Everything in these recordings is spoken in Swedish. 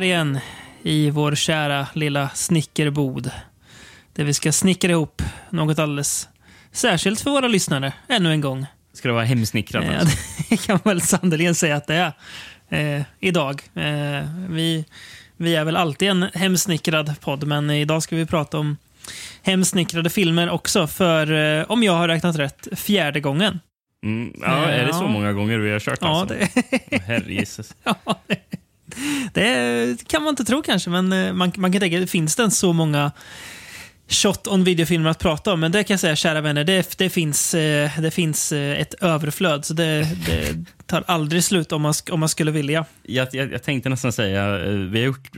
här igen i vår kära lilla snickerbod. Där vi ska snickra ihop något alldeles särskilt för våra lyssnare, ännu en gång. Ska det vara hemsnickrat? Eh, alltså? det kan man väl sannerligen säga att det är eh, idag. Eh, vi, vi är väl alltid en hemsnickrad podd, men idag ska vi prata om hemsnickrade filmer också, för eh, om jag har räknat rätt, fjärde gången. Mm, ja, är det så Ja. många gånger vi har kört? Ja, alltså? det, Åh, Herregisses. Ja, det, det kan man inte tro kanske, men eh, man, man kan tänka, finns det ens så många shot on videofilmer att prata om? Men det kan jag säga, kära vänner, det, det, finns, eh, det finns eh, ett överflöd. Så det, det tar aldrig slut om man, om man skulle vilja. Jag, jag, jag tänkte nästan säga, vi har gjort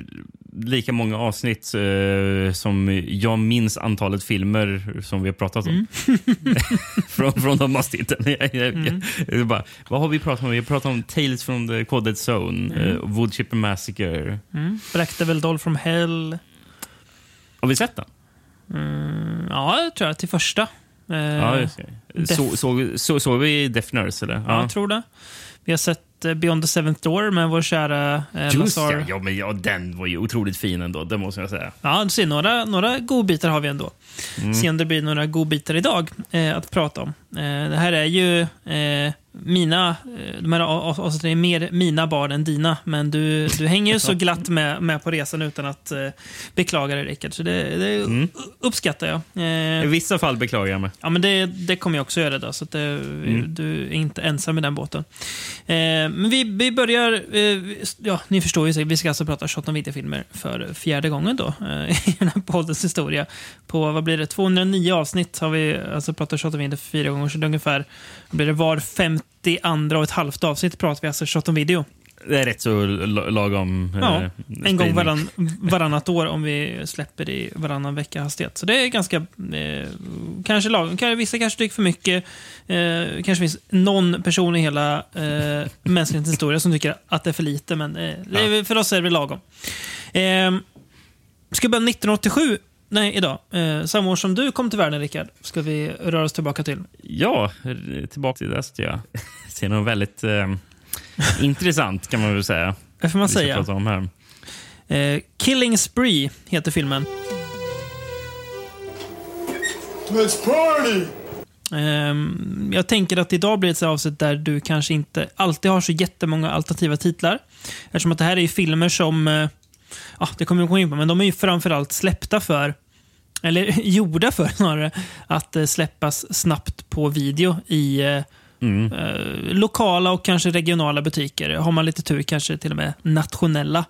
lika många avsnitt eh, som jag minns antalet filmer som vi har pratat om. från, från de avsnitten. Jag, bara, vad har vi pratat om? Vi har pratat om Tales from the Coded Zone, mm. Wood Chipper Massacre. Mm. Black Devil Doll from Hell. Har vi sett den? Mm, ja, jag tror jag. Till första. Eh, Ja, Så, så, så, såg vi Death Nurse? Eller? ja, jag tror det. Vi har sett eh, Beyond the Seventh Door med vår kära eh, Just Lazar. ja, ja, men ja, den var ju otroligt fin ändå, det måste jag säga. Ja, du ser, några, några godbitar har vi ändå. Se om det blir några godbitar idag eh, att prata om. Eh, det här är ju eh, mina, eh, de här avsnitten är mer mina barn än dina, men du, du hänger ju så glatt med, med på resan utan att eh, beklaga dig Rickard. Så det, det uppskattar jag. I Eh, vissa fall beklagar jag mig. Ja, men det, det kommer jag också göra. Då, så att det, Du är inte ensam i den båten. Eh, men vi, vi börjar... Eh, ja, ni förstår ju, säkert, vi ska alltså prata 28 videofilmer för fjärde gången då eh, i den här poddens historia. På vad blir det, 209 avsnitt har vi alltså pratat 28 video för fyra gånger. Så det är ungefär blir det, var 52 och ett halvt avsnitt pratar vi alltså 28 video. Det är rätt så lagom Ja, eh, En gång varann, varannat år om vi släpper i varannan vecka hastighet. Så det är ganska... Eh, kanske lag, kanske, vissa kanske tycker för mycket. Eh, kanske finns någon person i hela eh, mänsklighetens historia som tycker att det är för lite, men eh, väl- för oss är det lagom. Eh, ska börja 1987. Nej, idag. Eh, samma år som du kom till världen, Rickard, ska vi röra oss tillbaka till. Ja, tillbaka till det. Ja. Det är något väldigt eh, intressant kan man väl säga. Det får man vi säga. prata om här. Eh, Killing Spree heter filmen. Let's party! Ehm, jag tänker att idag blir det ett avsnitt där du kanske inte alltid har så jättemånga alternativa titlar. Eftersom att det här är filmer som, eh, ja, det kommer vi gå in på, men de är ju framförallt släppta för, eller gjorda för snarare, att eh, släppas snabbt på video i eh, Mm. eh, lokala och kanske regionala butiker. Har man lite tur kanske till och med nationella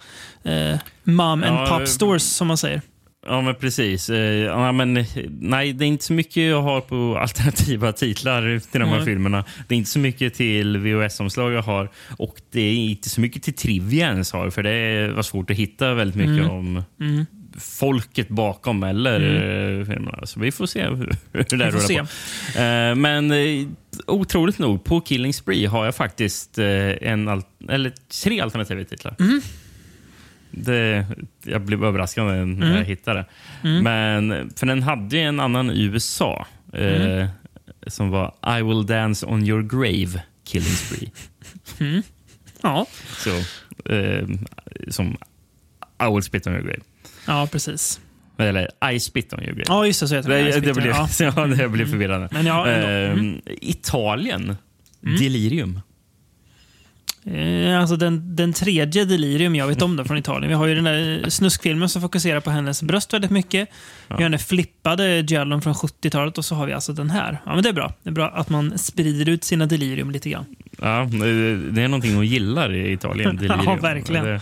eh, mom and Ja, pop eh, stores som man säger. Ja, men precis. Ja, men, nej, det är inte så mycket jag har på alternativa titlar till de här Nej. filmerna. Det är inte så mycket till VHS-omslag jag har och det är inte så mycket till trivia ens har för det var svårt att hitta väldigt mycket om Mm. Folket bakom eller eh, filmerna. Så vi får se hur, hur det rullar på. Eh, Men eh, otroligt nog, på Killing Spree har jag faktiskt eh, en al- eller tre alternativa titlar. Mm. Det, jag blev överraskad när Mm. jag hittade det. Men, för den hade ju en annan i USA eh, Mm. som var I will dance on your grave, Killing Spree. Ja. Så, eh, som I will spit on your grave. Ja, precis. Eller I spit on your grave. Ja, just det. Så heter Det, det. det, blev, Ja. ja, det blev förvirrande. Men ja, ändå. Mm. Italien. Delirium. Eh, Alltså den, den tredje delirium jag vet om då från Italien. Vi har ju den där snuskfilmen som fokuserar på hennes bröst väldigt mycket. Vi har den flippade Giallon från 70-talet och så har vi alltså den här. Ja, men det är bra. Det är bra att man sprider ut sina delirium lite grann. Ja, det det är någonting hon gillar i Italien. Delirium. Ja, verkligen. Det,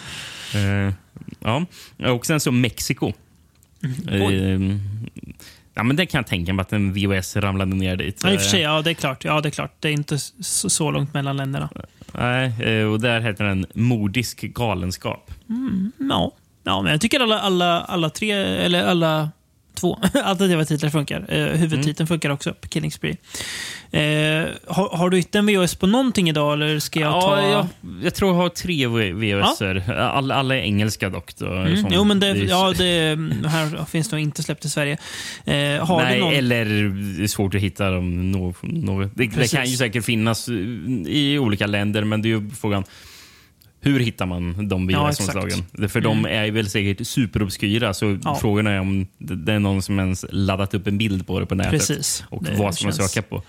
eh, ja. Och sen så Mexiko. Mm. Ehm, ja, men det kan jag tänka mig att en VHS ramlade ner dit. Ja, i och för sig, ja det är klart. Ja, det är klart. Det är inte så, långt mellan länderna. Nej, eh, och där heter den Modisk galenskap. Ja, ja men jag tycker alla, alla, alla tre, eller alla två alternativa titlar funkar. Eh, huvudtiteln funkar också på Killing Spree. Eh, har, har du hittat en VHS på någonting idag eller ska jag ta... Ja, jag, jag tror jag har tre VHS. Alla, alla är engelska dock. Då, Mm. Jo, men det, ja, det här finns nog inte släppt i Sverige. Eh, har Nej, du någon... eller det är svårt att hitta dem. Nå, nå, det, det kan ju säkert finnas i olika länder, men det är ju frågan hur hittar man de Ja, VHS-omslagen? exakt. För de är väl säkert superobskyra, så Ja. frågan är om det är någon som ens laddat upp en bild på det på nätet. Precis. Och Det vad ska man känns- söka på?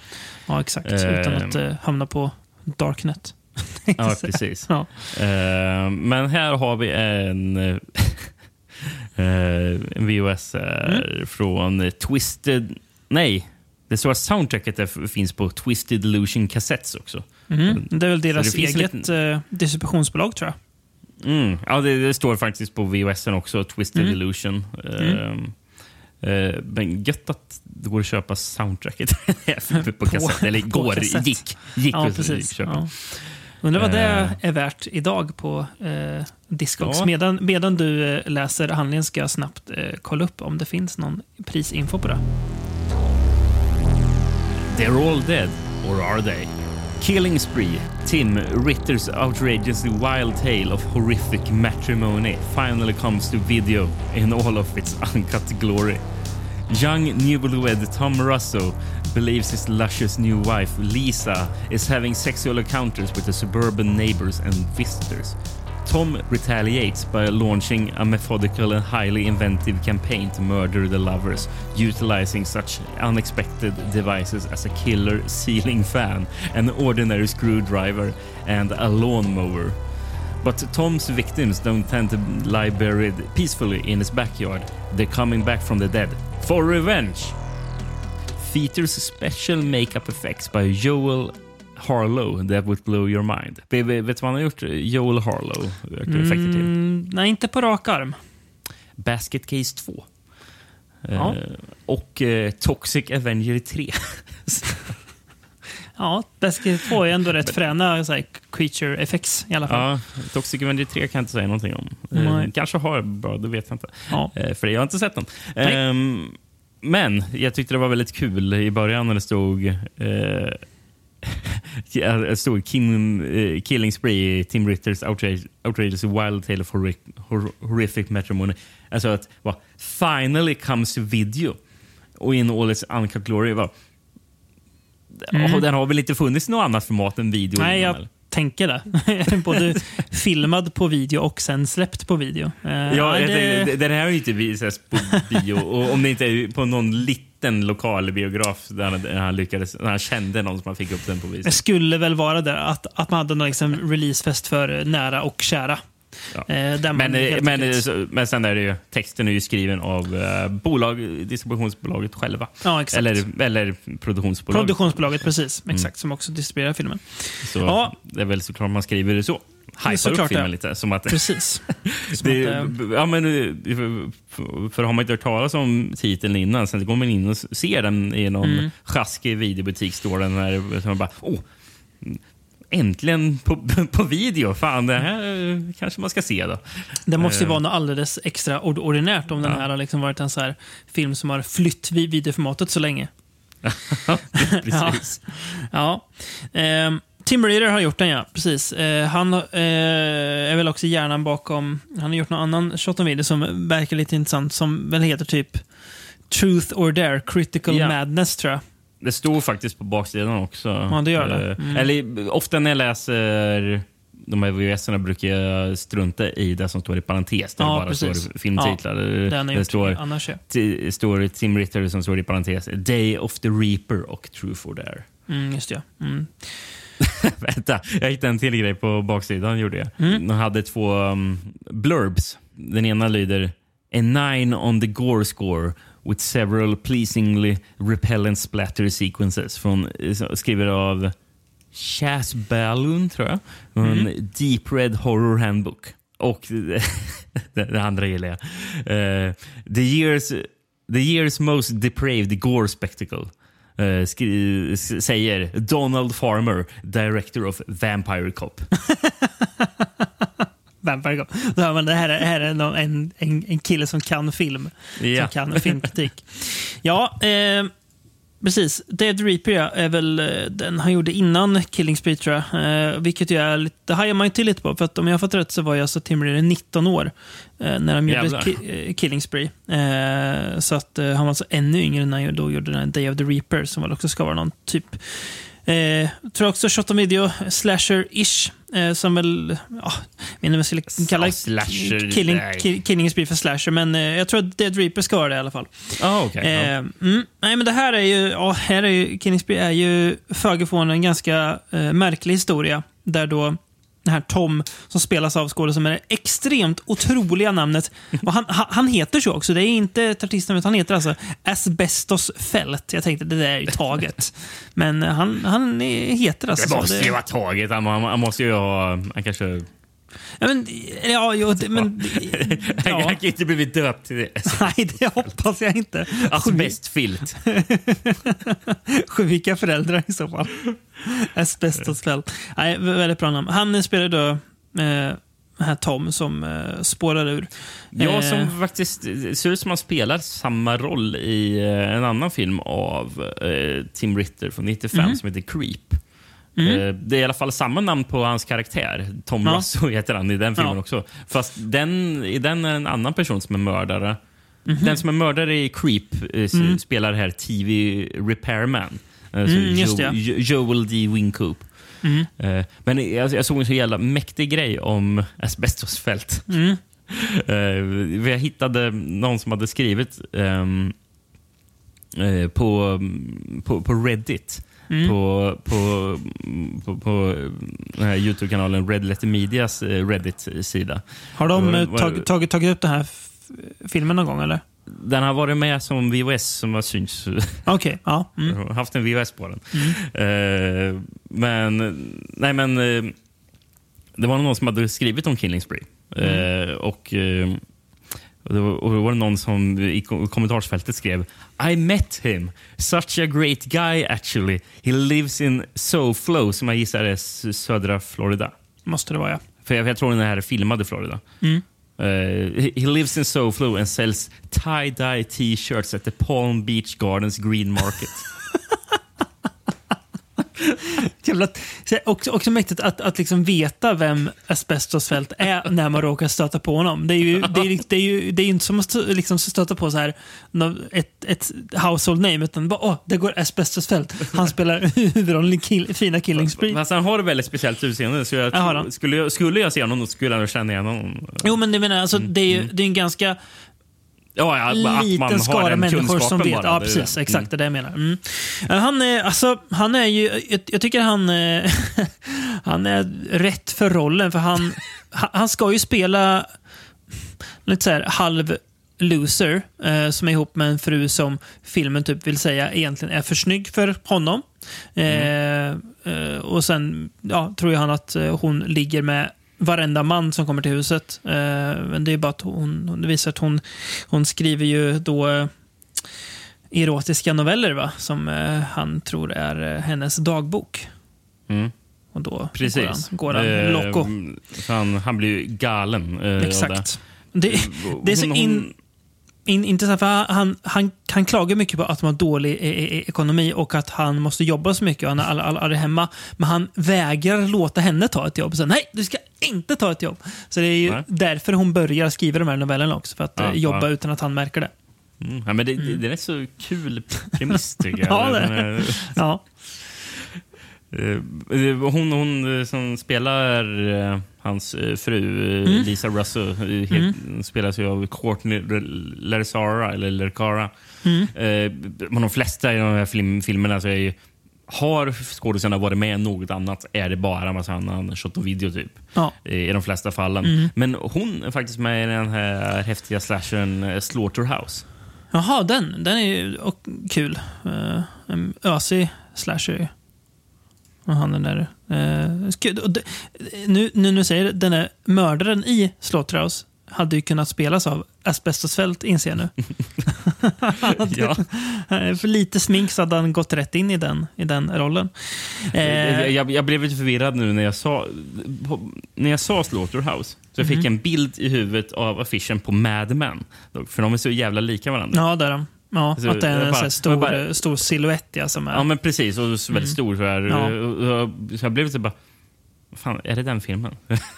Ja, exakt. Eh. Utan att eh, hamna på Darknet. Ja, precis. Ja. Eh, men här har vi en, eh, en VHS eh, Mm. från Twisted... Nej, det står att soundtracket finns på Twisted Illusion Cassettes också. Mhm. Det är väl deras eget eh, distributionsbolag, tror jag. Mm. Ja, det, det står faktiskt på VHS också, Twisted Mm. Illusion. Eh, eh, men gött att det går att köpa soundtracket på kassett. Eller går, kassett. gick. Gick Ja, precis. köpa. Ja. Undrar vad det Eh. är värt idag på eh, Discogs. Ja. Medan, medan du läser handlingen ska jag snabbt eh, kolla upp om det finns någon prisinfo på det. They're all dead, or are they? Killing Spree, Tim Ritter's outrageously wild tale of horrific matrimony finally comes to video in all of its uncut glory. Young newlywed Tom Russo believes his luscious new wife Lisa is having sexual encounters with the suburban neighbors and visitors. Tom retaliates by launching a methodical and highly inventive campaign to murder the lovers, utilizing such unexpected devices as a killer ceiling fan, an ordinary screwdriver, and a lawnmower. But Tom's victims don't tend to lie buried peacefully in his backyard. They're coming back from the dead for revenge. Features special makeup effects by Joel Harlow that would blow your mind. Vet du vad han har gjort? Joel Harlow till. Mm, nej, inte på rak arm. Basket Case 2. Ja. Eh, och eh, Toxic Avenger 3. Ja, Basket 2 är ändå rätt fräna så här, creature effects i alla fall. ja, Toxic Avenger 3 kan jag inte säga någonting om. Eh, kanske har bra, det vet jag inte. Ja. Eh, för jag har inte sett den. Men jag tyckte det var väldigt kul i början när det stod eh, det stod Kim, eh, Killing Spree, Tim Ritters outrage, Outrageous Wild Tale of horrific, hor, horrific Matrimony. Alltså att va, finally comes video. Och in all its uncut glory. Va, Och den har väl inte funnits i något annat format än video? Mm. Nej, innan, jag eller? Tänker det. Både filmad på video och sen släppt på video. Eh, Ja, det- tänkte, den här har ju inte visats på bio. Och om det inte är på någon liten lokal biograf där han, där han lyckades, där han kände någon som han fick upp den på Det visning. skulle väl vara där att, att man hade någon liksom releasefest för nära och kära. Ja. Eh, Men, eh, men, så- men sen är det ju, texten är ju skriven av eh, bolag, distributionsbolaget själva. Ja, exakt. Eller, eller produktionsbolaget. Produktionsbolaget, precis. Exakt, som också distribuerar filmen. Så Ja. Det är väl såklart man skriver det så. Hypar upp filmen ja. lite. Som att, Precis. Som det, att, eh, ja, men, eh, för, för har man inte hört talas om titeln innan, sen går man in och ser den i någon Mm. sjaskig videobutik. Står den där, så man bara, oh, äntligen på, på video. Fan, det här eh, kanske man ska se då. det måste ju eh, vara något alldeles extraordinärt om den Ja. här har liksom varit en så här film som har flytt vid videoformatet så länge. Precis. Ja. Ehm, Tim Reader har gjort den, ja. Precis. Eh, han eh, är väl också hjärnan bakom... Han har gjort någon annan shot video som verkar lite intressant, som väl heter typ Truth or Dare, Critical Ja. Madness, tror jag. Det står faktiskt på baksidan också. Ja, det gör det. Eh, Mm. Eller ofta när jag läser de här VHS-erna brukar jag strunta i det som står i parentes. Där Ja, bara precis. står filmtitlar. Har det står, annars, ja. står Tim Ritter som står i parentes. Day of the Reaper och Truth or Dare. Mm, just det, ja. Mm. Vänta, jag hittade en till grej på baksidan. Gjorde jag. Mm. De hade två um, blurbs. Den ena lyder A nine on the gore score with several pleasingly repellent splatter sequences. Från, eh, skriver av Chas Balloon, tror jag. Och En Mm. Deep Red Horror Handbook. Och det, andra gillar jag. Eh, the, years, the year's most depraved gore spectacle. eh, skri- säger Donald Farmer, director of Vampire Cop. Vampire Go. Då hör man, det här är, här är någon, en, en, en kille som kan film. Ja. Som kan filmkritik. ja, eh, precis. Dead Reaper ja, är väl eh, den han gjorde innan Killing Spree, tror jag. Eh, vilket ju är lite, det hajar man ju till lite på. För att om jag har fått rätt så var ju alltså Tim Reader 19 år eh, när de gjorde ki, eh, Killing Spree. Eh, så att han var alltså ännu yngre när han då gjorde den Day of the Reaper som väl också ska vara någon typ Eh, tror också shot on video, slasher-ish. eh, som väl, ja, jag vet inte om jag skulle kalla Ja, slasher, killing, nej. ki- Killing Spree för slasher, men eh, jag tror att Dead Reaper ska vara det i alla fall. Ah, okay, Eh, mm, nej, men det här är ju, ja, här är ju, Killing Spree är ju föga en ganska eh, märklig historia. Där då den här Tom, som spelas av skådespelaren med det extremt otroliga namnet. Och han, han, heter så också. Det är inte ett artistnamn, utan han heter alltså Asbestos Fält. Jag tänkte, det där är ju taget. Men han, han heter alltså Det så. måste ju vara taget. Han, han, han måste ju ha... Han kanske... Ja, men, ja, jo, det, men, Han ja. kan inte blivit döpt till det. Nej, det hoppas jag inte. Asbestfilt. Sjuka föräldrar i så fall. Asbestosfält. Nej, vä- väldigt bra namn. Han spelar då eh, här Tom som eh, spårar ur. Ja, Eh, som faktiskt det ser ut som han spelar samma roll i eh, en annan film av eh, Tim Ritter från 95 Mhm. som heter Creep. Eh, det är i alla fall samma namn på hans karaktär. Tom Ja. Russo heter han i den filmen Ja. också. Fast den, i den är en annan person som är mördare. Mhm. Den som är mördare i Creep eh, s- spelar här TV Repairman. Alltså Mm, Jo- Joel D. Wingcoop. Mm. Men jag, jag såg en så jävla mäktig grej om asbestosfält. Mm. Eh, jag hittade någon som hade skrivit eh, på, på, på Reddit. Mm. På, på, på, på den här Youtube-kanalen Red Letter Medias eh, Reddit-sida. Har de Vad- eh, tag, tagit, tagit upp den här filmen någon gång eller? Den har varit med som VHS som har synts. Okej, ja. Mm. Jag har haft en VHS på den. Eh, men, nej men, eh, det var någon som hade skrivit om Killing Spree. Eh, och, eh, och, det var, och då var det någon som i kom- kommentarsfältet skrev I met him. Such a great guy actually. He lives in SoFlo, som jag gissar är södra Florida. Måste det vara ja. För jag, jag tror den här är filmad i Florida. Mm. Uh, he lives in SoFlo and sells tie-dye t-shirts at the Palm Beach Gardens Green Market. Jävla, så också, också mäktigt att, att liksom veta vem Asbestosfält är när man råkar stöta på honom. Det är ju, det är, det är ju det är inte som att liksom stöta på så här, ett, ett household name, utan bara åh, det går Asbestosfält. Han spelar huvudrollen i kill, fina Killing Spree. Fast han har ett väldigt speciellt utseende. Så jag Ja, har tror, han. skulle, jag, skulle jag se honom skulle jag känna igen honom. Jo, men det menar jag, alltså, det är ju det är en ganska Ja, ja, att man liten har skara människor som vet. bara, Ja, precis. det. Exakt, det är det jag menar. Mm. Eh, Han, är, alltså, han är ju... Jag, jag tycker han, eh, han är rätt för rollen. För han, han ska ju spela lite så här halv loser eh, som är ihop med en fru som filmen typ vill säga egentligen är för snygg för honom. Eh, eh, och sen ja, tror jag han att eh, hon ligger med varenda man som kommer till huset. Eh, men det är bara att hon, hon- visar att hon, hon skriver ju då eh, erotiska noveller va? som eh, han tror är hennes dagbok. Mm. Och då Precis. går han, går han loco. han, han blir ju galen. Exakt. Det, det. är så in, in, intressant, för han, han, han, klagar mycket på att de har dålig e e ekonomi och att han måste jobba så mycket och han är all, all, all hemma. Men han vägrar låta henne ta ett jobb. Så, Nej, du ska inte ta ett jobb. Så det är ju Nej. därför hon börjar skriva de här novellerna också. För att Ja, eh, jobba ja. utan att han märker det. Mm. Ja, men det, det, det är så kul premiss tycker jag. Ja, det är- Ja. Eh, Hon, hon eh, som spelar eh, hans eh, fru, eh, Mm. Lisa Russo, eh, helt, spelas ju av Courtney Lercara, eller Lercara. Mm. Eh, Men de flesta i de här film, filmerna så är ju, har skådisarna varit med i något annat är det bara massa annan shot och video typ. Ja. I de flesta fallen. Mm. Men hon är faktiskt med i den här häftiga slashern Slaughterhouse. Jaha, den, den är ju och, kul. Uh, en ösig slasher. Och han den där... Skud- och det, nu, nu när säger det, den där mördaren i Slaughterhouse hade ju kunnat spelas av Asbestosfält, inser jag nu. Ja. Eh, För lite smink så hade han gått rätt in i den, i den rollen. Eh, Jag, jag, jag blev lite förvirrad nu när jag sa, på, när jag sa Slaughterhouse. Så jag fick en bild i huvudet av affischen på Mad Men. För de är så jävla lika varandra. ja, där är de. Ja, Så att det är jag en bara- stor, jag bara- stor silhuett ja, som är... Ja, men precis. Och så väldigt stor. Så, här, Mm. Ja. Så jag blev lite bara... Fan, är det den filmen?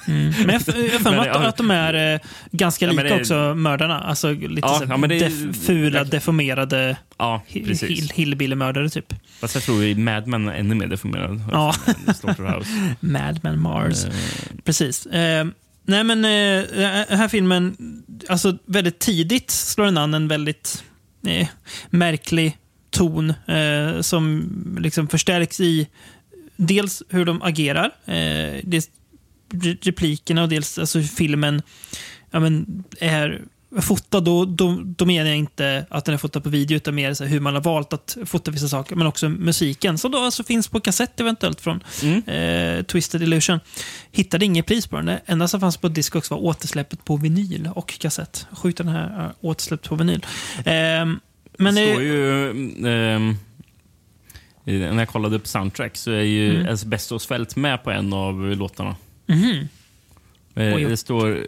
Mm. Men jag jag har Men att, det- att de är eh, ganska Ja, lika men det- också, mördarna. Alltså lite Ja, så ja, men det def, fula, deformerade ja, hill, hillbilly-mördare, typ. Fast jag tror i Mad Men är ännu mer deformerad. Ja. Slaughterhouse. Madman Mars. Eh, Precis. Eh, nej, men eh, här filmen, alltså väldigt tidigt slår den an en väldigt eh, märklig ton eh, som liksom förstärks i dels hur de agerar, eh, dels replikerna och dels alltså, hur filmen ja, men, är fotad. Då, då, då menar jag inte att den är fotad på video, utan mer så hur man har valt att fota vissa saker, men också musiken som då alltså finns på kassett eventuellt från Mm. eh, Twisted Illusion. Hittade inget pris på den. Det enda som fanns på Discogs var återsläppet på vinyl och kassett. Sjukt den här är återsläppt på vinyl. Ehm, men det det, står ju... i- när jag kollade upp soundtrack så är ju Mm. Asbestosfält med på en av låtarna. Mhm. Eh. Det står eh,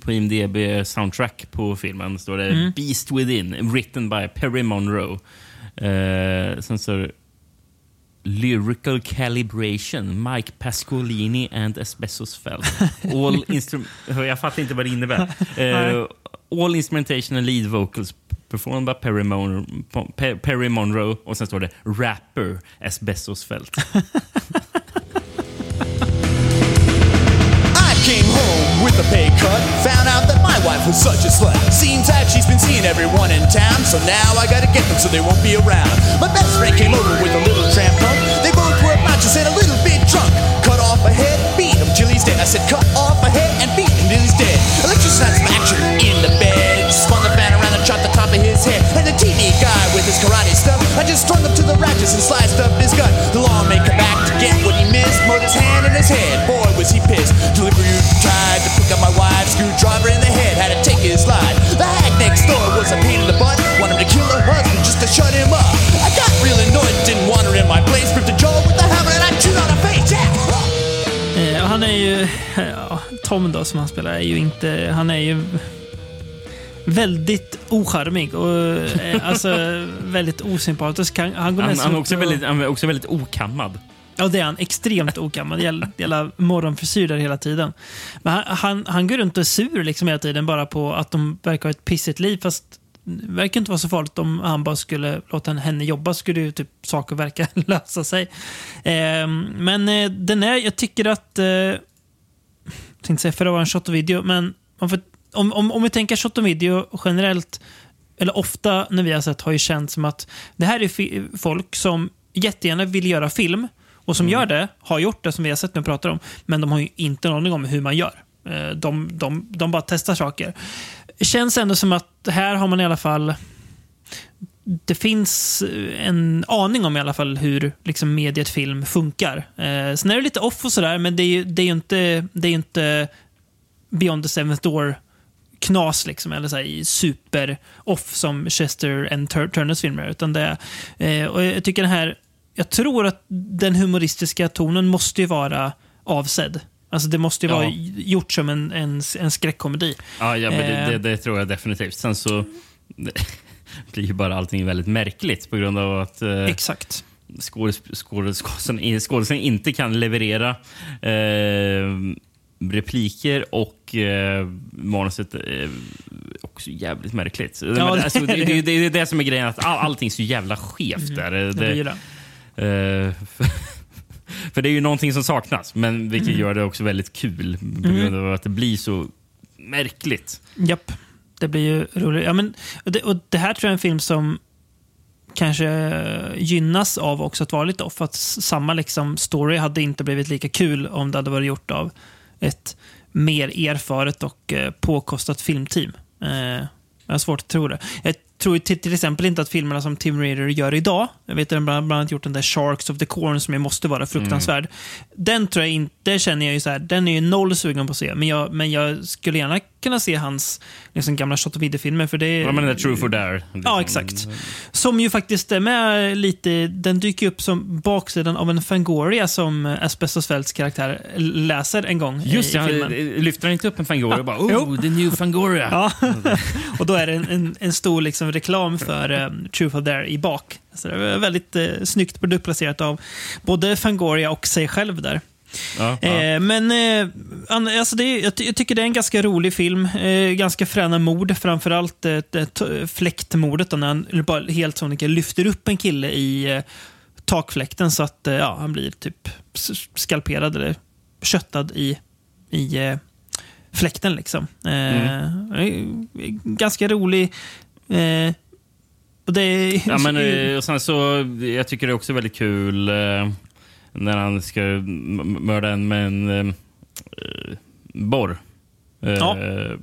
på IMDB soundtrack på filmen står det Mm. Beast Within, written by Perry Monroe. Eh, sen står det Lyrical Calibration, Mike Pascolini and Asbestosfält. All instrum- Jag fattar inte vad det innebär. Eh, all instrumentation and lead vocals performed by Perry, Mon- Pe- Perry Monroe. Och sen står det Rapper Asbestosfält. I with a pay cut. Found out that my wife was such a slut. Seems like she's been seeing everyone in town, so now I gotta get them so they won't be around. My best friend came over with a little tramp punk. They both were obnoxious and a little bit drunk. Cut off a head, beat him till he's dead. I said, cut off a head and beat him till he's dead. Electrocide some action in the bed. Spun the fan around and shot the top of his head. And the TV guy with his karate stuff. I just strung up to the ratchets and sliced up his gut. The law may come back to get what he missed. Put his hand in his head. Boy, was he pissed. Delivery tried to pick up my wife. Screwdriver in the head. Had to take his life. The hag next door was a pain in the butt. Wanted to kill her husband just to shut him up. I got real annoyed. Didn't want her in my place. Ripped a jaw with the hammer and I chewed on her face. Yeah! Eh, han är ju... Ja, Tom då, som han spelar, är ju inte... Han är ju väldigt ocharmig och eh, alltså väldigt osympatisk. Han, han går Han, nästan han, är också och- väldigt, han är också väldigt okammad. Ja, det är han. Extremt ogammal. Jävla, morgonfrisyr där hela tiden. Men han, han, han går runt och är sur liksom hela tiden bara på att de verkar ha ett pissigt liv. Fast det verkar inte vara så farligt om han bara skulle låta henne jobba. skulle ju typ saker verka lösa sig. Eh, men eh, den är, jag tycker att... Eh, jag tänkte säga för att vara en shot och video, men man får, om, om, om vi tänker shot och video generellt, eller ofta när vi har sett, har ju känts som att det här är folk som jättegärna vill göra film och som gör det, har gjort det som vi har sett vi pratar om, men de har ju inte en aning om hur man gör. Eh, De, de, de bara testar saker. Det känns ändå som att här har man i alla fall det finns en aning om i alla fall hur liksom, mediet film funkar. Eh, sen är det lite off och sådär, men det är ju det är ju inte, det är inte Beyond the Seventh Door knas liksom, eller så här, super off som Chester and Tur- Turners filmer. Utan det, eh, och jag tycker den här, jag tror att den humoristiska tonen måste ju vara avsedd. Alltså det måste ju Ja. vara gjort som en, en, en skräckkomedi. Ja, ja men det, Eh. det, det tror jag definitivt. Sen så blir ju bara allting väldigt märkligt på grund av att eh, Exakt. skådes- skådespelaren inte kan leverera eh, repliker och eh, manuset är också jävligt märkligt. Men det alltså, det, är det. det, det är det som är grejen, att all, allting är så jävla skevt där. Det Eh, för, det är ju någonting som saknas, men vilket Mm. gör det också väldigt kul på grund av att det blir så märkligt. Japp. Det blir ju roligt. Ja, men, och, det, och det här tror jag är en film som kanske gynnas av också att vara lite off. Att samma liksom story hade inte blivit lika kul om det hade varit gjort av ett mer erfaret och eh, påkostat filmteam. Eh, jag har svårt att tro det. Jag tror till, till exempel inte att filmerna som Tim Raider gör idag, jag vet att den bland bland annat gjort den där Sharks of the Corn som ju måste vara fruktansvärd. Den tror jag inte, känner jag ju så här, den är ju noll sugen på att se. Men jag, men jag skulle gärna kunna se hans liksom, gamla shot och video-filmer. För det är, Ja, men den True for Dare. Ja, exakt. Som ju faktiskt är med lite, den dyker upp som baksidan av en Fangoria som Asbestos Fälts karaktär läser en gång Just det, i han, filmen. eh, lyfter han inte upp en Fangoria och bara Jo. oh, the new Fangoria. Ja. och då är det en, en, en stor liksom reklam för um, Truth or Dare i bak. Så det är väldigt eh, snyggt produktplacerat av både Fangoria och sig själv där. Ja, ja. Eh, men eh, alltså det, jag, jag tycker det är en ganska rolig film. Eh, ganska fräna mord. Framförallt eh, fläktmordet då, när han bara helt sonika lyfter upp en kille i takfläkten så att ja, han blir typ skalperad eller köttad i, i fläkten. Liksom. Eh, Ganska rolig. Och det är, Ja, men, och sen så, jag tycker det är också väldigt kul när han ska mörda en med en eh, eh, borr. Eh, Ja.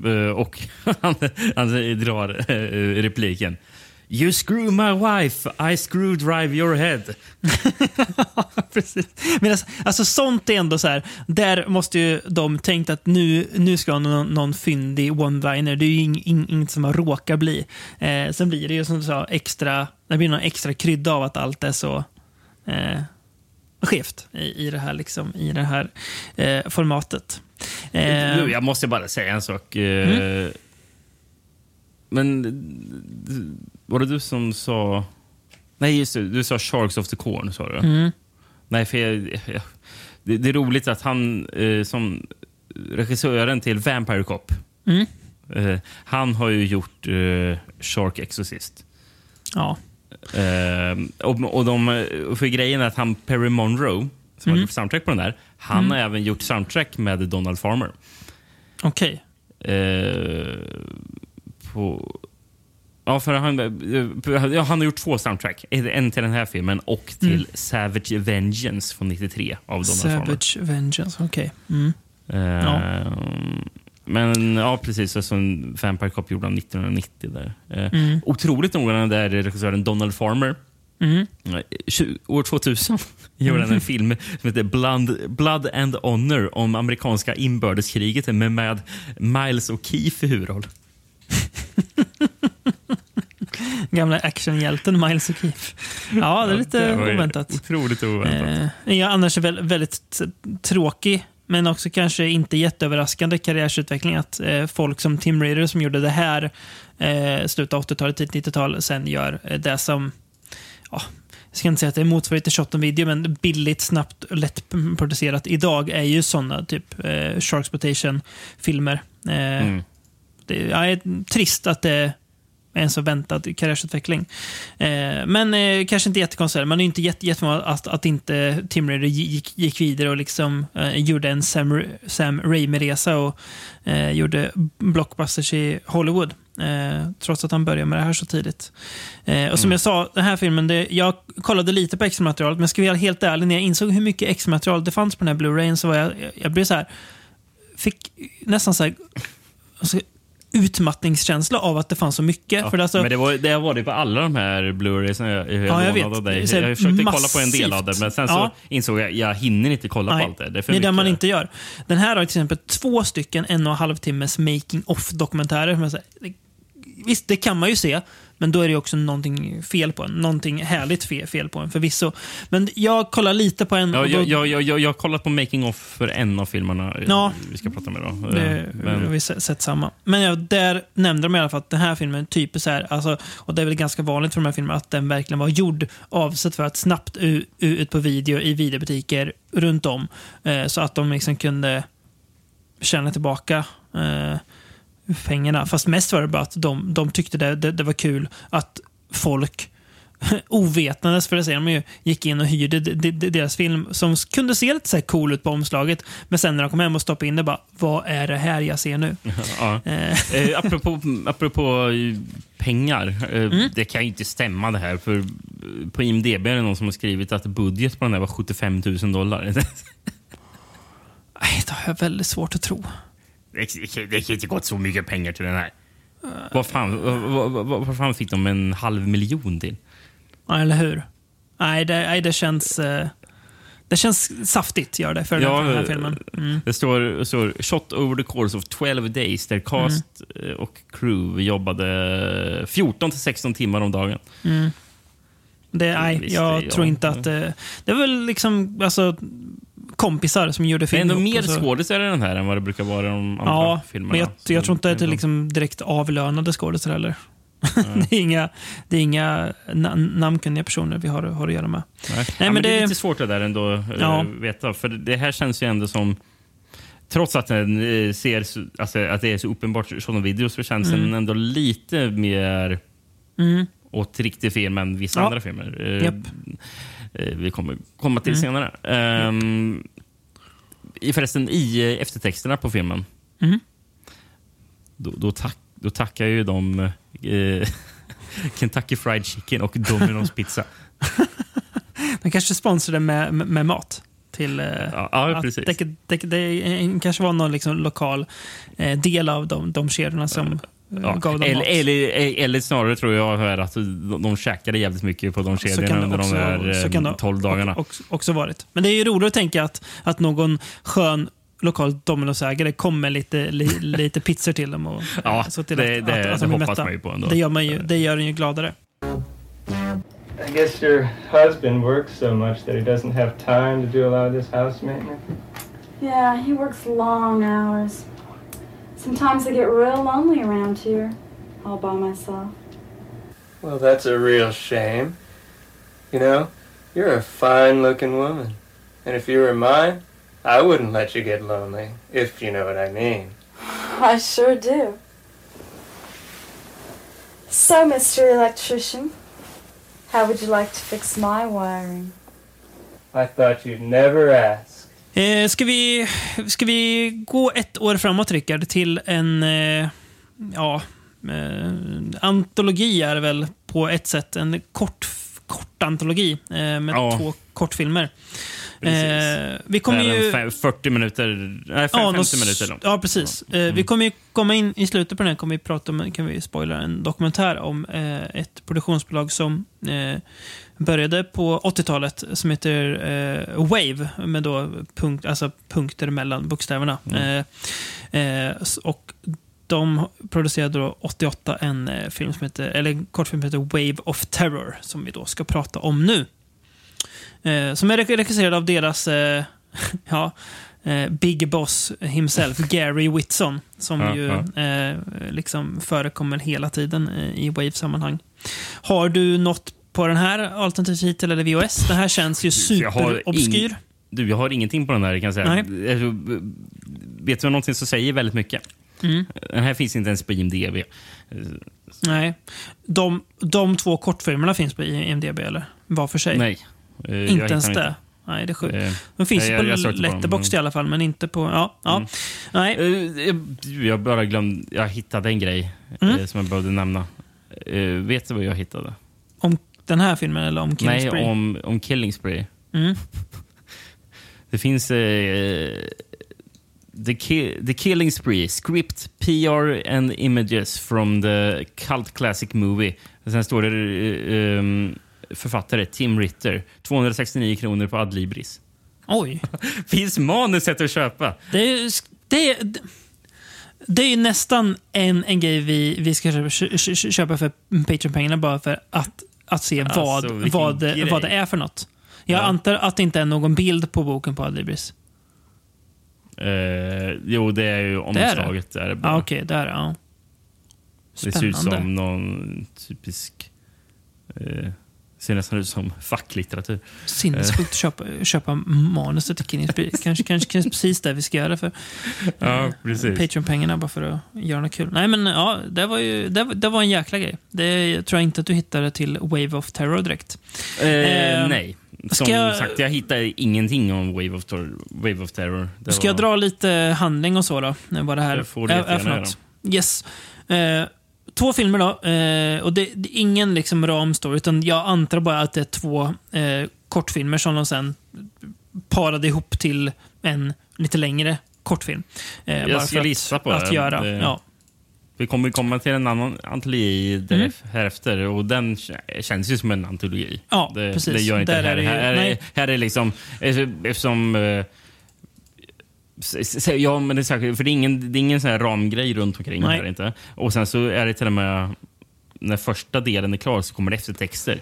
eh, och han, han drar eh, repliken. You screw my wife, I screw drive your head. Precis. Men alltså, alltså sånt är ändå så här, där måste ju de tänkt att nu, nu ska någon, någon fyndig one-liner. Det är ju ing, ing, inget som man råkar bli. Eh, sen blir det ju som du sa, extra, det blir någon extra krydda av att allt är så eh, skevt i, i det här, liksom, i det här eh, formatet. Eh, jag måste bara säga en sak. eh, Men d- var det du som sa... Nej, just det. Du sa Sharks of the Corn. Sa du. mm, Nej, för jag, jag, det, det är roligt att han eh, som regissören till Vampire Cop, mm, eh, han har ju gjort Shark Exorcist. ja. Eh, och, och de, för grejen är att han Perry Monroe, som har gjort soundtrack på den där, han har även gjort soundtrack med Donald Farmer. Okej. Eh, på... Ja, för han, eh, ja, han har gjort två soundtrack. En till den här filmen och till Savage Vengeance från 93 av Donald Farmer. Savage Vengeance, okej. Mm. Eh, Ja. Men ja, precis. Alltså, en Vampire Cop gjorde han 1990. Där. Eh, Mm. Otroligt nog, den där regissören Donald Farmer, Mm. eh, år 2000 gjorde han en film som heter Blood, Blood and Honor om amerikanska inbördeskriget med, med Miles O'Keefe i huvudroll. Gamla actionhjälten Miles O'Keefe. Ja, det är lite Det var ju oväntat. Otroligt oväntat. Eh, jag annars är väl, väldigt tråkig, men också kanske inte jätteöverraskande karriärsutveckling att eh, folk som Tim Ritter som gjorde det här eh, slutet av 80-talet, tidigt 90-tal, sen gör eh, det som ja, jag ska inte säga att det är motsvarighet till shot on video, men billigt, snabbt och lätt producerat idag är ju sådana typ eh, Sharksploitation-filmer. Eh, Mm. det ja, är trist att det en så väntad karriärsutveckling. Eh, men eh, kanske inte jättekonstigt. Man är inte jätte, jättemånga att, att inte Tim Ritter gick, gick vidare och liksom eh, gjorde en Sam, Sam Raimi-resa och eh, gjorde blockbusters i Hollywood. Eh, trots att han började med det här så tidigt. Eh, och som jag sa, den här filmen, det, jag kollade lite på extramaterialet, men ska vi vara helt ärlig, när jag insåg hur mycket extramaterial det fanns på den här Blu-rayen så var jag, jag blev så här, fick nästan så här, alltså, utmattningskänsla av att det fanns så mycket. Ja, för det, alltså, men det, var, det har varit på alla de här Blu-rays jag, jag, Ja, jag vet. av dig. Så Jag försökte kolla på en del massivt. av det, men sen så Ja. insåg jag jag hinner inte kolla Nej, på allt det. Det är, för det är det man inte gör. Den här har till exempel två stycken en och en halv timmes making of-dokumentärer. som jag säger, det- Visst, det kan man ju se, men då är det också någonting fel på en. Någonting härligt fel, fel på en förvisso. Men jag kollar lite på en... Ja, jag, jag, jag, jag, har kollat på making of för en av filmerna Ja. vi ska prata med. Då. Det, Eh, Vi har men, vi sett, sett samma. Men ja, där nämnde de i alla fall att den här filmen typ så här, alltså, och det är väl ganska vanligt för de här filmerna, att den verkligen var gjord avsett för att snabbt ut på video i videobutiker runt om. Eh, så att de liksom kunde tjäna tillbaka eh, pengarna. Fast mest var det bara att de, de tyckte det, det, det var kul att folk ovetandes, för det säger de ju, gick in och hyrde de- de- de- deras film som kunde se lite så här cool ut på omslaget. Men sen när de kom hem och stoppade in det bara, vad är det här jag ser nu? ja. Eh, Eh, apropå, apropå eh, pengar. Eh, Mm. Det kan ju inte stämma det här. För eh, På IMDB är det någon som har skrivit att budget på den här var 75 000 dollar. nej, det har jag väldigt svårt att tro. Det kan inte gått så mycket pengar till den här. Vad fan, vad, vad, vad fan fick de en halv miljon till? Ja, eller hur? Nej, det, nej, det känns... Eh, det känns saftigt, gör det, för den, Ja, här, den här filmen. Mm. Det står, står “Shot over the course of 12 days” där cast Mm. eh, och crew jobbade 14 till 16 timmar om dagen. Det, nej, jag det- tror inte att det... Det är väl liksom alltså, kompisar som gjorde Det är film. ändå mer skådisar i den här än vad det brukar vara i de andra Ja, filmerna. men jag, jag tror inte att det är liksom direkt avlönade skådespelare heller. det är inga, det är inga na namnkunniga personer vi har, har att göra med. Nej. Nej, ja, men men det är det- lite svårt det där ändå att Ja. veta. För det här känns ju ändå som... Trots att den eh, ser så- alltså, att det är så uppenbart sådana videos så känns den ändå lite mer Mm. åt riktig film än vissa Ja. andra filmer. Eh, Japp. eh, vi kommer komma till senare. Um, i, förresten, i eh, eftertexterna på filmen Mm. då, då, tack, då tackar ju de eh, Kentucky Fried Chicken och Domino's Pizza. De kanske sponsrade med, med, med mat. Till, eh, Ja, ja att precis. Det, det, det, kanske var någon liksom lokal eh, del av de, de kedjorna som eh, Ja, gav dem eller, eller, eller snarare tror jag att de, de käkade jävligt mycket på de kedjorna under också- de här så eh, kan det 12 dagarna. Också, också varit. Men det är ju roligt att tänka att, att någon skön lokal Domino's-ägare kommer lite, li, lite pizzor till dem. Och, Ja, så till det- att, det- att, att det de hoppas mätta. man ju på ändå. Det gör, man ju, det gör en ju gladare. I guess your husband works so much that he doesn't have time to do a lot of this house maintenance. Yeah, he works long hours. Sometimes I get real lonely around here, all by myself. Well, that's a real shame. You know, you're a fine looking woman. And if you were mine, I wouldn't let you get lonely, if you know what I mean. I sure do. So, Mr. Electrician, how would you like to fix my wiring? I thought you'd never ask. Eh, ska, vi, ska vi gå ett år framåt, Rickard, till en... Eh, ja, eh, antologi är det väl på ett sätt. En kort, kort antologi eh, med Ja. två kortfilmer. Eh, vi kommer ju... en fem- 40 minuter, nej, fem- 50 något- minuter långt. Ja, precis. Eh, vi kommer ju komma in i slutet på den här, kommer vi prata om, kan vi spoila, en dokumentär om eh, ett produktionsbolag som eh, började på 80-talet som heter eh, Wave, med då punkt, alltså punkter mellan bokstäverna. Eh, eh, och de producerade då 88 en film som heter, eller en kortfilm som heter Wave of Terror, som vi då ska prata om nu. Eh, som är re- regisserad av deras eh, ja, eh, Big Boss himself, Gary Whitson, som ju eh, liksom förekommer hela tiden eh, i Wave-sammanhang. Har du något på den här alternativ titel eller VOS? Den här känns ju superobskyr. Du, jag har ingenting på den här kan jag säga. Nej. Alltså, Vet du någonting som säger väldigt mycket? Mm. Den här finns inte ens på IMDB. Nej. De, de två kortfilmerna finns på IMDB, eller? Var för sig? Nej. Eh, inte ens det. Nej, det är sjukt. Eh, De finns jag- på jag Letterboxd men- i alla fall, men inte på... Ja, ja. Nej. Eh, jag- Jag bara glömde, jag hittade en grej Mm. eh, som jag behövde nämna. Vet du vad jag hittade? Om den här filmen eller om Killing Nej, Spree? om, om Killing Spree. Mm. Det finns the, ki the Killing Spree, script, PR and images from the cult classic movie. Och sen står det um, författare Tim Ritter, 269 kronor på Adlibris. Oj. Finns manuset att köpa? Det är, det det är ju nästan en, en grej vi, vi ska köpa, kö- kö- köpa för Patreon-pengarna bara för att, att se Alltså, vad, vad, det, grej. vad det är för något. Jag Ja. antar att det inte är någon bild på boken på Adlibris. Eh, jo, det är ju Det är det? omslaget. Är det bara. Okej, där ja. Det ser ut Spännande. som någon typisk... Eh, ser nästan ut som facklitteratur. Sinnessjukt att köpa, köpa manuset till Killing Spree. Kanske, kanske, kanske precis det vi ska göra för Ja, precis. Patreon-pengarna bara för att göra något kul. Nej, men ja, det var ju det, det var en jäkla grej. Det tror jag inte att du hittade till Wave of Terror direkt. Eh, Eh, nej. Som jag- sagt, jag hittade ingenting om Wave of, Tor- Wave of Terror. Det Ska jag var- dra lite handling och så då? Vad det här Det får du är, för något. Yes. Eh, två filmer då. Eh, och det, det är ingen liksom ram story, utan jag antar bara att det är två eh, kortfilmer som de sen parade ihop till en lite längre kortfilm. Eh, Jag bara skulle för gissa på att, att det. göra. Det- Ja. Vi kommer komma till en annan antologi Mm. härefter och den känns ju som en antologi. Ja, det, precis. Det gör inte Där här. är ju- här, är, här är liksom... Eftersom... Ja, men det är säkert, för det är ingen, det är ingen sån här ramgrej runt omkring Nej. här inte. Och sen så är det till och med... När första delen är klar så kommer det eftertexter.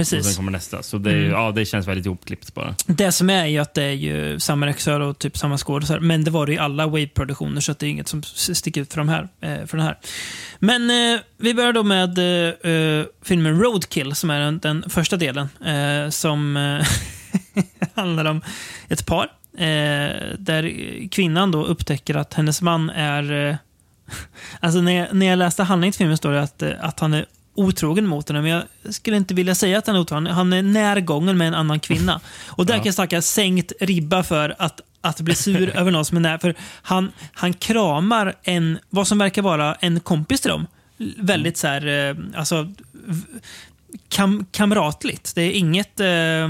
Precis. Och sen kommer nästa. Så det, ja, det känns väldigt ihopklippt bara. Det som är ju att det är ju samma regissör och typ samma skådisar. Men det var det i alla Wave-produktioner, så att det är inget som sticker ut för, de här, eh, för den här. Men eh, vi börjar då med eh, eh, filmen Roadkill, som är den, den första delen. Eh, som eh, handlar om ett par. Eh, där kvinnan då upptäcker att hennes man är... Eh, alltså när jag, när jag läste handlingen till filmen står det att, eh, att han är otrogen mot henne, men jag skulle inte vilja säga att han är otrogen. Han är närgången med en annan kvinna. Och där kan jag snacka sänkt ribba för att, att bli sur över någon som är nära. För han, han kramar en, vad som verkar vara en kompis till dem. Väldigt så här, eh, alltså, kam, kamratligt. Det är inget eh,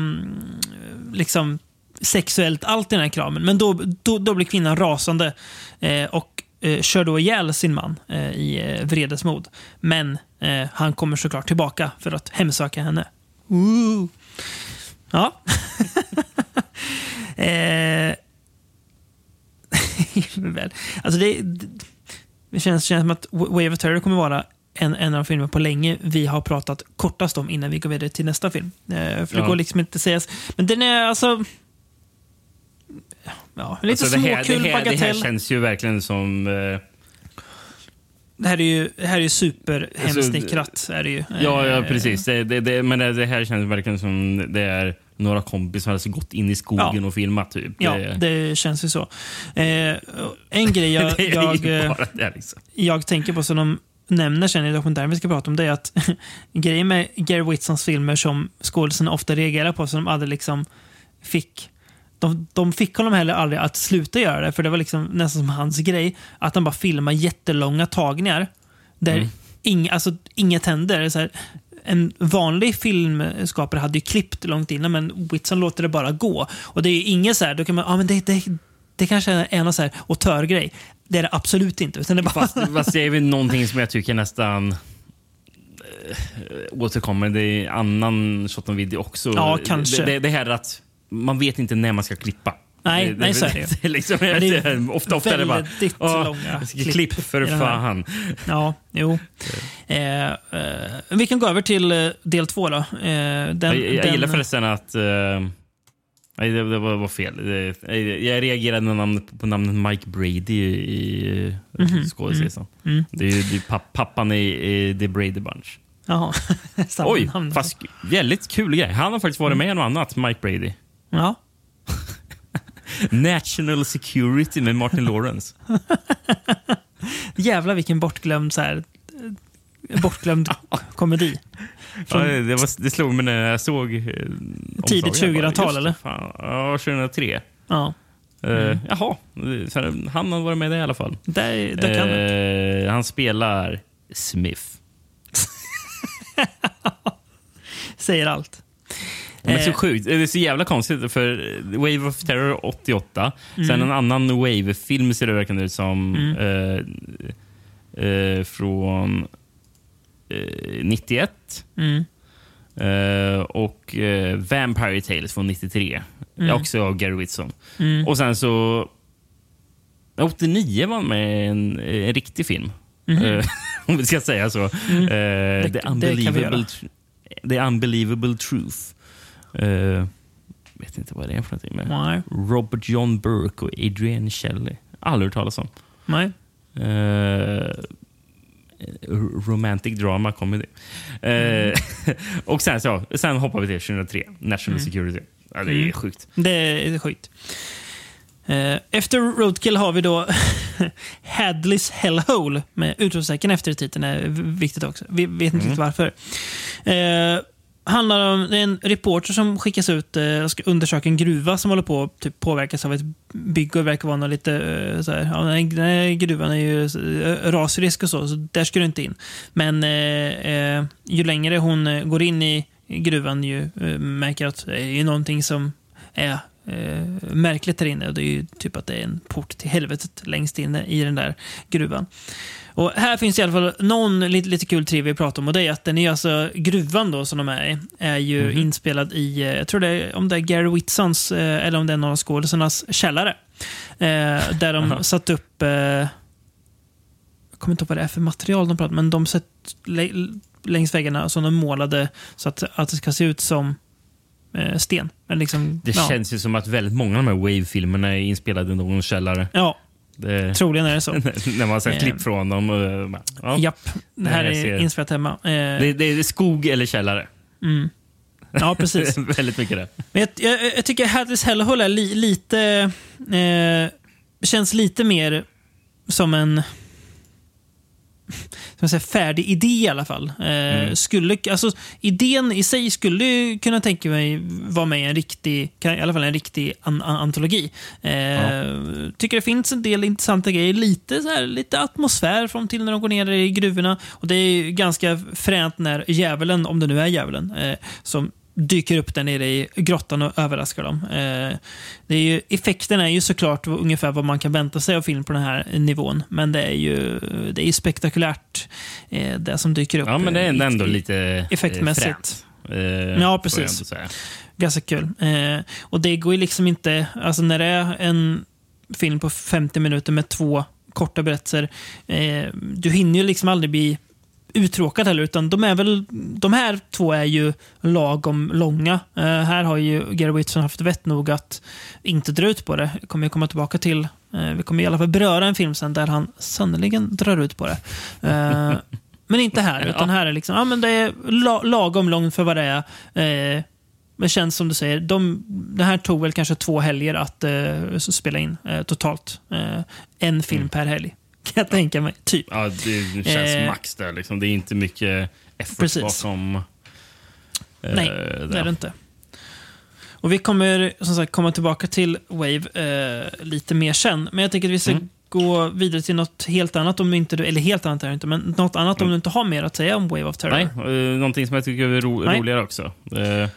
liksom sexuellt allt i den här kramen. Men då, då, då blir kvinnan rasande eh, och eh, kör då ihjäl sin man eh, i eh, vredesmod. Men eh, han kommer såklart tillbaka för att hemsöka henne. Ooh. Ja. eh, alltså det, det känns, känns som att Wave of Terror kommer vara en, en av de filmer på länge vi har pratat kortast om innan vi går vidare till nästa film. Eh, för det Ja. går liksom inte att sägas. Men den är alltså... Ja, lite Alltså, det, här, småkul det, här, det här bagatell. känns ju verkligen som... Eh, Det här är ju, här är ju superhemsnickrat. är det ju. ja, ja, Eh, precis. Det, det, det, men det, här känns verkligen som det är några kompisar som alltså gått in i skogen Ja. och filmat. Typ. Ja, det, känns ju så. Eh, en grej jag, jag, ju eh. Liksom. jag tänker på som de nämner sen i dokumentären vi ska prata om det är att grejen med Gary Whitsons filmer som skådisarna ofta reagerar på som de aldrig liksom fick de, de fick honom heller aldrig att sluta göra det, för det var liksom nästan som hans grej. Att han bara filmar jättelånga tagningar där Mm. ing, alltså, inget händer. Så här, en vanlig filmskapare hade ju klippt långt innan, men Whitson låter det bara gå. Och det är ju inget så här, då kan man, ja men det, det, det kanske är en så här autörgrej. Det är det absolut inte. Utan det är bara, Fast, fast det är väl någonting som jag tycker nästan eh, återkommer. Det är annan shot video också. Ja, kanske. Det, det, det här att man vet inte när man ska klippa. Nej, det, nej, så är det ju. liksom, Men det är ofta, ofta är det bara... "Åh, långa klipp, klipp för i den här." fan. Ja, jo. Eh, eh, vi kan gå över till eh, del två då. Eh, den, jag, jag den, gillar förresten att... eh, nej, det, det var, fel. Det, jag, reagerade på namnet, på namnet Mike Brady i, i Mhm, skådespelaren. mm. Det är ju det är papp, pappan i, i The Brady Bunch. Jaha, samma Oj, namn. fast väldigt kul grej. Han har faktiskt varit med i något annat, Mike Brady. Ja. National Security med Martin Lawrence. Jävlar vilken bortglömd så här, bortglömd komedi. Ja, det, det, var, det slog mig när jag såg eh, Tidigt. Jag bara, 2000-tal, just det, eller? Fan, ja, 2003. Ja, Eh, jaha, så han har varit med där i alla fall. där, där kan det. Eh, han spelar Smith. Säger allt. Men det är så Eh. sjukt. Det är så jävla konstigt. För Wave of Terror 88. Mm. Sen en annan Wave-film ser det verkligen ut som. Mm. Eh, eh, från eh, 91. Mm. Eh, och eh, Vampire Tales från 93. Mm. Också av Gary Whitson. Mm. Och sen så... 89 var med i en, en riktig film. Eh, om vi ska säga så. Mm. Eh, Det- the, det unbelievable, tr- the Unbelievable Truth. Uh, vet inte vad det är för någonting. Med. Nej. Robert John Burke och Adrienne Shelley. Aldrig hört talas om. Nej. Eh, romantic drama comedy. Eh, och sen, så, sen hoppar vi till 2003. National Security. Ja, det är Mm. sjukt. Det är sjukt. Efter Roadkill har vi då Hadleys Hellhole med utropstecken efter titeln. är viktigt också. Vi vet inte riktigt varför. Handlar om det är en reporter som skickas ut eh, och ska undersöka en gruva som håller på att typ, påverkas av ett bygge och verkar vara lite eh, så här, ja, den, här, gruvan är ju eh, rasrisk och så, så där ska du inte in. Men eh, ju längre hon går in i gruvan ju märker att det är någonting som är eh, märkligt där inne. Och det är ju typ att det är en port till helvetet längst inne i den där gruvan. Och här finns i alla fall någon lite, lite kul trivia att prata om och det är att den är alltså, gruvan då som de är i, är ju inspelad i, eh, jag tror det är, om det är Gary Whitsons eh, eller om det är någon av skådisarnas källare. Eh, där de satt upp eh, kommer inte ihåg vad det är för material de pratar men de lä- längs väggarna som de målade så att, att det ska se ut som eh, sten. Liksom, Det ja. känns ju som att väldigt många av de här Wave-filmerna är inspelade i någon källare. Ja, Det, troligen är det så. när man har sett Eh. klipp från dem. och, Ja. Japp, det här är ser. inspelat hemma. Eh, Det, det är skog eller källare. ja, precis. väldigt mycket det. Men jag, jag, jag tycker Hadley's Hellhole li, lite... Eh, känns lite mer som en som jag säger, färdig idé i alla fall. Eh, skulle, alltså, idén i sig skulle kunna tänka mig vara med i en riktig, i alla fall en riktig an, an, antologi. Eh, Tycker det finns en del intressanta grejer. Lite, så här, lite atmosfär från till när de går ner i gruvorna. Och Det är ganska fränt när djävulen, om det nu är djävulen, eh, som dyker upp där nere i grottan och överraskar dem. Eh, det är ju, effekterna är ju såklart ungefär vad man kan vänta sig av film på den här nivån. Men det är ju, det är ju spektakulärt eh, det som dyker upp. Ja, men det är ändå, eh, ändå i- lite eh, effektmässigt. fränt. Eh, Ja, precis. Ganska kul. Och det går ju liksom inte, alltså när det är en film på 50 minuter med två korta berättelser, eh, du hinner ju liksom aldrig bli uttråkad heller, utan de är väl, de här två är ju lagom långa. Eh, här har ju Gary Whitson haft vett nog att inte dra ut på det. Det kommer jag komma tillbaka till. Eh, vi kommer i alla fall beröra en film sen där han sannoliken drar ut på det. Eh, men inte här, utan här är liksom, ja men det är la, lagom långt för vad det är. Men känns som du säger, de, det här tog väl kanske två helger att eh, spela in eh, totalt. Eh, en film per helg, kan jag tänka mig. Typ. Ja, det känns Eh, max där. Liksom. Det är inte mycket effort Precis. bakom. eh, Nej, det är det inte. Och vi kommer som sagt komma tillbaka till Wave eh, lite mer sen. Men jag tycker att vi ska gå vidare till något helt annat, om inte du, eller helt annat är inte, men något annat om du inte har mer att säga om Wave of Terror. Nej, eh, någonting som jag tycker är ro Nej. roligare också. Eh,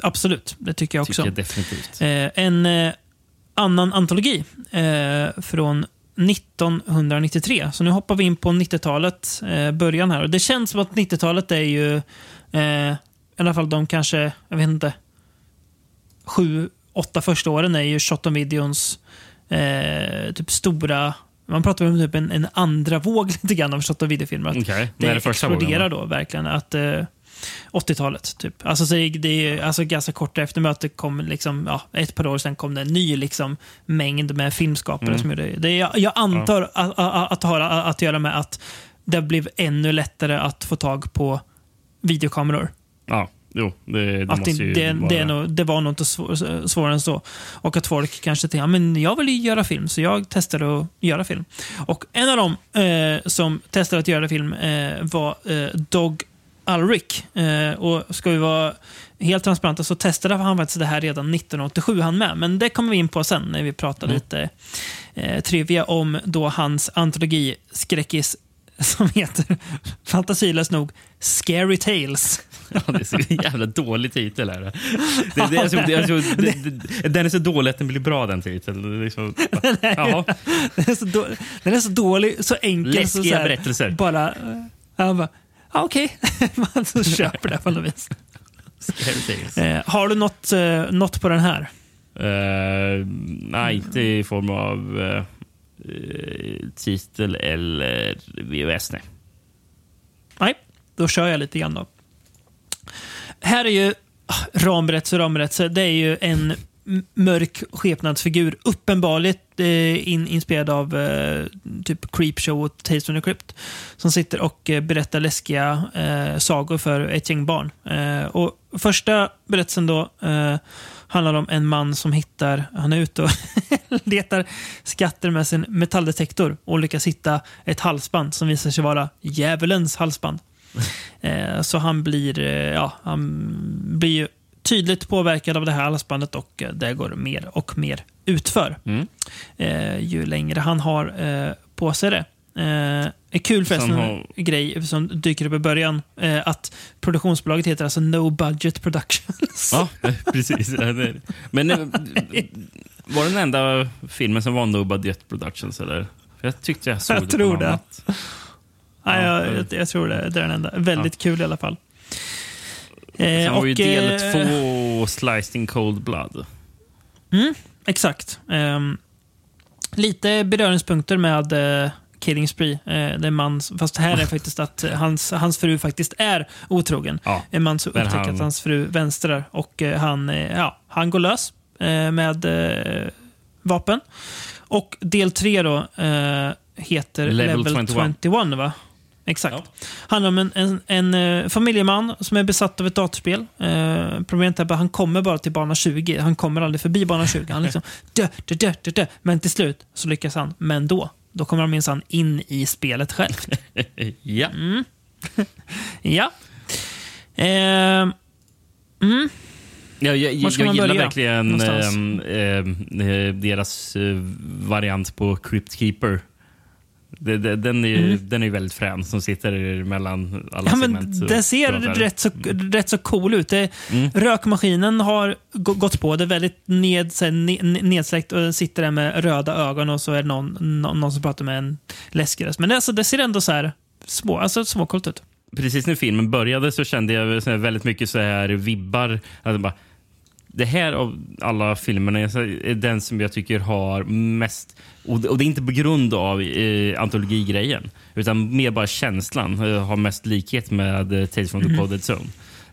Absolut, det tycker jag också. tycker jag definitivt. Eh, en eh, annan antologi eh, från 1993. Så nu hoppar vi in på 90-talet, eh, början här. Och det känns som att 90-talet är ju, eh, i alla fall de kanske, jag vet inte, sju, åtta första åren är ju Shot on Videons eh, typ stora man pratar om typ en, en andra våg lite grann av shot on videofilmer. Att Okej, det det första vågen exploderar då? då verkligen. Att, eh, 80-talet, typ. Alltså, så det är alltså ganska kort efter mötet kom liksom, ja, ett par år sedan kom det en ny liksom, mängd med filmskapare Mm. som gjorde det. det jag, jag antar att, att, att det har att göra med att det blev ännu lättare att få tag på videokameror. Ja, jo, det, det Att måste det, ju det, vara... det, nog, det var nog inte svår, svårare än så. Och att folk kanske tänkte, ja, men jag vill ju göra film, så jag testade att göra film. Och en av dem eh, som testade att göra film eh, var eh, Dog Ulrich. Eh, och ska vi vara helt transparenta så testade han faktiskt det här redan 1987 han med. Men det kommer vi in på sen när vi pratar lite eh, trivia om då hans antologi Skräckis som heter fantasilöst nog Scary Tales. Ja, det är så jävla dålig titel. Är det. Det, det, är så, det, är så, det, den är så dålig att den blir bra, den titeln. Liksom, Den är så, den är så dålig, så enkel. så, Läskiga så här, berättelser. Bara, han bara, ah, okej. Man så köper det på något vis. Eh, har du något, eh, något på den här? Eh, nej, inte i form av eh, titel eller VHS. Nej. Nej, då kör jag lite grann då. Här är ju ah, ramberättelse, ramberättelse. Det är ju en mörk skepnadsfigur. Uppenbarligen eh, in, inspirerad av eh, typ Creepshow och Tales from the Crypt. Som sitter och eh, berättar läskiga eh, sagor för ett gäng barn. Eh, och första berättelsen då eh, handlar om en man som hittar, han är ute och letar skatter med sin metalldetektor och lyckas hitta ett halsband som visar sig vara djävulens halsband. Eh, så han blir, ja, han blir tydligt påverkad av det här halsbandet och eh, det går mer och mer utför. Mm. Eh, ju längre han har eh, på sig det. Eh, kul förresten, har- grej som dyker upp i början, eh, att produktionsbolaget heter alltså No Budget Productions. Ja, precis. Ja, är det. Men eh, var det den enda filmen som var No Budget Productions? Eller? För jag tyckte jag såg Jag det tror på det. namnet. Ja, jag, Ja. jag, jag tror det, det är den enda. Väldigt kul i alla fall. Eh, Sen var ju del eh, två Sliced in Cold Blood. Exakt. Ehm, lite beröringspunkter med eh, Killing Spree. Eh, det man, fast här är faktiskt att hans, hans fru faktiskt är otrogen. Ja, En man som upptäcker han- att hans fru vänstrar och eh, han, ja, han går lös eh, med vapen. Och del tre då heter Level Level, 21. 21. va? Exakt. Handlar om en, en, en eh, familjeman som är besatt av ett datorspel. Eh, problemet är att han kommer bara till bana 20. Han kommer aldrig förbi bana 20. Han liksom dö, dö, dö, dö, dö. Men till slut så lyckas han. Men då, då kommer han minsann in i spelet själv. Ja. Mm. ja. Eh, mm. Ja, jag, jag, jag gillar verkligen ehm, eh, deras eh, variant på Crypt Keeper. Det, det, den är ju den är väldigt frän, som sitter mellan alla Ja, segment. men det ser rätt så, rätt så cool ut. Det, Rökmaskinen har gå- gått på. Det är väldigt ned, så här, ne- nedsläckt och sitter där med röda ögon och så är det någon, någon, någon som pratar med en läskig röst. Men alltså, det ser ändå så här små, alltså, småcoolt ut. Precis när filmen började så kände jag så väldigt mycket så här vibbar. Alltså bara, det här av alla filmerna är den som jag tycker har mest... Och det och det är inte på grund av eh, antologigrejen, utan mer bara känslan eh, har mest likhet med eh, Tales from the Coded Zone.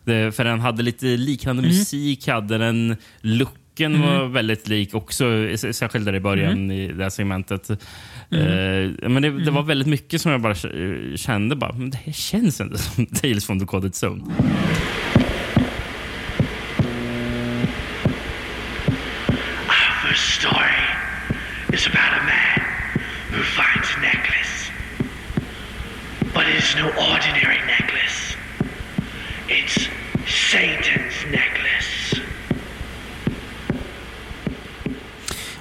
Det, för den hade lite liknande musik, hade den looken var väldigt lik också, s- särskilt där i början i det här segmentet. Eh, men det, det var väldigt mycket som jag bara kände, bara, men det här känns inte som Tales from the Coded Zone. Is about a man who finds a necklace. But it is no ordinary necklace. It's Satan's necklace.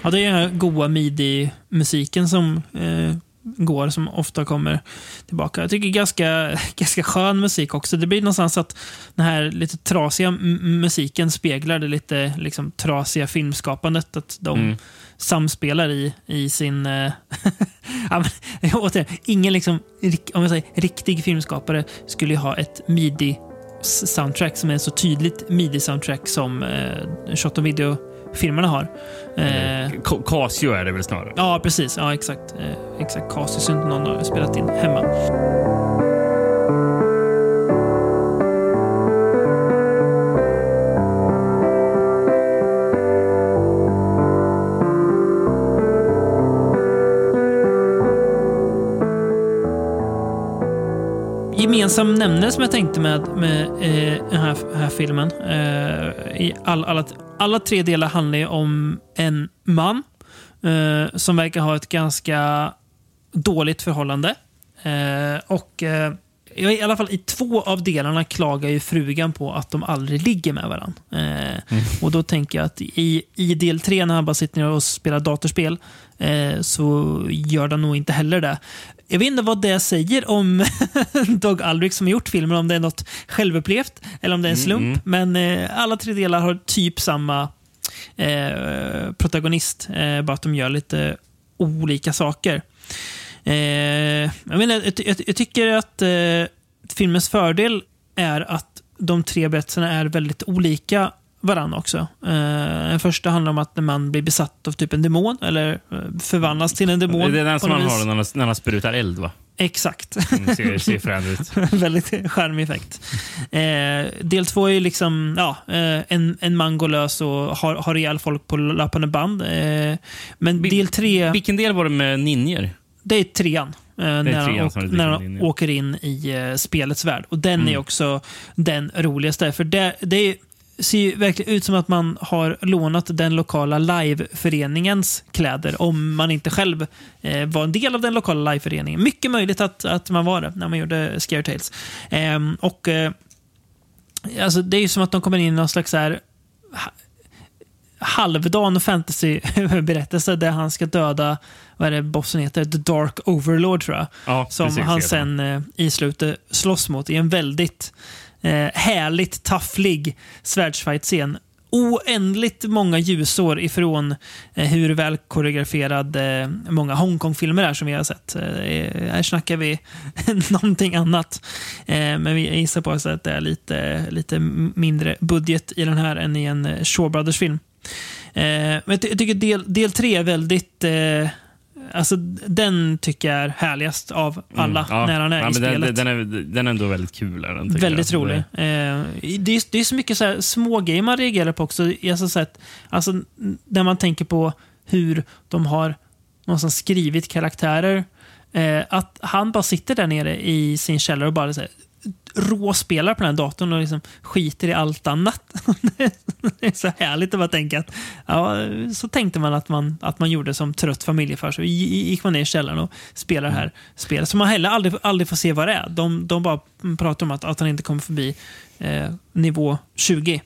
Ja, det är den här goa midi-musiken som eh, går, som ofta kommer tillbaka. Jag tycker ganska, ganska skön musik också. Det blir någonstans att den här lite trasiga musiken speglar det lite liksom, trasiga filmskapandet. Att de samspelar i, i sin... Eh, återigen, ingen liksom, om jag säger, riktig filmskapare skulle ha ett midi soundtrack som är så tydligt midi-soundtrack som eh, Shot on Video-filmerna har. Eh, Casio är det väl snarare. Ja, precis. Ja, exakt. Eh, exakt. Casus inte någon har spelat in hemma. Gemensam nämnare som jag tänkte med, med eh, den här, här filmen. Eh, i all, alla, alla tre delar handlar ju om en man eh, som verkar ha ett ganska dåligt förhållande. Eh, och eh, i alla fall i två av delarna klagar ju frugan på att de aldrig ligger med varandra. Eh, Och då tänker jag att i, i del tre när han bara sitter ner och spelar datorspel eh, så gör han nog inte heller det. Jag vet inte vad det säger om Doug Aldrich som har gjort filmen, om det är något självupplevt eller om det är en slump. Men eh, alla tre delar har typ samma eh, protagonist, eh, bara att de gör lite olika saker. Eh, jag, menar, jag, jag, jag tycker att eh, filmens fördel är att de tre berättelserna är väldigt olika varandra också. Eh, den första handlar om att när man blir besatt av typ en demon, eller eh, förvandlas till en demon. Det är den som man har när han, när han sprutar eld, va? Exakt. Mm, ser, ser frän ut. Väldigt charmig effekt. Eh, del två är liksom ja, eh, en, en man går lös och har, har ihjäl folk på löpande band. Eh, men del tre, Vilken del var det med ninjer? det är trean. Eh, när han, trean är när han åker in i eh, spelets värld. Och den Mm. är också den roligaste. För det, det är, ser ju verkligen ut som att man har lånat den lokala liveföreningens kläder om man inte själv eh, var en del av den lokala liveföreningen. Mycket möjligt att, att man var det när man gjorde Scare Tales. Ehm, och eh, alltså, Det är ju som att de kommer in i någon slags så här, ha- halvdan fantasyberättelse där han ska döda, vad är det bossen heter? The Dark Overlord tror jag. Ja, Som precis, han sen eh, i slutet slåss mot i en väldigt eh, härligt tafflig svärdsfight-scen. Oändligt många ljusår ifrån eh, hur väl koreograferad eh, många Hongkong-filmer är som vi har sett. Eh, här snackar vi någonting annat. Eh, men vi gissar på att det är lite, lite mindre budget i den här än i en eh, Shaw Brothers-film. Eh, men jag, ty- jag tycker del, del tre är väldigt... Eh, Alltså, den tycker jag är härligast av alla Mm, ja. när han är ja, i spelet. Den, den, är, den är ändå väldigt kul. Är den, Väldigt jag. rolig. Eh, det, är, det är så mycket så här små grejer man reagerar på också. Alltså, så att, alltså, när man tänker på hur de har någonstans skrivit karaktärer. Eh, att han bara sitter där nere i sin källare och bara så här, råspelar på den här datorn och liksom skiter i allt annat. det är så härligt att bara tänka att ja, så tänkte man att man, att man gjorde som trött familjefar. Så gick man ner i källaren och spelade det här spelet. Som man heller aldrig, aldrig får se vad det är. De, de bara pratar om att, att han inte kommer förbi eh, nivå 20.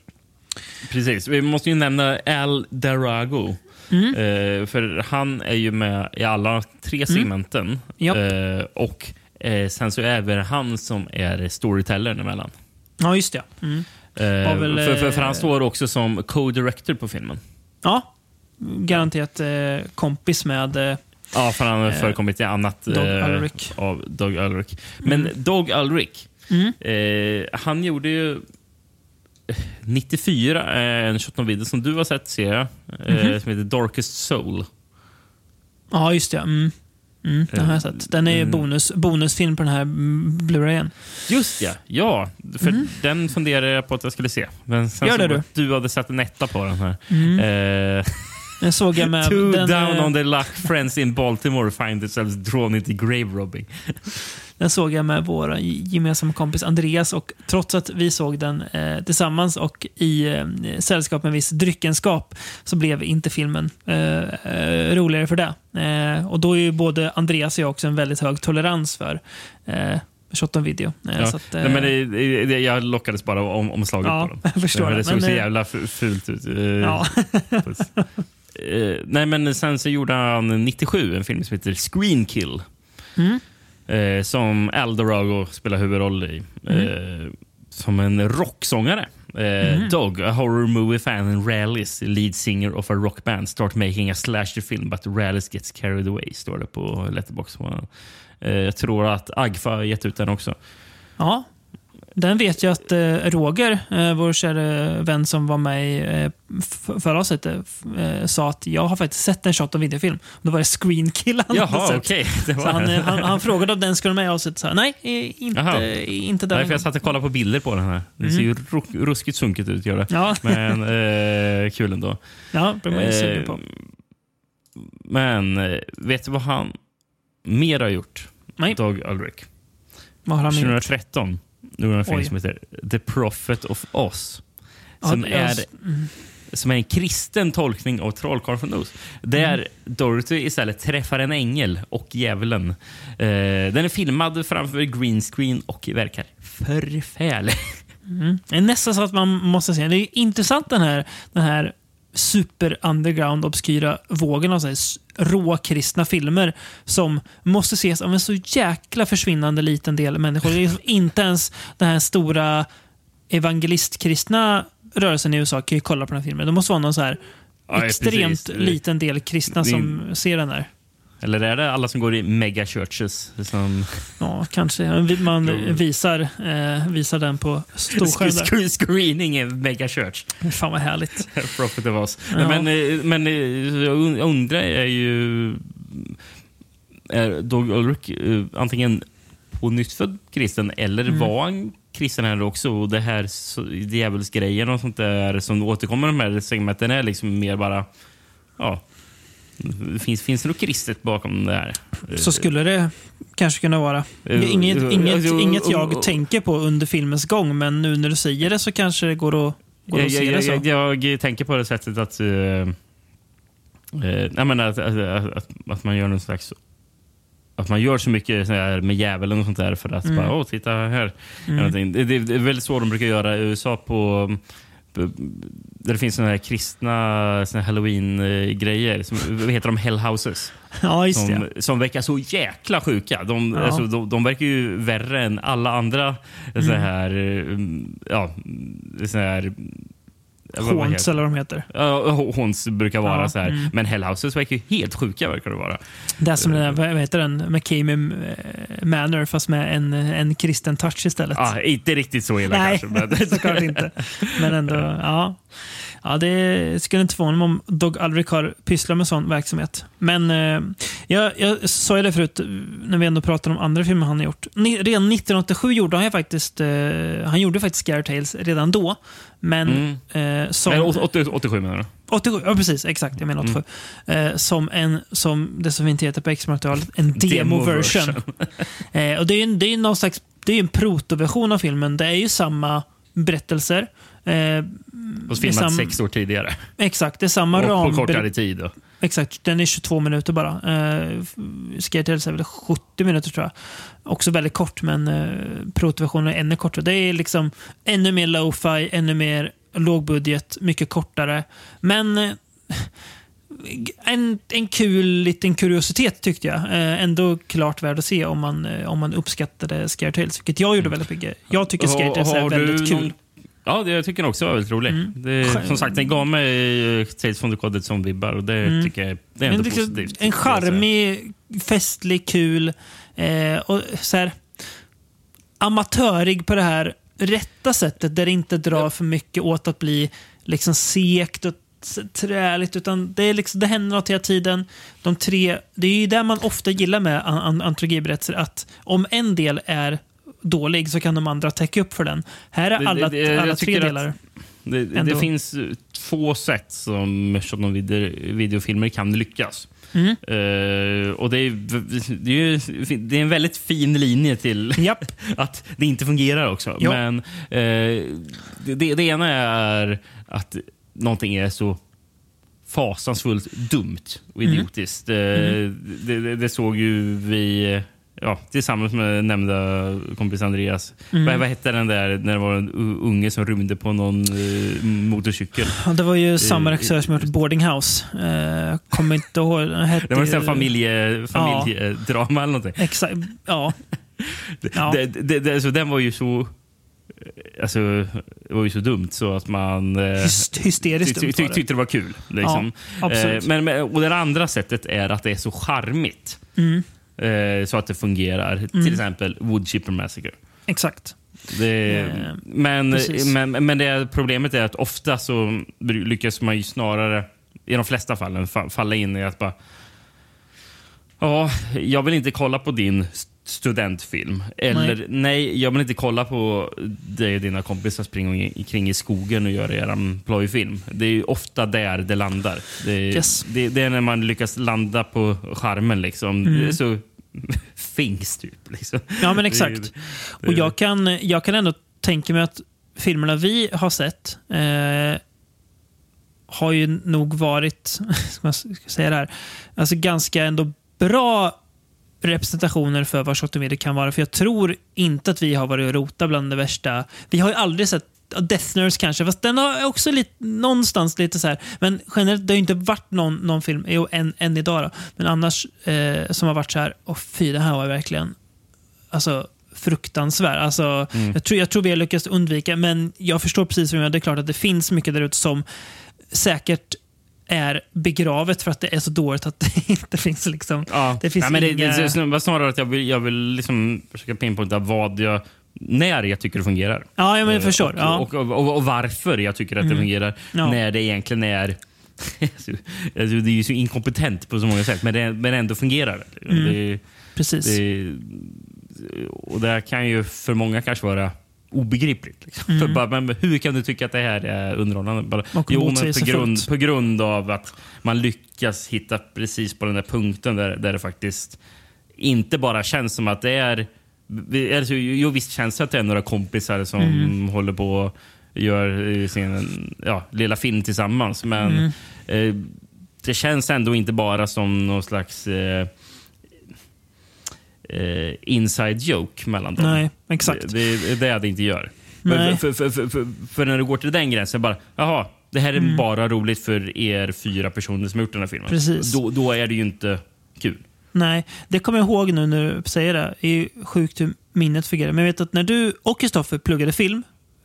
Precis. Vi måste ju nämna Al Darago. Mm. Eh, för han är ju med i alla tre segmenten. Japp. Eh, och eh, sen så är det han som är storytellern emellan. Ja, just det. Mm. Eh, väl, för, för, för eh, han står också som co-director på filmen. Ja, garanterat eh, kompis med eh, Ja, för han har förekommit i annat Doug eh, Ulrich. av Doug Ulrich. Men Doug Ulrich, Mm. eh, han gjorde ju eh, 94 eh, en shot video som du har sett, ser jag, eh, Mhm. som heter Darkest Soul. Ja, just det. Mm. Mm, den har jag sett. Den är ju Mm. bonus, bonusfilm på den här mm, Blu-rayen. Just ja, ja. För den funderade jag på att jag skulle se. Men sen. Gör det att du hade sett en etta på den här. Eh, Den såg jag med... Two den, down eh, on the luck friends in Baltimore find themselves drawn into grave robbing. Den såg jag med vår gemensamma kompis Andreas och trots att vi såg den eh, tillsammans och i eh, sällskap med viss dryckenskap så blev inte filmen eh, eh, roligare för det. Eh, och då är ju både Andreas och jag också en väldigt hög tolerans för shot on video. Ja. att, Nej, men det, det, jag lockades bara om, omslaget Ja, på den. jag förstår det. det såg Men, så jävla fu- fult ut. Ja. Eh, nej, men sen så gjorde han 97 en film som heter Screen Kill. Mm. Eh, som Eldorado spelar huvudroll i. Mm. Eh, som en rocksångare. Eh, Dog, a horror movie fan and realist, lead singer of a rock band, start making a slasher film but realist gets carried away, står det på Letterboxd. Eh, jag tror att Agfa har gett ut den också. Ja, den vet jag att eh, Roger, eh, vår kära vän som var med i eh, förra avsnittet, sa att jag har faktiskt sett en shot av videofilm. Då var det Screen Kill han hade Jaha, sett. okej. Det var han, han, han frågade om den skulle med i avsnittet. Så, nej, inte, Jaha. inte den. Nej, för jag satt och kollade på bilder på den här. Det ser ju ru- ruskigt sunkigt ut. Gör det. Ja, Men eh, kul ändå. ja det var jag sugen på. Men vet du vad han mer har gjort? Nej. Doug Ulrich. Vad har han med? 2013 gjorde han en film Oj. som heter The Prophet of Oz. Ja, Som, det- är, mm. som är en kristen tolkning av Trollkarlen från Oz. Där Mm. Dorothy istället träffar en ängel och djävulen. Eh, den är filmad framför green screen och verkar förfärlig. Det är nästan så att man måste se. Det är intressant den här, den här super underground obskyra vågen av råkristna filmer som måste ses av en så jäkla försvinnande liten del människor. Det är liksom inte ens den här stora evangelistkristna rörelsen i USA kan ju kolla på den här filmen. Det måste vara någon så här Ja, extremt precis. liten del kristna som ser den här. Eller är det alla som går i mega churches? Som Ja, kanske. Man visar, eh, visar den på storskärm. screening i mega church. Fan vad härligt. Prophet of Oz. Ja. Men, eh, men eh, jag und- undrar är ju... Är Doug Ulrich eh, antingen på nyttfödd kristen eller Mm. var han kristen här också? Och det här djävulsgrejen och sånt där som återkommer i de här segmenten är liksom mer bara... Ja, finns, finns det något kristet bakom det här? Så skulle det kanske kunna vara. Eh, Inget, eh, inget, alltså, inget jag tänker på under filmens gång, men nu när du säger det så kanske det går att, går att se det så. jag, jag, jag tänker på det sättet att... Uh, uh, att, att, att, man gör någon slags... Att man gör så mycket med djävulen och sånt där för att Mm. bara, åh, titta här. Det, det, det är väldigt så de brukar göra i USA på... Där det finns såna här kristna såna halloween-grejer. Som, vad heter de? Hellhouses. Ja, just Som, det. som verkar så jäkla sjuka. De, Ja. alltså, de, de verkar ju värre än alla andra så här... mm, Ja, så här... Haunts eller vad de heter. Ja, Håns brukar vara Ja, så här. mm. Men Hellhouses verkar ju helt sjuka. verkar det vara. Det är som den där, vad heter den, McCamey eh, Manor fast med en, en kristen touch istället. Ah, inte riktigt så illa Nej, kanske. Men, såklart inte. Men ändå, ja. Ja, det skulle inte förvåna mig om Dog Alric har pysslat med sån verksamhet. Men eh, jag, jag sa ju det förut, eh, när vi ändå pratade om andra filmer han har gjort. Ni, redan 1987 gjorde han ju faktiskt, eh, han gjorde faktiskt Scare Tales redan då. Men eh, som... Nej, 80, 87 menar du? 87, ja precis, exakt. Jag menar 87. Mm. Eh, som en, som det så fint heter på extra-materialet, en demo-version. Demo-version. eh, och det är ju det är någon slags, det är en protoversion av filmen. Det är ju samma berättelser. Eh, Och filmat sam- sex år tidigare. Exakt, det är samma Och ram. på kortare tid. Då. Exakt, den är 22 minuter bara. Scare Tales är väl 70 minuter tror jag. Också väldigt kort, men uh, protoversionen är ännu kortare. Det är liksom ännu mer lo-fi, ännu mer lågbudget, mycket kortare. Men eh, en, en kul liten kuriositet tyckte jag. Eh, ändå klart värd att se om man, eh, om man uppskattade Scare Tales, vilket jag gjorde väldigt mycket. Jag tycker Scare Tales är väldigt kul. Ja, det, jag tycker den också var väldigt rolig. Mm. Det, som sagt, den gav mig Tales from the Coded som vibbar och det Mm. tycker jag det är ändå liksom positivt. En charmig, festlig, kul eh, och så här, amatörig på det här rätta sättet där det inte drar för mycket åt att bli liksom sekt och träligt. Utan det, är liksom, det händer något hela tiden. De tre, det är ju det man ofta gillar med an- an- antologiberättelser. Att om en del är dålig så kan de andra täcka upp för den. Här är Det- alla, det- jag alla tre delar. Det, det finns eh, två sätt som shot videofilmer kan lyckas. Mm. Eh, och det är, det, är ju, det är en väldigt fin linje till Japp. att det inte fungerar också. Ja. Men eh, det, det, det ena är att någonting är så fasansfullt dumt och Mm. idiotiskt. Eh, det, det, det såg ju vi ja, tillsammans med nämnda kompis Andreas. Mm. Vad, vad hette den där när det var en unge som rymde på någon eh, motorcykel? Ja, det var ju samma regissör som gjort Boarding House. Eh, kommer inte ihåg. Hette Det var en familje, familjedrama eller någonting. Exakt. Ja. Ja. Det, det, det, alltså, den var ju så... Alltså, det var ju så dumt så att man... eh, Hyst- hysteriskt ty- ty- det. tyckte det var kul. Liksom. Ja, absolut. Eh, men, men, och det andra sättet är att det är så charmigt. Mm. Eh, så att det fungerar. Till exempel Wood Chipper Massacre. Exakt. Det, Eh, men, men, men det problemet är att ofta så lyckas man ju snarare, i de flesta fallen, fa- falla in i att bara... Ja, jag vill inte kolla på din studentfilm. Eller nej. Nej. jag vill inte kolla på dig och dina kompisar springa kring i skogen och göra er plojfilm. Det är ju ofta där det landar. Det, är- Yes. det, det är när man lyckas landa på skärmen. Liksom. Är så finks typ. Liksom. Ja, men exakt. Och jag kan, jag kan ändå tänka mig att filmerna vi har sett eh, har ju nog varit, ska man säga det här, alltså ganska ändå bra representationer för vad shot video kan vara. För jag tror inte att vi har varit och rota bland det värsta. Vi har ju aldrig sett Death Nurse kanske, fast den har också lite, någonstans lite så här. Men generellt, det har ju inte varit någon, någon film, jo, än, än idag då. Men annars eh, som har varit så här, och fy, det här var verkligen alltså, fruktansvärd. Alltså, jag, tror, jag tror vi har lyckats undvika, men jag förstår precis vad du menar. Det är klart att det finns mycket där ute som säkert är begravet för att det är så dåligt att det inte finns liksom... Ja. Det finns ja, men det, inga... det, det snarare att jag vill, jag vill liksom försöka pinpointa vad jag, när jag tycker det fungerar. Ja, jag men, jag Eh, förstår. Och, ja. och, och, och varför jag tycker att det fungerar. Ja. När det egentligen är... alltså, det är ju så inkompetent på så många sätt, men det, men ändå fungerar. Mm. det, precis. det och det kan ju för många kanske vara obegripligt. Liksom. För bara, men hur kan du tycka att det här är underhållande? Bara, Mm. Jo, men på grund, på grund av att man lyckas hitta precis på den där punkten där, där det faktiskt inte bara känns som att det är... Alltså, jo, visst känns det att det är några kompisar som Mm. håller på och gör sin ja, lilla film tillsammans. Men Mm. eh, det känns ändå inte bara som någon slags eh, eh, inside joke mellan dem. Nej, exakt. Det, det är det det inte gör. Nej. För, för, för, för, när du går till den gränsen, bara, jaha, det här är bara roligt för er fyra personer som har gjort den här filmen. Mm. Precis. Då, då är det ju inte kul. Nej, det kommer jag ihåg nu när du säger det. Det är ju sjukt hur minnet fungerar. Men jag vet att när du och Kristoffer pluggade film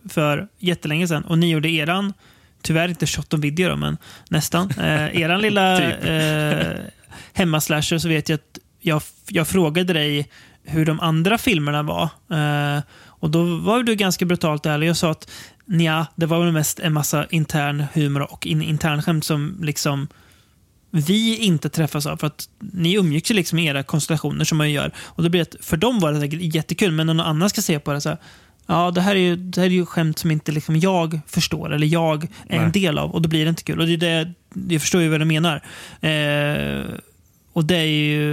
för jättelänge sedan och ni gjorde eran, tyvärr inte shot on video då, men nästan, eh, eran lilla Typ. eh, hemmaslasher så vet jag att jag, jag frågade dig hur de andra filmerna var. Eh, och då var du ganska brutalt ärlig och sa att Nja, det var väl mest en massa intern humor och in, internskämt som liksom vi inte träffas av. För att ni umgicks ju liksom i era konstellationer som man gör. Och det blir att för dem var det säkert jättekul, men när någon annan ska se på det så här, Ja, det här är ju, det här är ju skämt som inte liksom jag förstår eller jag är en Nej. del av och då blir det inte kul. Och det är det, jag förstår ju vad du menar. Eh, och det är ju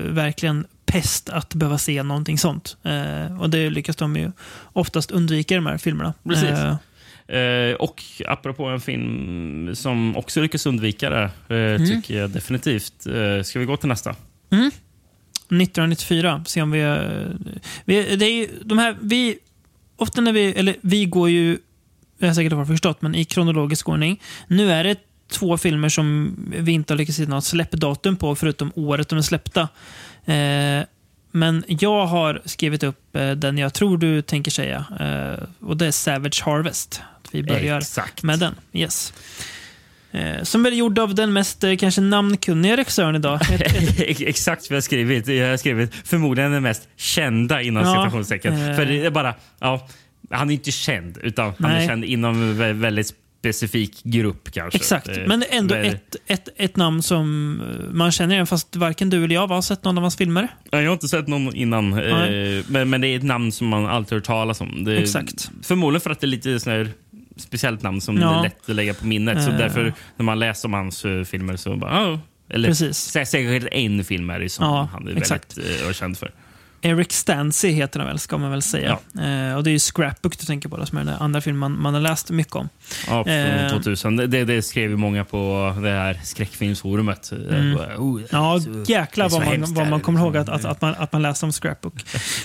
verkligen pest att behöva se någonting sånt. Eh, och det lyckas de ju oftast undvika i de här filmerna. Precis. Eh, Eh, och apropå en film som också lyckas undvika det, eh, tycker jag definitivt. Eh, ska vi gå till nästa? 1994. Se om vi... eh, vi det är ju, de här, vi, ofta när vi... Eller vi går ju... Jag har säkert har förstått, men i kronologisk ordning. Nu är det två filmer som vi inte har lyckats hitta något släppdatum på, förutom året de är släppta. Eh, men jag har skrivit upp eh, den jag tror du tänker säga. Eh, och det är Savage Harvest. Att vi börjar Exakt. med den. Yes. Eh, som är gjord av den mest eh, kanske namnkunniga regissören idag. Exakt vad jag har skrivit. Jag har skrivit förmodligen den mest kända inom Ja, citationstecken. eh. För det är bara, ja, han är inte känd, utan han är känd inom väldigt specifik grupp kanske. Exakt, Eh, men ändå men- ett, ett, ett namn som man känner igen fast varken du eller jag har sett någon av hans filmer. Ja, Jag har inte sett någon innan, eh, Nej. men, men det är ett namn som man alltid hört talas om. Det Exakt. Förmodligen för att det är lite sån här speciellt namn som Ja. är lätt att lägga på minnet. Så Eh. därför när man läser om hans filmer så bara, oh. Eller Precis. sä- säkert en film är det som Ja, han är exakt. väldigt eh, känd för. Eric Stancy heter han väl, ska man väl säga. Eh, och det är ju Scrapbook du tänker på, då, som är den andra filmen man, man har läst mycket om. Ja, från Eh. 2000. Det, det skrev ju många på det här skräckfilmsforumet. Mm. Eh, oh, Ja, så- jäklar vad man, vad man kommer ihåg att, att, att, man, att man läste om Scrapbook.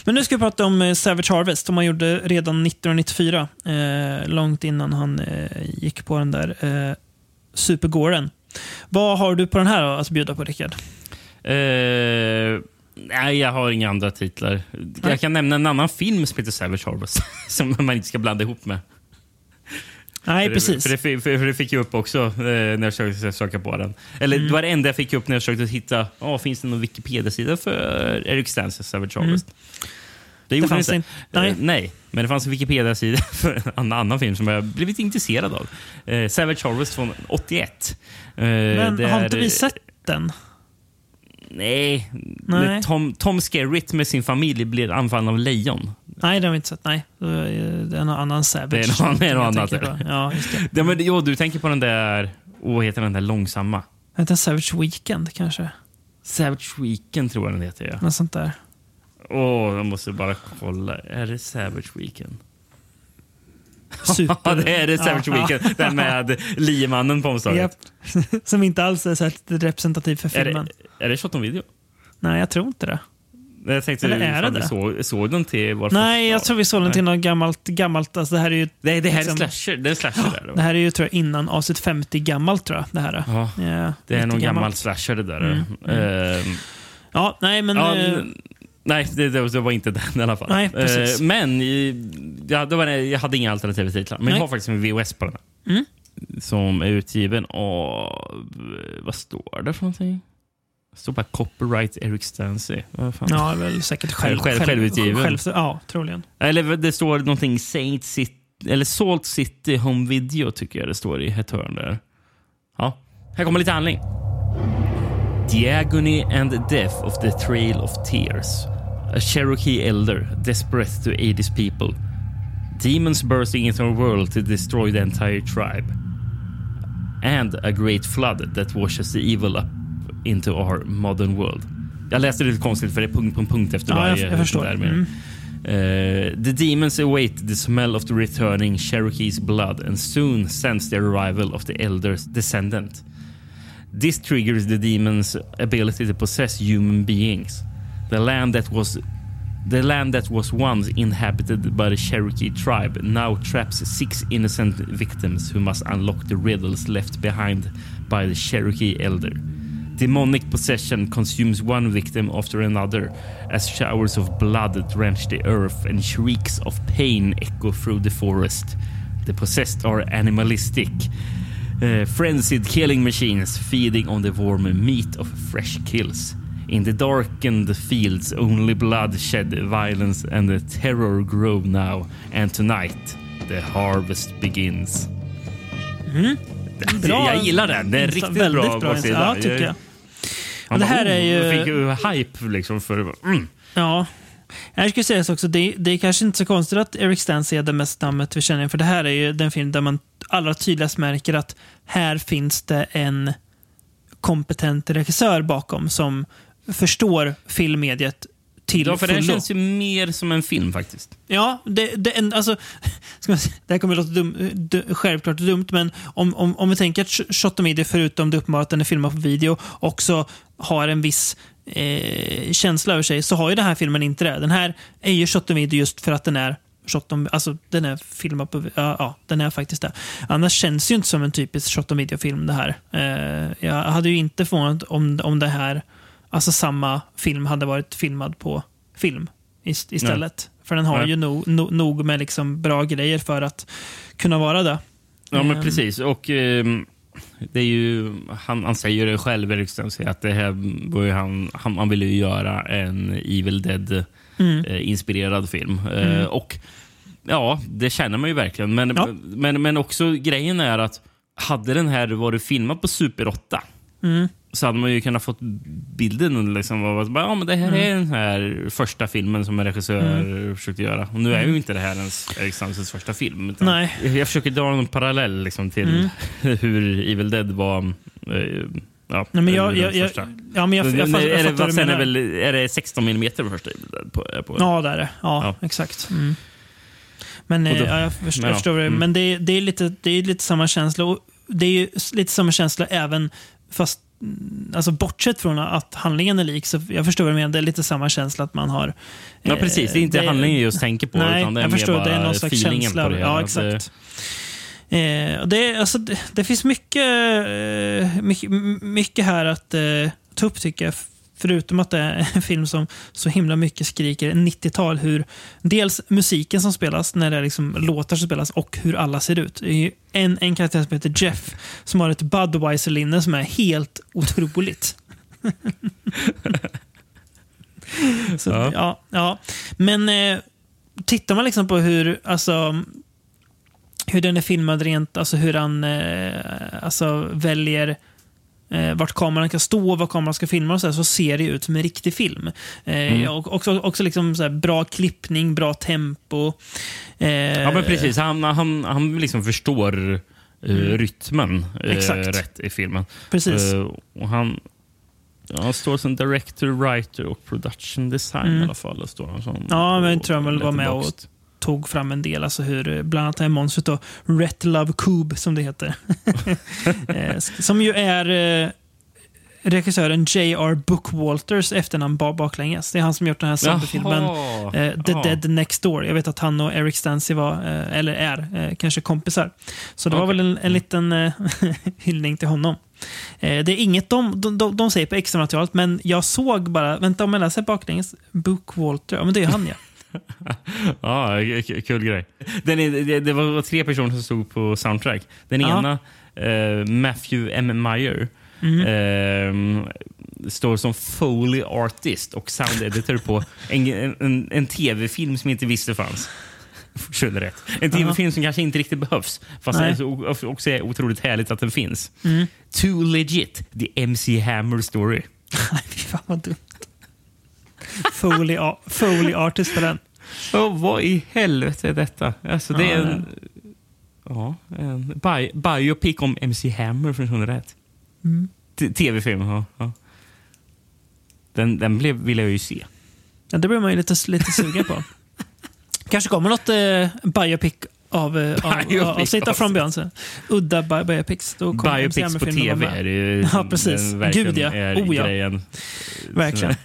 Men nu ska vi prata om eh, Savage Harvest, som han gjorde redan 1994. Eh, långt innan han eh, gick på den där eh, supergården. Vad har du på den här då, att bjuda på, Rickard? Nej, jag har inga andra titlar. Jag kan nämna en annan film som heter Savage Harvest. som man inte ska blanda ihop med. Nej, för precis. Det, för, det, för, för det fick jag upp också eh, när jag försökte söka på den. Eller Mm. det var det enda jag fick upp när jag försökte hitta, oh, finns det någon Wikipedia-sida för Eric Stances Savage Harvest? Det gjorde Mm. fanns det inte. inte. Nej. Eh, nej, men det fanns en Wikipedia-sida för en annan film som jag blivit intresserad av. Eh, Savage Harvest från 81. Eh, Men det har inte vi sett den? Nej. Nej. Tom, Tom Skerritt med sin familj blir anfallen av lejon. Nej, det har vi inte sett. Nej, det är en annan Savage. Det är någon- det är eller? på. Ja, just det. Ja, men, jo, du tänker på den där... Oh, vad heter den där långsamma? Heter Savage Weekend kanske? Savage Weekend tror jag den heter. Ja. Något sånt där. Åh, jag måste bara kolla. Är det Savage Weekend? Super. Ja, det är det Savage Ja. Weekend. Den med liemannen på omslaget. Japp. Som inte alls är här representativ för Är filmen. det, är det shot on video? Nej, jag tror inte det. Jag tänkte, Eller är det det? Såg, såg den till vår Nej, jag tror vi såg den till något gammalt. gammalt alltså det här är ju, Nej, det här är liksom- slasher. Det är slasher där. det här är ju tror jag, innan avsnitt 50 gammalt. tror jag. Det, här. Ja, Ja, det är någon gammal slasher det där. Mm, Ehm, Ja, nej, men... Ja, n- nej, det, det, var inte den i alla fall. Nej, precis. Eh, men eh, ja, det var, jag hade inga alternativa titlar. Men Nej. jag har faktiskt en VHS på den. här. Mm. Som är utgiven av... eh, Vad står det för någonting? Det står bara copyright Eric Stancy. Ja, väl säkert själv, Själv- självutgiven. Själv, ja, troligen. Eller det står någonting Saint City, eller Salt City Home Video tycker jag det står i ett hörn där. Ja, här kommer lite handling. The agony and the death of the Trail of Tears. A Cherokee elder, desperate to aid his people. Demons bursting into our world to destroy the entire tribe. And a great flood that washes the evil up into our modern world. Jag läste det lite konstigt för det är punkt på punkt efter Ja, jag, varje. jag förstår. där med- Mm. Uh, the demons await the smell of the returning Cherokee's blood and soon sense the arrival of the elder's descendant. This triggers the demons' ability to possess human beings. The land that was the land that was once inhabited by the Cherokee tribe now traps six innocent victims who must unlock the riddles left behind by the Cherokee elder. Demonic possession consumes one victim after another as showers of blood drench the earth and shrieks of pain echo through the forest. The possessed are animalistic, uh, frenzied killing machines feeding on the warm meat of fresh kills. In the darkened fields, only bloodshed, violence, and the terror grow now and tonight. The Harvest Begins. Mm. Bra. Jag gillar den. Det är en riktigt väldigt bra, bra baksida. Ja, tycker jag. Han det här är ju- oh, fick ju hype liksom för... Mm. Ja. Jag skulle säga så också, det, det är kanske inte så konstigt att Eric Stance är det mest namnet vi känner för det här är ju den film där man allra tydligast märker att här finns det en kompetent regissör bakom som förstår filmmediet till Ja, för fullo. känns ju mer som en film faktiskt. Ja, det, det, en- alltså, säga, det här kommer att låta dum, du, självklart dumt, men om, om, om vi tänker att Sh- Shot Video, förutom det uppenbara att den är filmad på video, också har en viss eh, känsla över sig, så har ju den här filmen inte det. Den här är ju Shot Video just för att den är Shot on, alltså den är filmad på... Ja, ja, den är faktiskt det. Annars känns det ju inte som en typisk Shot on Video-film det här. Eh, jag hade ju inte förvånat om, om det här, alltså samma film hade varit filmad på film ist- istället. För den har Nej. ju nog, no, nog med liksom bra grejer för att kunna vara det. Ja, men Ehm. precis. Och ehm, det är ju, han, han säger det själv, Stoltz, att det här var han, han, han ville ju göra en Evil Dead-inspirerad film. Eh, och ja, det känner man ju verkligen. Men, Ja. men, men också grejen är att hade den här varit filmad på Super 8 så hade man ju kunnat fått bilden liksom av att bara, ja, men det här är den här första filmen som en regissör försökte göra. Och nu är ju inte det här ens Eric Stoltzs första film. Nej. Jag, jag försöker dra en parallell liksom, till hur Evil Dead var. Eh, ja, Nej, men jag, jag, jag, ja, men jag, jag, jag, jag, är, det, fattar sen är, väl, är det 16 mm på första Evil Dead? På, på, Ja, det är det. Ja, Ja. exakt. Mm. Men då- eh, ja, jag förstår, jag ja, det. mm. Men det, det, är lite, det är lite samma känsla. Och det är lite samma känsla även fast mm, Alltså bortsett från att handlingen är lik, så jag förstår vad du menar. Det är lite samma känsla att man har... Ja, eh, precis. Det är inte handlingen jag just tänker på, Nej, utan det är jag mer förstår. bara Det är någon slags känsla. på det ja, exakt. Eh, det, alltså, det, det finns mycket, eh, mycket, mycket här att eh, ta upp tycker jag. Förutom att det är en film som så himla mycket skriker 90-tal. Hur dels musiken som spelas, när det är liksom låtar som spelas och hur alla ser ut. Det är ju en, en karaktär som heter Jeff som har ett Budweiser-linne som är helt otroligt. så, Ja. ja. Ja, Men eh, tittar man liksom på hur, alltså, hur den är filmad rent, alltså hur han eh, alltså väljer eh, vart kameran kan stå, vad kameran ska filma och så, här, så ser det ut som en riktig film. Eh, och också också liksom så här, bra klippning, bra tempo. Eh, Ja, men precis. Han, han, han liksom förstår eh, rytmen eh, Mm. Rätt i filmen. Precis. Eh, och han, ja, han står som director, writer och production design i alla fall. Står han som, Mm. Ja, men på tror jag väl var med och Letterboxd. Tog fram en del, alltså hur eh, bland annat det här monstret då, Ret Love Coob som det heter. eh, som ju är eh, regissören J.R. Bookwalters efternamn ba- baklänges. Det är han som gjort den här zombiefilmen eh, The Ja. Dead Next Door. Jag vet att han och Eric Stancy var, eh, eller är, eh, kanske kompisar. Så det var Okej. väl en, en liten eh, hyllning till honom. Det är inget de, de, de, de säger på extra materialet, men jag såg bara, vänta om jag läser baklänges, Bookwalter, ja men det är han ja. Ja, kul grej. Den är, det, det var tre personer som stod på soundtrack. Den Ja. ena, eh, Matthew M. Meyer, Mm. eh, står som Foley Artist och sound editor på en, en, en tv-film som inte visste fanns. Rätt. En tv-film som kanske inte riktigt behövs, fast det Nej. så, också är otroligt härligt att den finns. Mm. Too legit, the MC Hammer story. Nej, fy fan vad dumt. Foley, Foley artist på den. Oh, vad i helvete är detta? Alltså, det är en, ja, en bi biopic om MC Hammer, för att rätt. T- Tv-film, ja. ja. Den, den blev, ville jag ju se. Ja, det blir man ju lite, lite sugen på. Kanske kommer något eh, biopic av, eh, av, av, Biopic av Sita av- från Beyonce. Udda bi biopics. Då kommer Biopics på tv är det ju Ja, precis. Gud, ja. är Oh, ja. grejen. Verkligen.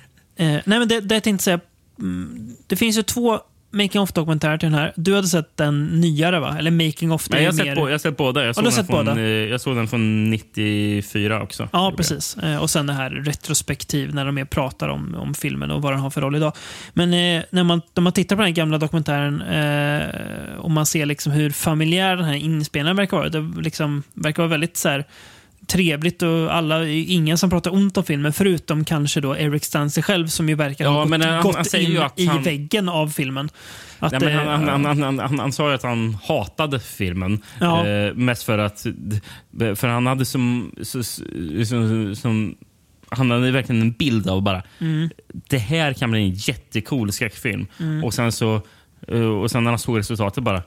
Eh, nej, men det, det jag tänkte säga. Mm, det finns ju två making of-dokumentärer till den här. Du hade sett den nyare, va? Eller making of. Nej, jag, har mer- sett på, jag har sett båda. Jag såg, den sett från, båda? eh, jag såg den från 94 också. Ja, Gjorde jag. precis. Eh, Och sen det här retrospektiv när de mer pratar om, om filmen och vad den har för roll idag. Men eh, när, man, när man tittar på den gamla dokumentären eh, och man ser liksom hur familjär den här inspelningen verkar vara. Det liksom, verkar vara väldigt så här, trevligt och alla, ingen som pratar ont om filmen förutom kanske då Eric Stancy själv som ju verkar Ja, ha gått, han- gått han in att i han- väggen av filmen. Att, Nej, men eh, han, han, han, han, han, han sa ju att han hatade filmen. Ja. Eh, mest för att... För han hade som... Så, som, som han hade verkligen en bild av bara... Mm. Det här kan bli en jättecool skräckfilm. Och sen så... eh, Och sen när han såg resultatet bara...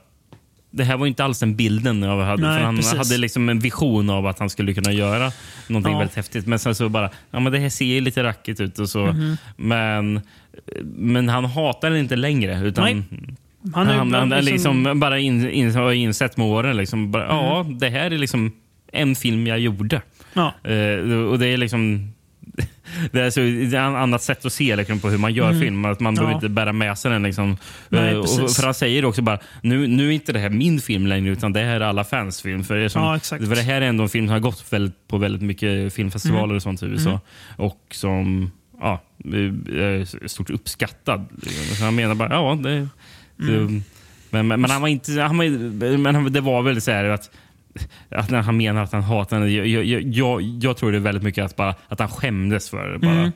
Det här var inte alls den bilden jag hade. Nej, för han precis. hade liksom en vision av att han skulle kunna göra någonting Ja. väldigt häftigt. Men sen så bara, ja men det här ser ju lite rackigt ut och så. Mhm. Men, men han hatar den inte längre. Utan Nej. han, ju han, han liksom, bara in, in, har insett med åren, liksom, bara, ja, det här är liksom en film jag gjorde. Ja. Eh, och det är liksom... Det är, så, det är ett annat sätt att se liksom, på hur man gör film. Att man behöver Mm. Ja. inte bära med sig den. Liksom. Nej, Eh, och, för han säger också bara, nu, nu är inte det här min film längre, utan det här är alla fans film. För det, som, Ja, för det här är ändå en film som har gått väldigt, på väldigt mycket filmfestivaler Mm. och sånt i USA. Och som ja, är stort uppskattad. Så han menar bara, ja, det... Mm. det men, men, han var inte... Han var, men det var väl så här att att när han menar att han hatar henne, jag, jag, jag, jag tror det är väldigt mycket att, bara, att han skämdes för det. Bara.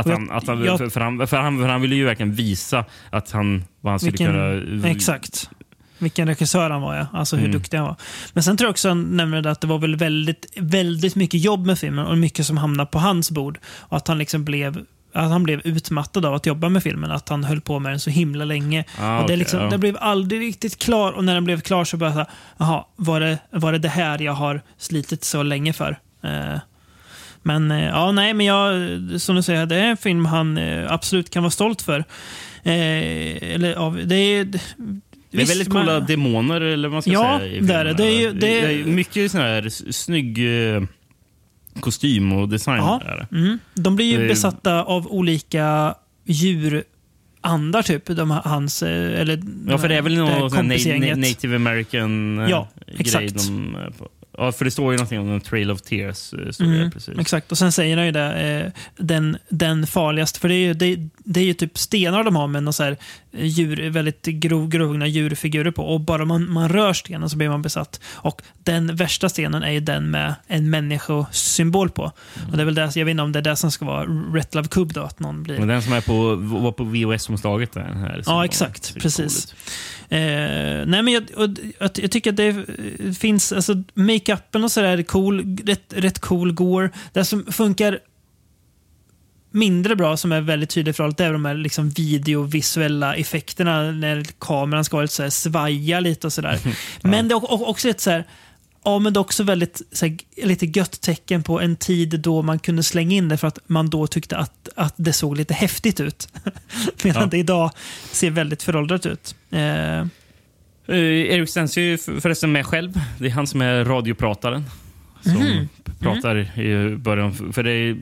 Att han, att han, Mm. Jag- för, för, han, för, han, för han ville ju verkligen visa att han, vad han skulle Vilken, kunna... exakt. Vilken regissör han var, ja. Alltså hur Mm. duktig han var. Men sen tror jag också han nämnde att det var väl väldigt, väldigt mycket jobb med filmen och mycket som hamnade på hans bord. Och att han liksom blev att han blev utmattad av att jobba med filmen. Att han höll på med den så himla länge. Ah, och det, okej, liksom, ja. det blev aldrig riktigt klar. Och när den blev klar så började jag säga, jaha, var det, var det det här jag har slitit så länge för? Eh, men eh, ja, nej, men jag, som du säger, det är en film han eh, absolut kan vara stolt för. Eller, av, det är, Det är väldigt coola man- demoner, eller vad man ska Ja, säga. i det är det. Det är det- är mycket sån här snygg kostym och design. Där. Mm. De blir ju besatta av olika djurandar, typ. De, hans, eh, eller, Ja, för det är väl någon native american eh, Ja, grej. exakt. De, på- ja, för det står ju någonting om en trail of tears. eh, Mm, precis. exakt, och sen säger han ju det, eh, den, den farligaste, för det är, ju, det, det är ju typ stenar de har med någon så här eh, djur, väldigt grov, grovhuggna djurfigurer på. Och bara man, man rör stenen så blir man besatt. Och den värsta stenen är ju den med en människosymbol på. Och det är väl det, jag vet inte om det är det som ska vara Ret Love Cub då, att någon blir... Men den som är på, var på VHS-omslaget. Ja, exakt. Precis. cool ut. Eh, nej, men jag, jag, jag tycker att det eh, finns, alltså makeupen och sådär är cool, rätt, rätt cool gore. Det som funkar mindre bra, som är väldigt tydligt för allt, det är de här liksom videovisuella effekterna när kameran ska så här, svaja lite och sådär. Men det är också lite så här, Ja, men det är också väldigt så här, lite gött tecken på en tid då man kunde slänga in det för att man då tyckte att, att det såg lite häftigt ut. Medan Ja. det idag ser väldigt föråldrat ut. Eh, Eh, Erik Stensi är ju för- förresten med själv. Det är han som är radioprataren. Som Mhm. p- pratar i början. För, det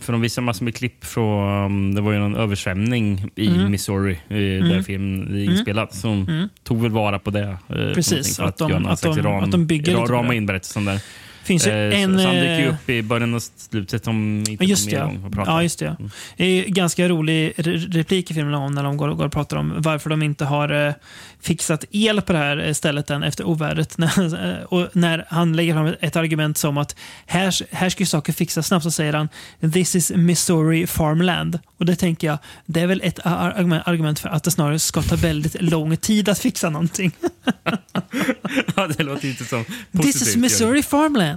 för de visar massor med klipp från... Det var ju någon översvämning i Mhm. Missouri eh, där filmen är inspelad. Som tog väl vara på det. eh, på Mm. Precis, för att de- att de- ram, att de bygger ra- lite på det. in berättelsen där. Finns ju Eh, en... så, han dyker ju eh, upp i början och slutet om inte just det. igång och pratar. Ja, just det. Det är ganska rolig re- replik i filmen om när de går, går och pratar om varför de inte har eh, fixat el på det här stället än efter ovädret. När- eh, och när han lägger fram ett argument som att här, här ska ju saker fixas snabbt så säger han “This is Missouri farmland”. Och det tänker jag, det är väl ett ar- argument- för att det snarare ska ta väldigt lång tid att fixa någonting. ja, det låter inte som “This is positivt, Missouri farmland”.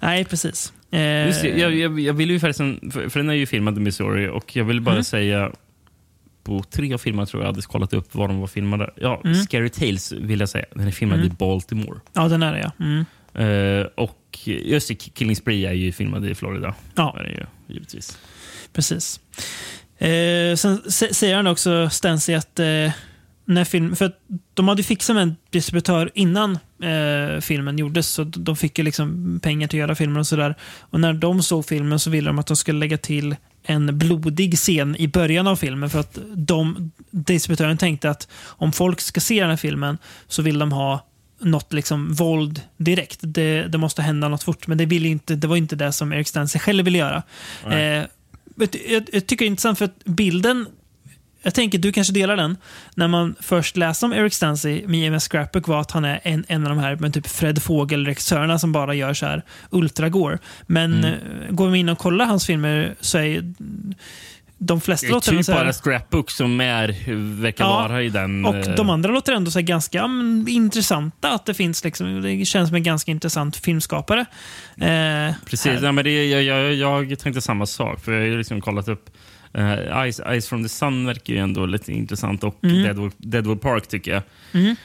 Nej, precis. Eh, det, jag, jag, jag vill ju förresten, för, för den är ju filmad i Missouri och jag vill bara Mm. säga på tre av filmerna tror jag hade kollat upp var de var filmade. Ja, Mm. Scary Tales vill jag säga. Den är filmad Mm. i Baltimore. Ja, den är det ja. Eh, och just det, Killing Spree är ju filmad i Florida. Ja. Är det ju, givetvis. Precis. Eh, sen sä- säger han också, Stancy, att eh, när film, för att de hade fixat med en distributör innan eh, filmen gjordes, så de fick ju liksom pengar till att göra filmen och sådär. Och när de såg filmen så ville de att de skulle lägga till en blodig scen i början av filmen för att de, distributören tänkte att om folk ska se den här filmen så vill de ha något liksom våld direkt. Det, det måste hända något fort, men det, vill inte, det var inte det som Eric Stancy själv ville göra. Eh, jag, jag tycker det är intressant för att bilden jag tänker du kanske delar den. När man först läste om Eric Stancy med JMS Scrapbook var att han är en, en av de här med typ Fred Fågel-regissörerna som bara gör så här ultragore. Men Mm. eh, går vi in och kollar hans filmer så är de flesta Det är låter typ så här, bara Scrapbook som är, verkar Ja, vara i den... och eh, de andra låter ändå så ganska men, intressanta. Att det finns liksom, det känns som en ganska intressant filmskapare. Eh, Precis, ja, men det, jag, jag, jag tänkte samma sak. För Jag har liksom kollat upp uh, Ice, Ice from the Sun verkar ju ändå lite intressant och Mm. Deadwood, Deadwood Park tycker jag. Mm.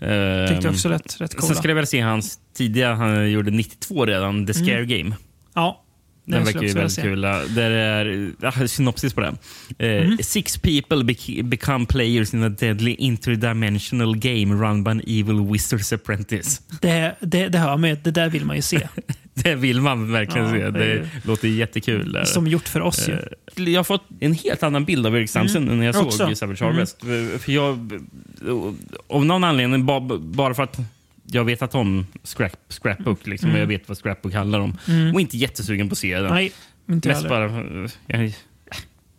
Ehm, Tyckte också rätt, rätt Sen coola. skulle jag väl se hans tidiga, han gjorde 92 redan, The Scare Game. Ja, Den verkar ju vilja väldigt kul. Där är ja, synopsis på den. Eh, Mm. Six people bec become players in a deadly interdimensional game run by an evil wizard's apprentice. Det, det, det hör man ju. Det där vill man ju se. Det vill man verkligen Ja, se. det Det, låter jättekul. Där. Som gjort för oss ju. Eh, Jag har fått en helt annan bild av Erik Samson Mm. än när jag Jag såg också. Savage Harvest. För jag, av någon anledning, ba- bara för att jag vet att om scrap, Scrapbook, liksom, Mm. jag vet vad Scrapbook handlar om. Mm. Och inte jättesugen på att se den. Nej, inte Mest heller. bara... eh, Jag,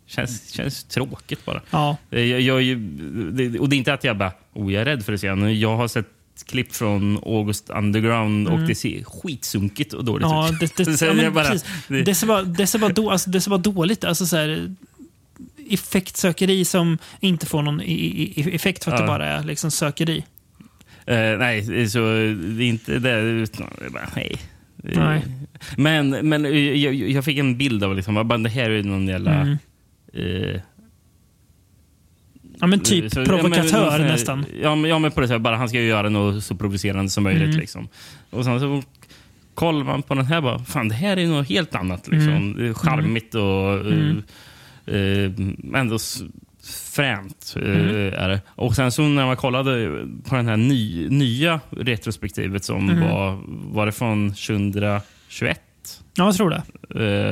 känns, känns tråkigt bara. Ja. Eh, Jag, jag, det, och det är inte att jag bara, oh, jag är rädd för att se den. Jag har sett klipp från August Underground och Mm. det ser skitsunkigt och dåligt Ja, ut. det, det, ja, men bara- precis. det, ser bara, det, ser bara då, alltså, det ser bara dåligt alltså, så här, Effektsökeri som inte får någon i, i, effekt för att Ja. det bara är liksom sökeri. Eh, nej, så det är inte det. Utan, det bara, nej. Nej. Men, men eh, jag, jag fick en bild av liksom, bara, det här är någon jävla... Mm. eh, Ja, men typ så- provokatör ja, men, nästan. Ja, men, ja, men på det sättet. Bara, han ska ju göra något så provocerande som möjligt. Mm. Liksom. Och sen så kollar man på den här bara, fan det här är något helt annat. Liksom. Mm. Charmigt och Mm. eh, eh, ändå fränt. eh, Mm. är det. Och sen så när man kollade på den här ny, nya retrospektivet som Mm. var, var det från 2021? Ja, jag tror det.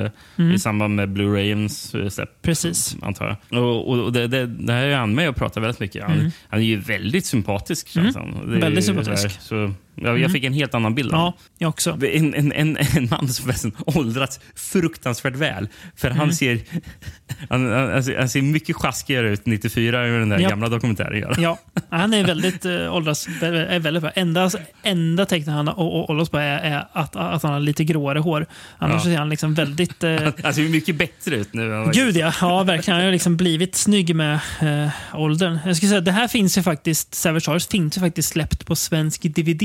Eh, Mm. I samband med Blu-rayens eh, släpp. Precis. Antar jag. Och, och, det, det, det här är han med och pratar väldigt mycket. Han, Mm. han är ju väldigt sympatisk känns han. Det är Väldigt sympatisk. så här, Så, ja, jag Mm. fick en helt annan bild av Ja, jag också. en, en, en, en man som förresten åldrats fruktansvärt väl. För han Mm. ser han, han, han ser- han mycket sjaskigare ut 94 än den där Ja. gamla dokumentären gör. Ja, han är väldigt äh, åldras... Är väldigt bra. Enda, enda tecknet han har å- å- åldras på är, är att, att han har lite gråare hår. Annars Ja. ser han liksom väldigt... Eh, Han ser mycket bättre ut nu. än Gud ja, ja verkligen. Han har liksom blivit snygg med eh, åldern. Jag skulle säga, det här finns ju faktiskt, Savage Hearts finns ju faktiskt släppt på svensk DVD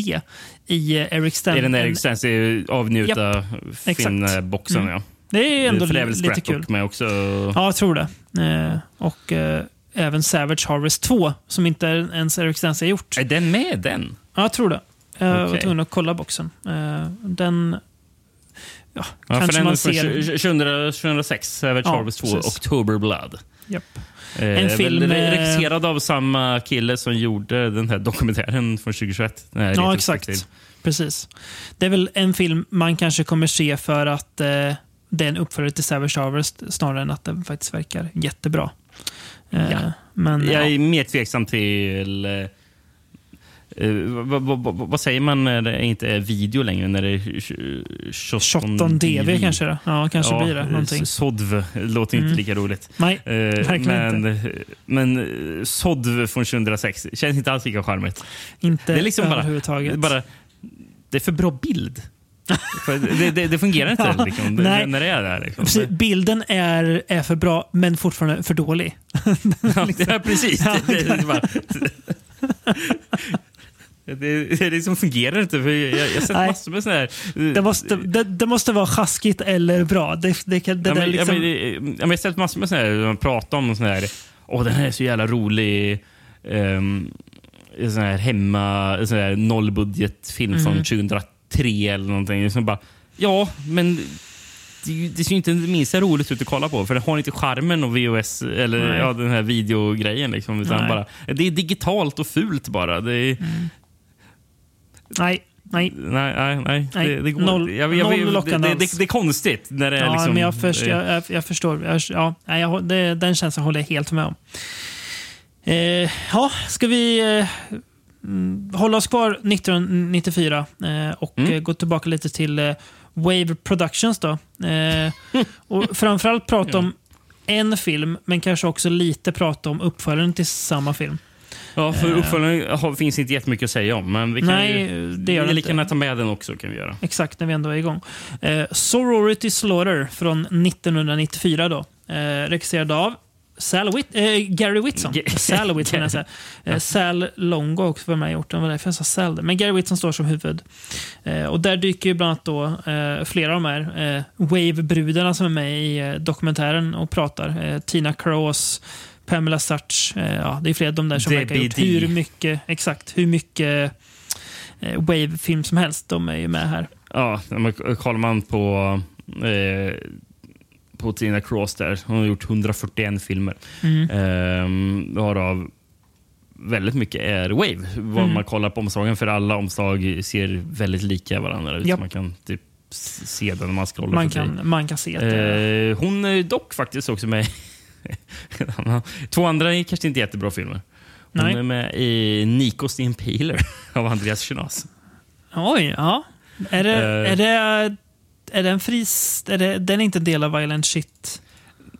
i eh, Eric Stan. Det är den en- Stancy avnjuta exakt. Finnboxen. Mm. Ja. Det är ändå det är lite kul. med också. Ja, jag tror det. Eh, och eh, även Savage Harvest 2, som inte ens Eric Stancy har gjort. Är den med den? Ja, jag tror det. Jag var Okej. tvungen att kolla boxen. Eh, den... Ja, Ja, kanske man ser... 2000 2006, Savage Ja, Harvest 2, precis. October Blood. Japp. Eh, En film, eh, regisserad av samma kille som gjorde den här dokumentären från 2021. Den här Ja, exakt. Precis. Det är väl en film man kanske kommer se för att eh, det är en uppföljare till Savage Harvest snarare än att den faktiskt verkar jättebra. Eh, Ja. Men Jag ja. är mer tveksam till... Eh, vad, säger man när det inte är video längre? När det är 17 17 DV kanske det. Ja, kanske blir det. Någonting. Sodv låter inte Mm. lika roligt. Nej, Eh, verkligen men, men eh, Sodv från 2006 känns inte alls lika charmigt. inte Det är liksom bara, överhuvudtaget. bara... Det är för bra bild. Det, det, det fungerar inte Ja, liksom, nej. när det är där. Liksom. Precis, bilden är, är för bra, men fortfarande för dålig. Ja, ja, precis. Ja, det, det, bara, det, det liksom fungerar inte. För jag, jag har sett Nej. massor med sådana här... Det måste, det, det måste vara sjaskigt eller bra. Det, det, kan- det ja, där men, liksom, ja, men, det- ja, men jag har sett massor med sådana här, man pratar om sådana här, åh den här är så jävla rolig. Um, sån här hemma, sån här nollbudgetfilm Mm. från 2003 eller någonting. Som bara, ja, men det, det ser inte det minsta roligt ut att kolla på. För det har inte charmen och VHS eller Nej. ja, den här videogrejen. Liksom, utan Nej. bara, det är digitalt och fult bara. Det är, nej, nej. Nej, nej, nej. Nej, Det, det går noll- jag, jag, noll jag, det, det, det är konstigt när det är Ja, liksom... men jag, först, jag, jag, förstår. Jag, ja, jag, det, den känslan håller jag helt med om. Eh, ja, ska vi eh, mm, hålla oss kvar 1994 eh, och Mm. eh, gå tillbaka lite till eh, Wave Productions då. Eh, och framförallt prata om en film, men kanske också lite prata om uppföljaren till samma film. Ja, för uppföljaren har- finns inte jättemycket att säga om, men vi kan Nej, ju, det gör vi lika gärna ta med den också. kan vi göra. Exakt, när vi ändå är igång. Eh, Sorority Slaughter från 1994 då. Eh, regisserad av Sal Whit eh, Gary Whitson. Ge- Sal Whitson, jag säga. Eh, Sal Longo också med och gjort. Det var därför jag sa Sal. Men Gary Whitson står som huvud. Eh, och där dyker ju bland annat då, eh, flera av de här eh, Wave-brudarna som är med i eh, dokumentären och pratar. Eh, Tina Cross, Pamela Such. Eh, ja, det är flera av de där som verkar ha gjort hur mycket, exakt, hur mycket eh, Wave-film som helst. De är ju med här. Ja, men kollar man på, eh, på Tina Cross där, hon har gjort 141 filmer. Mm. Ehm, varav väldigt mycket är Wave. Vad Mm. man kollar på omslagen, för alla omslag ser väldigt lika varandra ut. Japp. Man kan typ se det när man scrollar Man förbi. kan, man kan se det är... Eh, hon är dock faktiskt också med Två andra är kanske inte jättebra filmer. Hon Nej. är med i Nikos the Impaler av Andreas Chinas. Oj, ja. Är det, Eh. är det, är det en frist... Är det, den är inte en del av Violent Shit?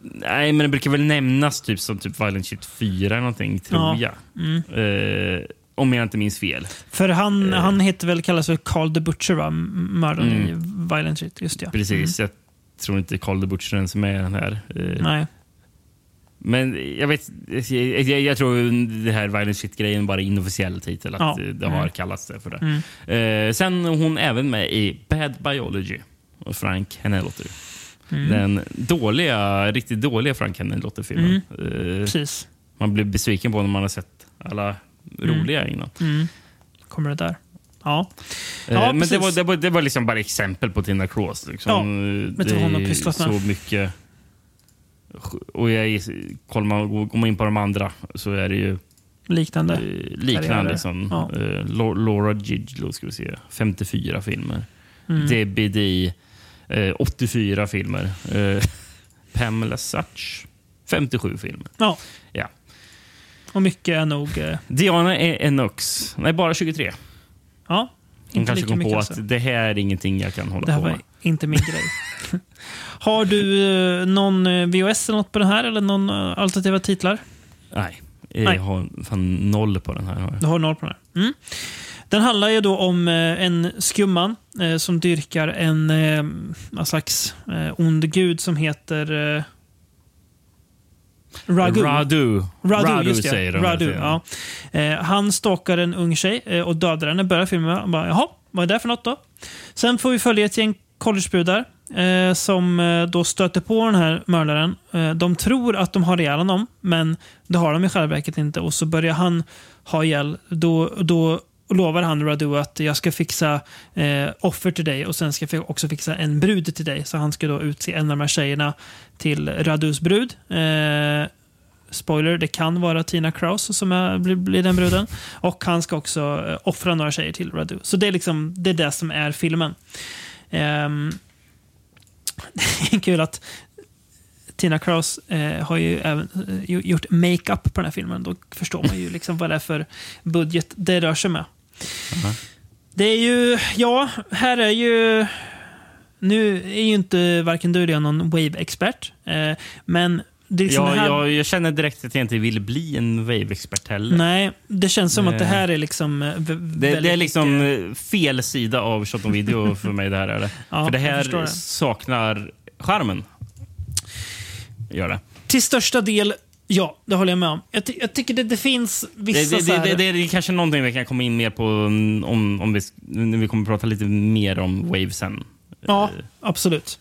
Nej, men det brukar väl nämnas typ som typ Violent Shit 4 eller någonting, tror Ja. jag. Mm. Eh, om jag inte minns fel. För han, Eh. han heter väl, kallas väl Carl the Butcher, va? Mördaren Mm. i Violent Shit. Just ja. Precis. Jag tror inte Carl the Butcher ens är med i den här. Mm. Nej. Men jag vet, jag, jag, tror det här Violent Shit-grejen bara är inofficiell titel. Att Ja. eh, det har Mm. kallats det för det. Mm. Eh, sen är hon även med i Bad Biology och Frank Henelotter. Mm. Den dåliga, riktigt dåliga Frank Henelotter-filmen. Eh, Precis. man blir besviken på när man har sett alla roliga innan. Mm. Kommer det där. Ja. Eh, Ja, men det var, det, var, det var liksom bara exempel på Tina Cross. Liksom. Ja, Eh, det hon har pysslat med? så mycket... Och jag, kollar man, går man in på de andra så är det ju Liknande. eh, liknande. Som, Ja. eh, Laura Giglo, ska vi se. 54 filmer. Mm. Debbie D, eh, 84 filmer. Pamela Such, 57 filmer. Ja. Ja. Och mycket är nog... Diana E- Enox, nej bara 23. Ja. Hon kanske kom på mycket att alltså. det här är ingenting jag kan hålla på med. Inte min grej. Har du eh, någon eh, VHS eller något på den här? Eller någon eh, alternativa titlar? Nej, jag Nej. har fan noll på den här. Du har noll på den här. Mm. Den handlar ju då om en skumman som dyrkar en någon slags ond gud som heter eh, Ragu. Radu. Radu, just det. säger de. Radu, ja. han stalkar en ung tjej och dödar henne. Börjar filmen med. Bara, Jaha, vad är det för något då? Sen får vi följa ett gäng collegebrudar eh, som eh, då stöter på den här mördaren. Eh, de tror att de har ihjäl honom, men det har de i själva verket inte. Och så börjar han ha ihjäl. Då, då lovar han Radu att jag ska fixa eh, offer till dig och sen ska jag också fixa en brud till dig. Så han ska då utse en av de här tjejerna till Radus brud. Eh, spoiler, det kan vara Tina Kraus som är, blir, blir den bruden. Och han ska också eh, offra några tjejer till Radu. Så det är liksom det, är det som är filmen. Ehm, det är kul att Tina Kraus eh, har ju även eh, gjort makeup på den här filmen. Då förstår man ju liksom vad det är för budget det rör sig med. Det är ju, ja, här är ju... Nu är ju inte varken du eller jag någon Wave-expert. Eh, men liksom Ja, här... jag, jag känner direkt att jag inte vill bli en Wave-expert heller. Nej, det känns som att det Nej. här är liksom... eh, Det, det är liksom mycket- eh, fel sida av Shot on Video för mig. Det här är det. Ja, för det här det. saknar charmen. Gör det. Till största del, ja, det håller jag med om. Jag, ty jag tycker det, det finns vissa det, här... det, det är kanske någonting vi kan komma in mer på mm, om, om vi, när vi kommer prata lite mer om Wave sen. Ja, absolut.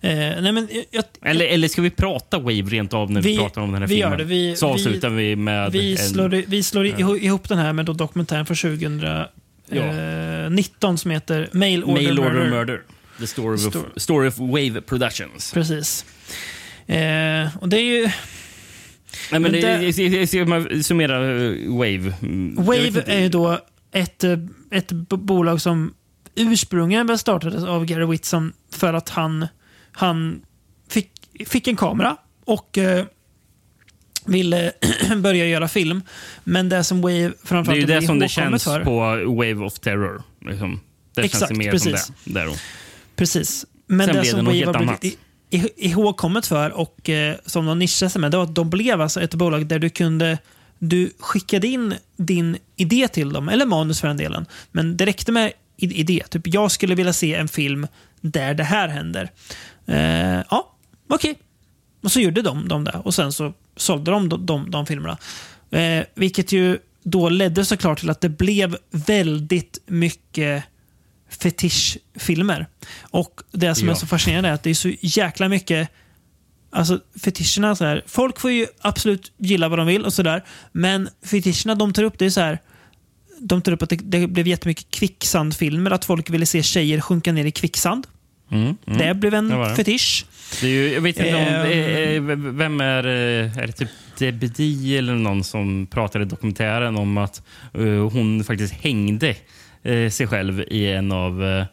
Eh, nej, men jag, jag, Eller, eller ska vi prata Wave rent av när vi, Vi- pratar om den här vi gör filmen? det. Vi- Så vi- avslutar vi, med vi en, slår, vi slår ihop, ihop den här med då dokumentären från 2019 som heter Mail Order, Mail Order Murder. Murder. The story of, Story. story of Wave Productions. Precis. Eh, och det är ju... Nej, men det, ska man summera eh, Wave. Mm, Wave är ju då ett, eh, ett bolag som ursprungligen startades av Gary Whitson för att han, han fick, fick en kamera och eh, ville börja göra film. Men det som Wave Det är framförallt ju det som det känns för. på Wave of Terror. Liksom. Det känns Exakt, det mer precis. som det. Där då. Precis. Men Sen det som det Wave har blivit i- i- ihågkommet för och eh, som de nischade sig med, det var att de blev alltså ett bolag där du kunde du skickade in din idé till dem, eller manus för den delen. Men det räckte med idé. Typ, jag skulle vilja se en film där det här händer. Eh, ja, okej. Och så gjorde de, de det. Och sen så sålde de de, de, de filmerna. Eh, vilket ju då ledde såklart till att det blev väldigt mycket fetischfilmer. Och det som är Ja. så fascinerande är att det är så jäkla mycket Alltså fetischerna, så här, folk får ju absolut gilla vad de vill och sådär. Men fetischerna de tar upp, det är så här. De tar upp att det, det blev jättemycket kvicksandfilmer, att folk ville se tjejer sjunka ner i kvicksand. Mm, mm. Det blev en Det det. fetisch. Det är ju, jag vet inte om... Eh, Vem är... eh, Är det typ Debedi eller någon som pratar i dokumentären om att eh, hon faktiskt hängde eh, sig själv i en av, eh,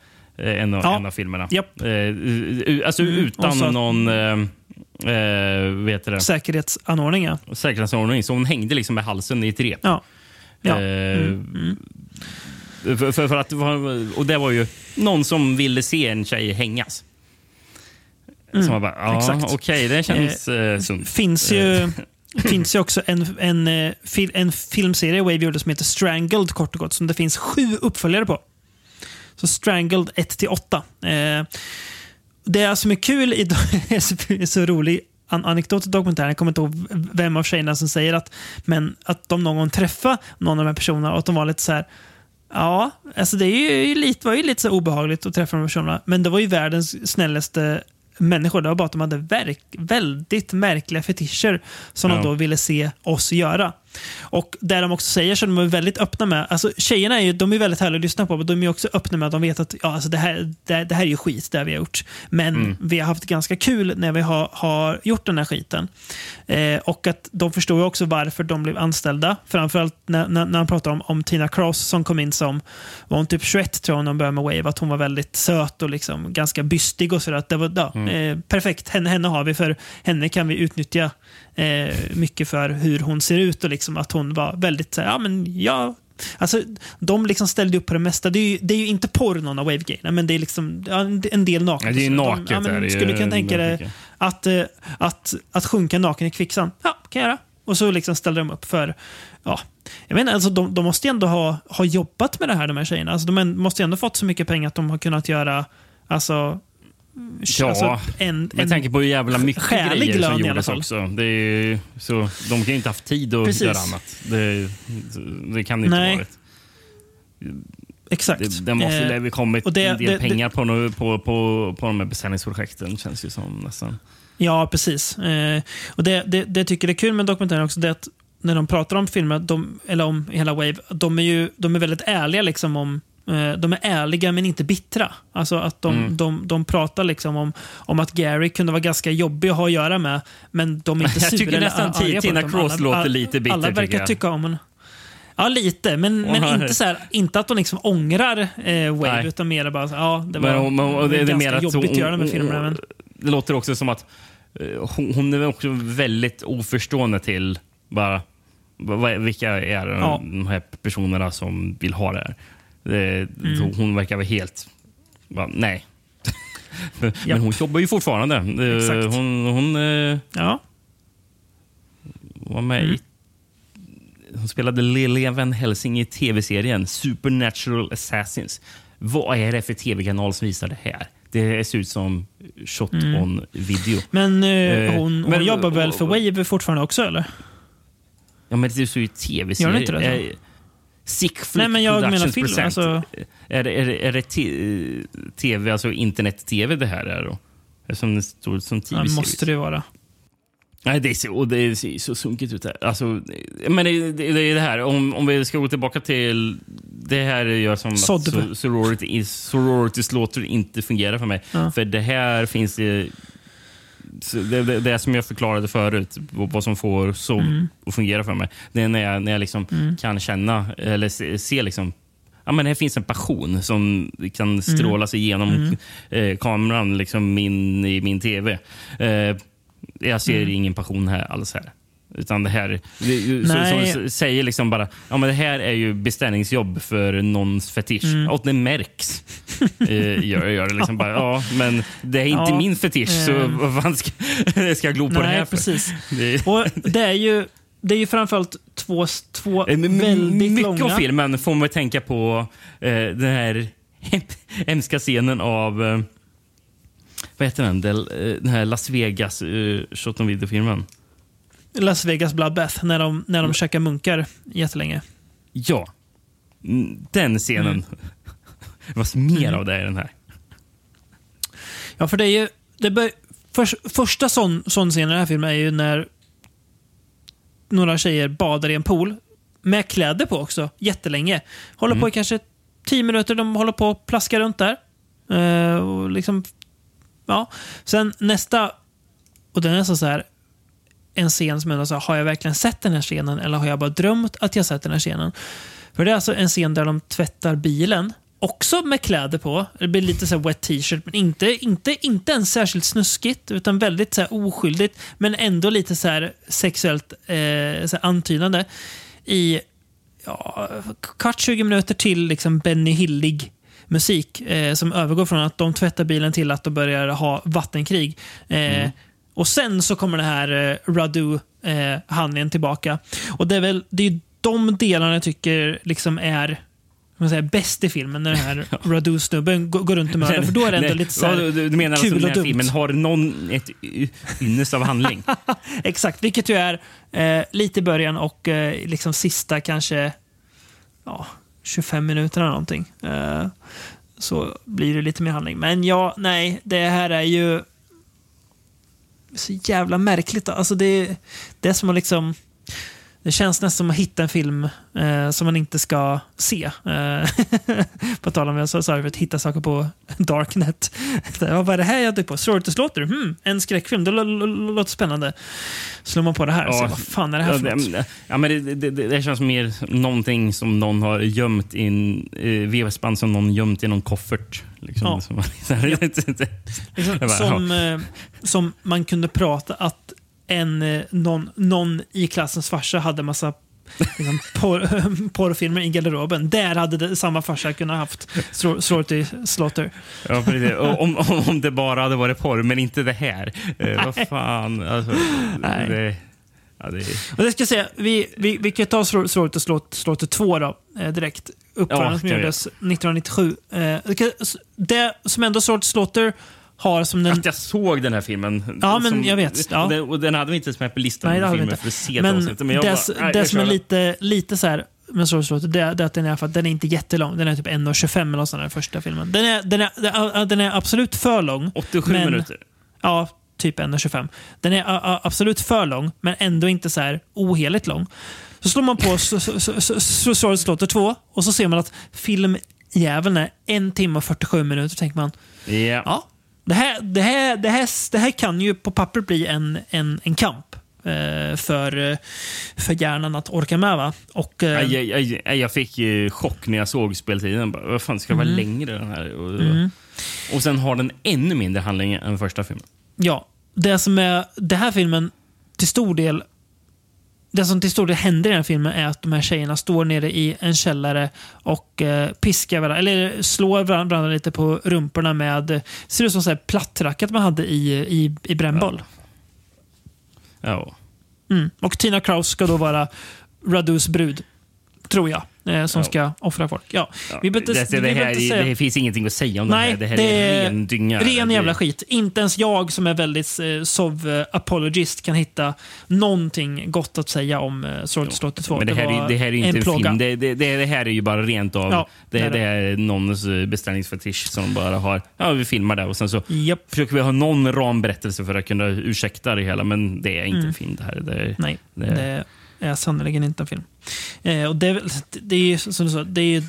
en av, Ja. en av filmerna. Japp. Eh, u- u- alltså Mm, utan att- någon... Eh, vet det? Säkerhetsanordning, ja. Säkerhetsordning. Så hon hängde liksom med halsen i ett rep. ja. Ja. Eh, Mm, För, för, för att, och det var ju någon som ville se en tjej hängas. Mm, Som bara, ja, exakt. okej, det känns eh, sunt. finns ju, finns ju också en, en, eh, en filmserie Wave gjorde som heter Strangled kort och gott, som det finns sju uppföljare på. Så Strangled 1-8. Eh, det som är kul i är så rolig an anekdot i dokumentären, jag kommer inte ihåg vem av tjejerna som säger att, men att de någon gång träffade någon av de här personerna och att de var lite så här Ja, alltså det är ju lite, var ju lite så obehagligt att träffa de här personerna. Men det var ju världens snällaste människor. Det var bara att de hade verk, väldigt märkliga fetischer som Ja. de då ville se oss göra. Och där de också säger så de är väldigt öppna med, alltså tjejerna är ju, de är väldigt härliga att lyssna på, men de är också öppna med att de vet att ja, alltså det, här, det, det här är ju skit, det vi har gjort. Men vi har haft ganska kul när vi har, har gjort den här skiten. Eh, och att de förstår ju också varför de blev anställda. Framförallt när, när, när han pratar om, om Tina Cross som kom in som, var hon typ 21 tror jag när hon började med Wave, att hon var väldigt söt och liksom ganska bystig och sådär. Att Det var ja, eh, perfekt, henne, henne har vi för henne kan vi utnyttja eh, mycket för hur hon ser ut och liksom att hon var väldigt så här, ja men ja, Alltså, de liksom ställde upp på det mesta. Det är ju, det är ju inte porr någon av wave men det är liksom ja, en del naket. Det är naket De, ja, men är skulle kunna tänka dig att, eh, att, att sjunka naken i kvicksand? Ja, kan jag göra. Och så liksom ställde de upp för... Ja, jag inte, alltså de, de måste ju ändå ha, ha jobbat med det här, de här tjejerna. Alltså de måste ju ändå fått så mycket pengar att de har kunnat göra... Alltså, Ja, alltså en, Med tanke på hur jävla mycket grejer som gjordes också. Det är, så de kan ju inte haft tid att Precis. göra annat. Det, det kan det inte Nej. varit. Exakt. Det, det måste Eh, ju ha kommit och det- en del det- pengar på, nu- på, på, på de här beställningsprojekten, känns ju som nästan. Ja, precis. Eh, och det, det, det jag tycker är kul med dokumentären också, det är att när de pratar om filmer, de, eller om hela Wave, de är ju de är väldigt ärliga liksom om eh, de är ärliga men inte bittra. Alltså att de, Mm. de, de pratar liksom om, om att Gary kunde vara ganska jobbig att ha att göra med, men de är inte Jag sura tycker eller nästan arga Tina. Cross Alla- låter lite bitter, Alla tycker verkar jag. tycka om henne. Ja, lite. Men, men Hon har- inte, så här, inte att de liksom ångrar eh, Wave, Nej. utan mer bara så, ja, det var, Men, hon- men, och det, det är ganska jobbigt att hon- göra med hon- filmerna. Men, Det låter också som att eh, hon, hon är också väldigt oförstående till bara, vilka är de, Ja. de här personerna som vill ha det här. Mm. Hon verkar vara helt... Bara, nej. Men hon jobbar ju fortfarande. Exakt. Hon, hon eh, ja. var med Mm. i... Hon spelade Lily Van Helsing i tv-serien Supernatural Assassins. Vad är det för tv-kanal som visar det här? Det ser ut som shot Mm. on video. Men eh, Eh, hon, hon men- jobbar väl för Wave fortfarande också, eller? Ja, men det är ju tv-serie. Gör det inte det, Eh, Flick Nej, men jag menar film, present. alltså- Är det, är det, är det te- tv, alltså internet-tv det här är då? Som det står som Ja, tv-serie. måste det vara. Nej, det ser, och det ser så sunkigt ut. Här. Alltså, men det, det, det är det här, om, om vi ska gå tillbaka till... Det här gör som Sodv. att so- sorority, sorority slaughter inte fungerar för mig. Ja. För det här finns det... Det, det, det som jag förklarade förut, vad som får så Mm. att fungera för mig. Det är när jag, när jag liksom kan känna, eller se, se liksom Ja, men här finns en passion som kan stråla sig igenom eh, kameran liksom min, i min tv. Eh, jag ser ingen passion här alls här. Utan det här det, Nej. som, som säger liksom bara ja, men det här är ju beställningsjobb för någons fetisch. Mm. Och det märks. eh, gör, gör det liksom bara, ja, men det är inte Ja. min fetisch, så Ehm. vad fan ska, ska jag glo på det här Nej, för? precis. Det, Och det är ju, det är ju framförallt två, två Eh, men- väldigt mycket långa... av filmen får man tänka på eh, den här hem- hemska scenen av... Eh, vad heter den? Eh, den här Las Vegas eh, shot on video-filmen. Las Vegas Bloodbath, när de, när de käkar munkar jättelänge. Ja. Mm, Den scenen. Mm. Det var mer av det i den här. Ja, för det är ju... Det bör, för, första sån, sån scen i den här filmen är ju när några tjejer badar i en pool. Med kläder på också, jättelänge. Håller på i kanske tio minuter. De håller på att plaska runt där. Eh, och liksom, ja. Sen nästa, och den är så här en scen som ändå sa, har jag verkligen sett den här scenen eller har jag bara drömt att jag sett den här scenen? För det är alltså en scen där de tvättar bilen, också med kläder på. Det blir lite så här wet t-shirt, men inte, inte, inte ens särskilt snuskigt, utan väldigt så här oskyldigt, men ändå lite så här sexuellt eh, så här antydande. I ja, kvart 20 minuter till liksom Benny Hillig musik eh, som övergår från att de tvättar bilen till att de börjar ha vattenkrig. Eh, mm. Och sen så kommer det här eh, Radu, eh, tillbaka. Och det är väl det är de delarna jag tycker liksom är man säger, bäst i filmen, när den här Radu-snubben går, runt och mördar. För då är det ändå lite så här du, du menar alltså kul den och dumt. filmen har någon ett ynnest av handling? Exakt, vilket ju är eh, lite i början och eh, liksom sista kanske ja, 25 minuterna någonting. Eh, så blir det lite mer handling. Men ja, nej, det här är ju så jävla märkligt. Alltså det, det är som att liksom det känns nästan som att hitta en film eh, som man inte ska se. Eh, på tal om jag sa för att hitta saker på Darknet. Vad är det här jag dök på? Sorority Slaughter? Hmm, en skräckfilm. Det lå- lå- låter spännande. Slår man på det här Ja. ser vad fan är det här Ja, för något? det, ja, men det, det, det, det känns mer någonting som någon har gömt i en eh, vevsband som någon gömt i någon koffert. Liksom. Ja. Som, så Liksom, som, eh, som man kunde prata att en, eh, någon, någon i klassens farsa hade massa liksom, porr, porrfilmer i garderoben. Där hade det, samma farsa kunnat haft Sorority Slaughter. Ja, precis. Om, om, om det bara hade varit porr, men inte det här. Eh, vad fan. Alltså, Nej. det, ja, det, Och det ska jag säga, vi, vi, vi kan ta Sorority Slaughter, Slaughter 2 då, eh, direkt. Uppförandet Ja, som gjordes 1997. Eh, det som ändå Sorority Slaughter har som den... att jag såg den här filmen. Ja, men jag vet. Ja. Och, den, och den hade vi inte ens med på listan Nej, det vi filmer inte. för att se Men, avsnitt. Men det, bara, det som är lite, lite så här med Sorority Slaughter, det, det att den är, fall- den är inte jättelång. Den är typ 1.25 eller något sånt där, första filmen. Den är, den, är, den är absolut för lång. 87 men- minuter. Ja, typ 1.25. Den är absolut för lång, men ändå inte så här oheligt lång. Så slår man på så- så- så- så- så- Sorority Slaughter 2 och så ser man att filmjäveln är en timme och 47 minuter. tänker man, Ja. ja, det här, det här, det här, det här kan ju på papper bli en, en, en kamp. eh, För, eh, för hjärnan att orka med. Va? Och, eh, Jag, jag, jag, jag fick ju chock när jag såg speltiden. Vad fan, ska det vara Mm. längre den här? Och, och sen har den ännu mindre handling än första filmen. Ja, det som är den här filmen till stor del det som till stor del händer i den här filmen är att de här tjejerna står nere i en källare och eh, piskar varandra, eller slår varandra lite på rumporna med, ser ut som så plattrackat man hade i, i, i brännboll. Ja. Mm. Och Tina Kraus ska då vara Radus brud, tror jag, eh, som Ja. ska offra folk. Ja. Ja, Vi behöver det, det, vi här, inte säga- det finns ingenting att säga om Nej, det här. Det här är ren dynga. Ren Det- jävla skit. Inte ens jag som är väldigt eh, sov-apologist kan hitta någonting gott att säga om eh, Slaughter 2. Men det här, var är, det här är inte en, plåga. film. Det, det, det, det här är ju bara rent av... Ja, det, det är det, det. är någons eh, beställningsfetisch som bara har... Ja, vi filmar det och sen så Japp. försöker vi ha någon ramberättelse för att kunna ursäkta det hela. Men det är inte en film det här. Det är, Mm. Nej, Det- det är sannerligen inte en film. Eh, och det, det är ju som du sa, det är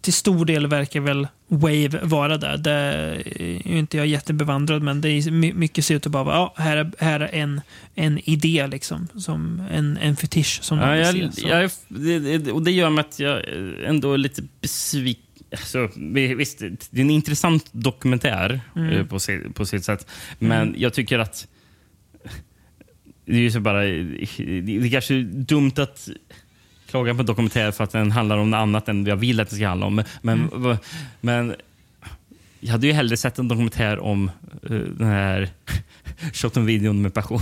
till stor del verkar väl Wave vara där. Det är inte jag jättebevandrad, men det är my- mycket ser ut att bara vara, ja, här är, här är en, en idé, liksom. Som en, en fetisch som Ja, jag, se. Så. jag, det, och det gör mig att jag ändå är lite besviken. Alltså, vi- visst, det är en intressant dokumentär Mm. eh, på, sitt, på sitt sätt. Men jag tycker att det är ju så bara... Det är kanske dumt att klaga på en dokumentär för att den handlar om något annat än jag vill att den ska handla om. Men, Mm. men jag hade ju hellre sett en dokumentär om uh, den här shot videon med passion.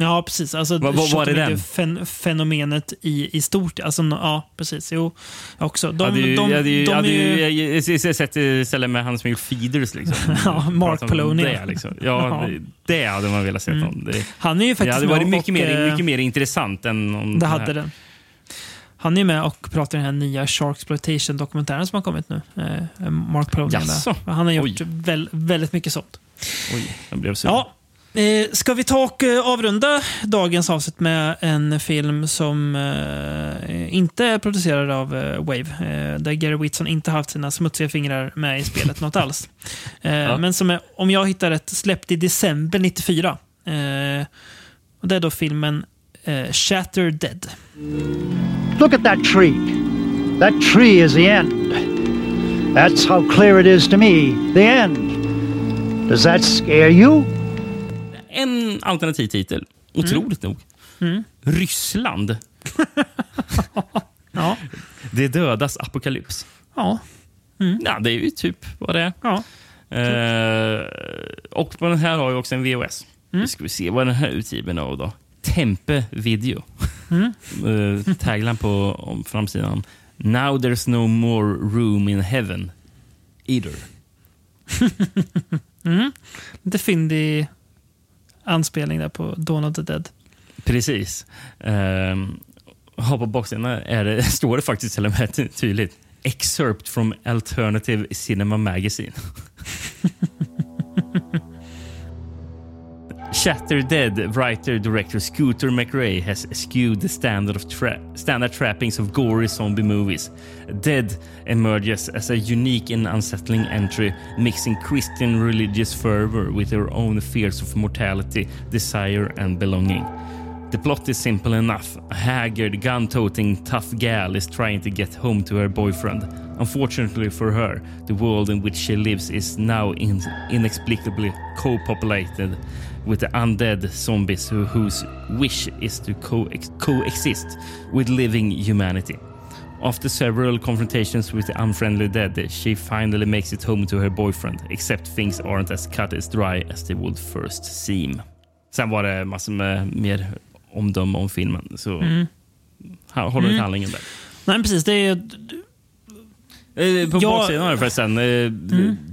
Ja, precis. Alltså, Vad- vad var det den? fen, fenomenet i, i stort. Alltså, ja, precis. Jo, också. De, hade ju, de, hade ju, de hade är ju, ju... jag, sett istället med hans Milk Feeders. Liksom. Ja, Mark Polony. Det, liksom. ja, Ja. Mm. det, det hade man velat se om. Det, Han är ju det faktiskt hade med varit mycket, och, mer, eh, mycket mer intressant än om Det hade här. den. Han är med och pratar i den här nya Shark Exploitation-dokumentären som har kommit nu. Eh, Mark. Jaså? Han har gjort väl, väldigt mycket sånt. Oj, jag blev. Ja. Eh, ska vi ta och eh, avrunda dagens avsnitt med en film som eh, inte är producerad av eh, Wave. Eh, där Gary Whitson inte haft sina smutsiga fingrar med i spelet något alls. Eh, Men som är, om jag hittar rätt, släppt i december 94. Eh, och det är då filmen eh, Shatter Dead. Look at that tree. That tree is the end. That's how clear it is to me. The end. Does that scare you? En alternativ titel. Otroligt nog. Ryssland. Ja. Det dödas apokalyps. Ja. Ja, det är ju typ vad det är. ja. Eh, och på den här har jag också en VHS. Mm. Nu ska vi se vad den här är utgiven av då. Tempe Video. Mm. Uh, tagline på om framsidan. Now there's no more room in heaven. Either. Lite fyndig anspelning där på Dawn of the Dead. Precis. Um, på baksidan är det, står det faktiskt till och med ty- tydligt. Excerpt from Alternative Cinema Magazine. Shatter Dead writer director Scooter McRae has skewed the standard of tra- standard trappings of gory zombie movies. Dead emerges as a unique and unsettling entry, mixing Christian religious fervor with her own fears of mortality, desire, and belonging. The plot is simple enough. A haggard, gun toting, tough gal is trying to get home to her boyfriend. Unfortunately for her, the world in which she lives is now in- inexplicably co populated with the undead zombies who, whose wish is to co- coexist with living humanity. After several confrontations with the unfriendly dead, she finally makes it home to her boyfriend, except things aren't as cut as dry as they would first seem. Sen var det massor med mer omdöme om filmen. Så ha- håller mm. handlingen där. Nej, precis. Det är... Eh, På Ja, baksidan har förresten. eh,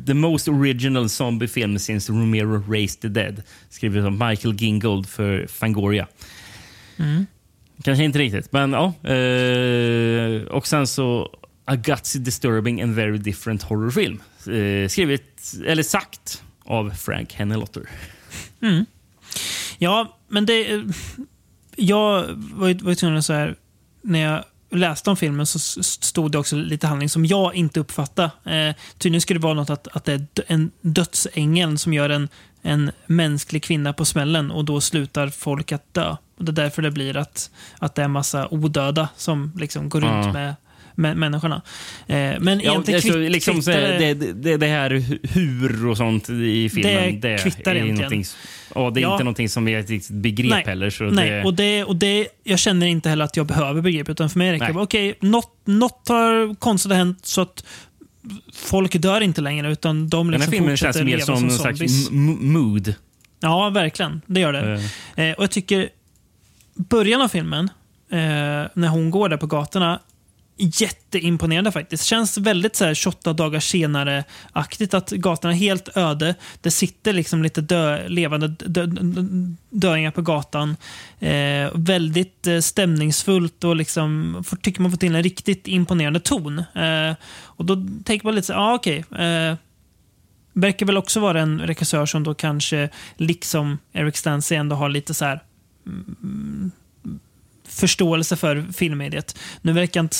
The most original zombie film since Romero Raised the Dead. Skrivet av Michael Gingold för Fangoria. Kanske inte riktigt, men ja. eh, och sen så A gutsy, disturbing and very different horrorfilm. Skrivet, eller sagt, av Frank Hennelotter. Ja, men det... Jag var ju, var ju tvungen att så här, när jag läste om filmen så stod det också lite handling som jag inte uppfattade. Eh, tydligen skulle det vara något att, att det är en dödsängel som gör en, en mänsklig kvinna på smällen och då slutar folk att dö. Och det är därför det blir att, att det är massa odöda som liksom går runt Ja. med, med människorna. Eh, men Ja, egentligen alltså, kvitt, liksom, kvittar det, det, det här hu- hur och sånt i filmen. Det kvittar är egentligen. ja, det är Ja. inte någonting som är ett riktigt begrep Nej, heller. Så Nej, det, och, det, och det, jag känner inte heller att jag behöver begrepp, utan för mig räcker det. Okej, något, något har konstigt hänt så att folk dör inte längre, utan de den här liksom filmen känns mer som som, någon slags mood. Ja, verkligen. Det gör det. Eh, och jag tycker början av filmen, eh, när hon går där på gatorna, jätteimponerande faktiskt. Känns väldigt så här 28 dagar senare-aktigt att gatorna är helt öde. Det sitter liksom lite dö, levande dö, dö, döingar på gatan. Eh, väldigt eh, stämningsfullt och liksom, får, tycker man får till en riktigt imponerande ton. Eh, och då tänker man lite så ja ah, okej. eh, verkar väl också vara en regissör som då kanske, liksom Eric Stancy, ändå har lite så här mm, förståelse för filmmediet. Nu verkar inte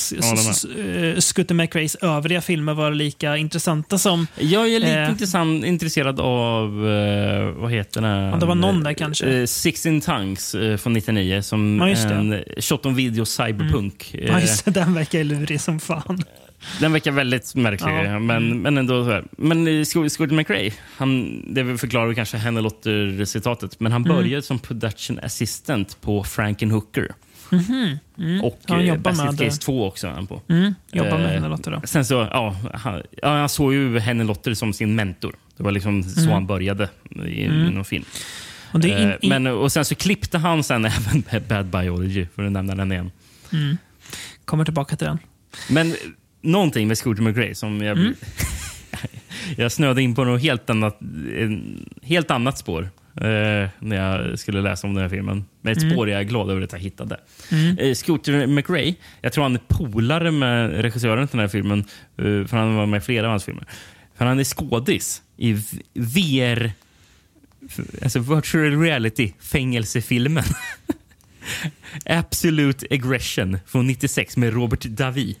eh, Scooter McRaes övriga filmer vara lika intressanta som... Jag är lite Eh. intresserad av, eh, vad heter den? Ja, det var någon där kanske. Eh, Sixteen Tongues eh, från 99 som Ja, en shot on video cyberpunk. Ja, Eh, just det, den verkar lurig som fan. Den verkar väldigt märklig. Ja. Mm. Men, men ändå. Men eh, Scott McRae, han, det förklarar kanske Henne Lotter-citatet, men han Mm. började som production assistant på Frankenhooker. Och Han eh, jobbar Basket med- Case 2 också han på. Mm, jobbar med Eh, henne Lotta då. Sen så, ja, han, ja, han såg ju Henne Lotter som sin mentor. Det var liksom så han började i, i någon film. Och är in, Eh, in, Men, och sen så klippte han sen även Bad Biology, för att nämna den igen. kommer tillbaka till den. Men någonting med Scooter McRae som jag... Mm. jag snöade in på något helt annat, helt annat spår eh, när jag skulle läsa om den här filmen. Men ett spår jag är glad över att jag hittade. Eh, Scooter McRae, jag tror han är polare med regissören till den här filmen, eh, för han var med i flera av hans filmer. För han är skådis i VR, alltså virtual reality, fängelsefilmen. Absolute Aggression från 96 med Robert Davi.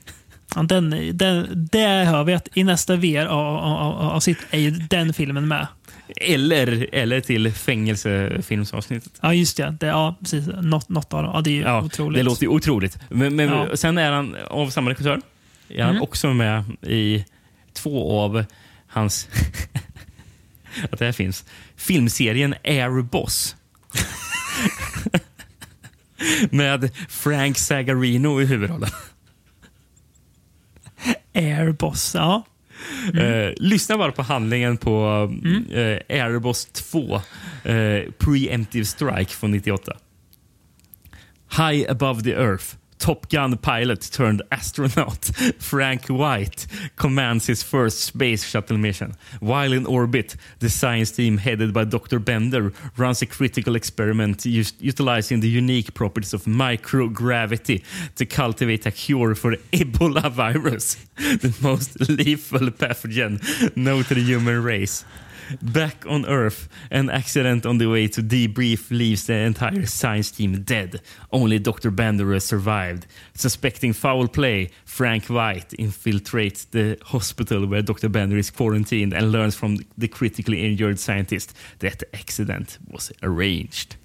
Den, den, det hör vi att i nästa VR-avsnitt är ju den filmen med. Eller, eller till fängelsefilmsavsnittet. Ja, just det. det ja, precis. Något, något av dem. Ja, det är ju Ja, otroligt. Det låter ju otroligt. Men, men Ja. Sen är han av samma regissör. Är han Mm. också med i två av hans... att det här finns. Filmserien Airboss. med Frank Zagarino i huvudrollen. Airboss. Ja. Eh, lyssna bara på handlingen på Mm. eh, Airboss 2, eh, Preemptive Strike från 98. High above the earth, Top Gun pilot turned astronaut Frank White commands his first space shuttle mission. While in orbit, the science team headed by Dr. Bender runs a critical experiment utilizing the unique properties of microgravity to cultivate a cure for Ebola virus, the most lethal pathogen known to the human race. Back on Earth, an accident on the way to debrief leaves the entire science team dead. Only Dr. Bender has survived. Suspecting foul play, Frank White infiltrates the hospital where Dr. Bender is quarantined and learns from the critically injured scientist that the accident was arranged.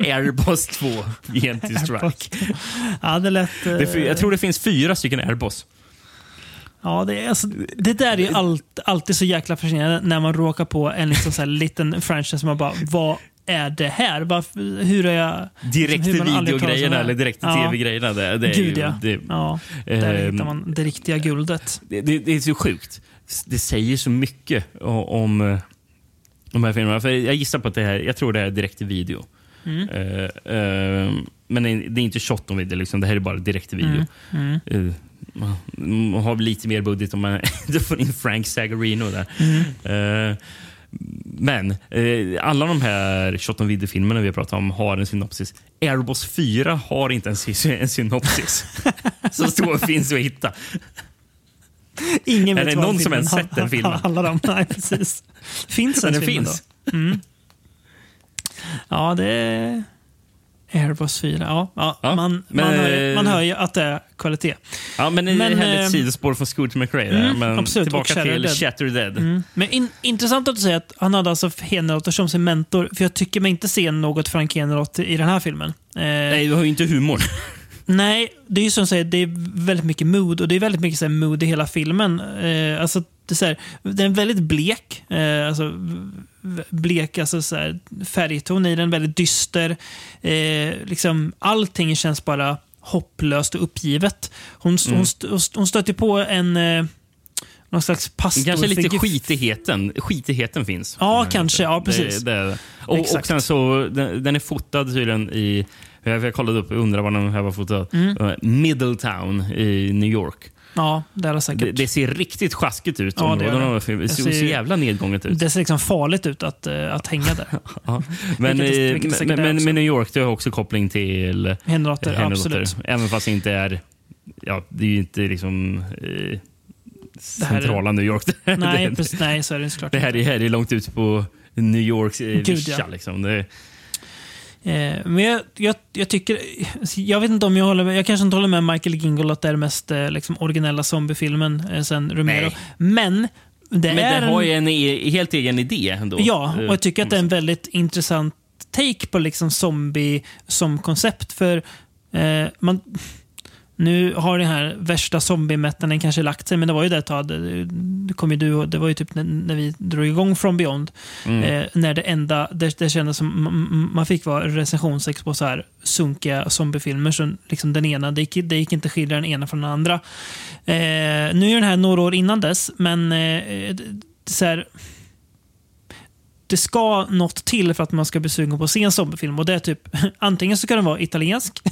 Airboss 2, Preemptive Strike. ja, det lät... eh, Det, jag tror det finns fyra stycken Airboss. Ja, det, är, alltså, det där är ju allt, alltid så jäkla fascinerande när man råkar på en liksom så här liten franchise som man bara, vad är det här? Varför, hur är jag... Direkt till om videogrejerna här? eller direkt till Ja. tv-grejerna. Det, det är Gud ju, ja. det, ja. Där Ehm, hittar man det riktiga guldet. det, det, är så sjukt. Det säger så mycket om eh, de här filmerna. För jag gissar på att det här, jag tror det är direkt till video. Mm. Eh, eh, men det är inte shot on video, liksom. det här är bara direkt till video. Mm. Eh, man- man har lite mer budget om man då får in Frank Zagarino där. Mm. Eh, men eh, alla de här shot on video-filmerna vi har pratat om har en synopsis. Airbus 4 har inte en, sy- en synopsis. Så stor finns att hitta. Ingen Är vet det vad någon som ens sett den filmen? handlar om. Nej, precis. Finns den den filmen finns. Då? Mm. Ja, det är Airbus 4. Ja, ja, Ja, man, men, man, hör, ju- eh, man hör ju att det är kvalitet. Ja, men, Men, men ett eh, sidospår från Scooter McRae. där. mm, men absolut, tillbaka till Dead. Shattered Dead. Mm. Men in, intressant att du säger att han hade alltså Heneroth som sin mentor. För jag tycker mig inte se något Frank Heneroth i den här filmen. Eh, Nej, du har ju inte humor. Nej, det är ju som du säger, det är väldigt mycket mood och det är väldigt mycket så här, mood i hela filmen. Eh, alltså, det, är så här, den är väldigt blek. Eh, alltså, blek alltså, så här, färgton i den, väldigt dyster. Eh, liksom, allting känns bara hopplöst och uppgivet. Hon, Mm. hon, hon, hon stöter på en eh, någon slags pastorfigur. Kanske lite skitigheten. Skitigheten finns. Ja, kanske. Ja, precis. Det, det, och, och Exakt. sen så, den, den är fotad tydligen i... Jag jag kollade upp och undrade var den här var fotad. Mm. Eh, Middletown i New York. Ja, det är det säkert. Det, det ser riktigt sjaskigt ut. Ja, det det. Det ser Det så ser- jävla nedgånget ut. Det ser liksom farligt ut att, eh, att hänga där. Ja. Men, Vilket det- eh, vilket det men, men, New York det har också koppling till Henrotter, absolut. Även fast det inte är... Ja, det är ju inte liksom... Eh, Det centrala New York. Nej, det, precis, nej, så är det såklart det här, är, här är långt ut på New Yorks eh, Gud, ja. Liksom. Det, men jag, jag, jag tycker... Jag vet inte om jag håller med. Jag kanske inte håller med Michael Gingold att det är den mest eh, liksom, originella zombiefilmen eh, sen Romero. Nej. Men det men är den har ju en e- helt egen idé ändå. Ja, och Eh, jag tycker att det är en väldigt intressant take på liksom zombie som koncept. För eh, man, nu har den här värsta zombie-mättnaden kanske lagt sig, men det var ju det ett tag. Det, kom ju du, det var ju typ när, när vi drog igång From Beyond. Eh, när det enda det, det kändes som man fick vara recensionsex på så här sunkiga zombiefilmer. Så liksom den ena, det gick, det gick inte skilja den ena från den andra. Eh, nu är den här några år innan dess, men eh, så här, det ska något till för att man ska bli sugen på att se en zombiefilm. Och det är typ, antingen så ska den vara italiensk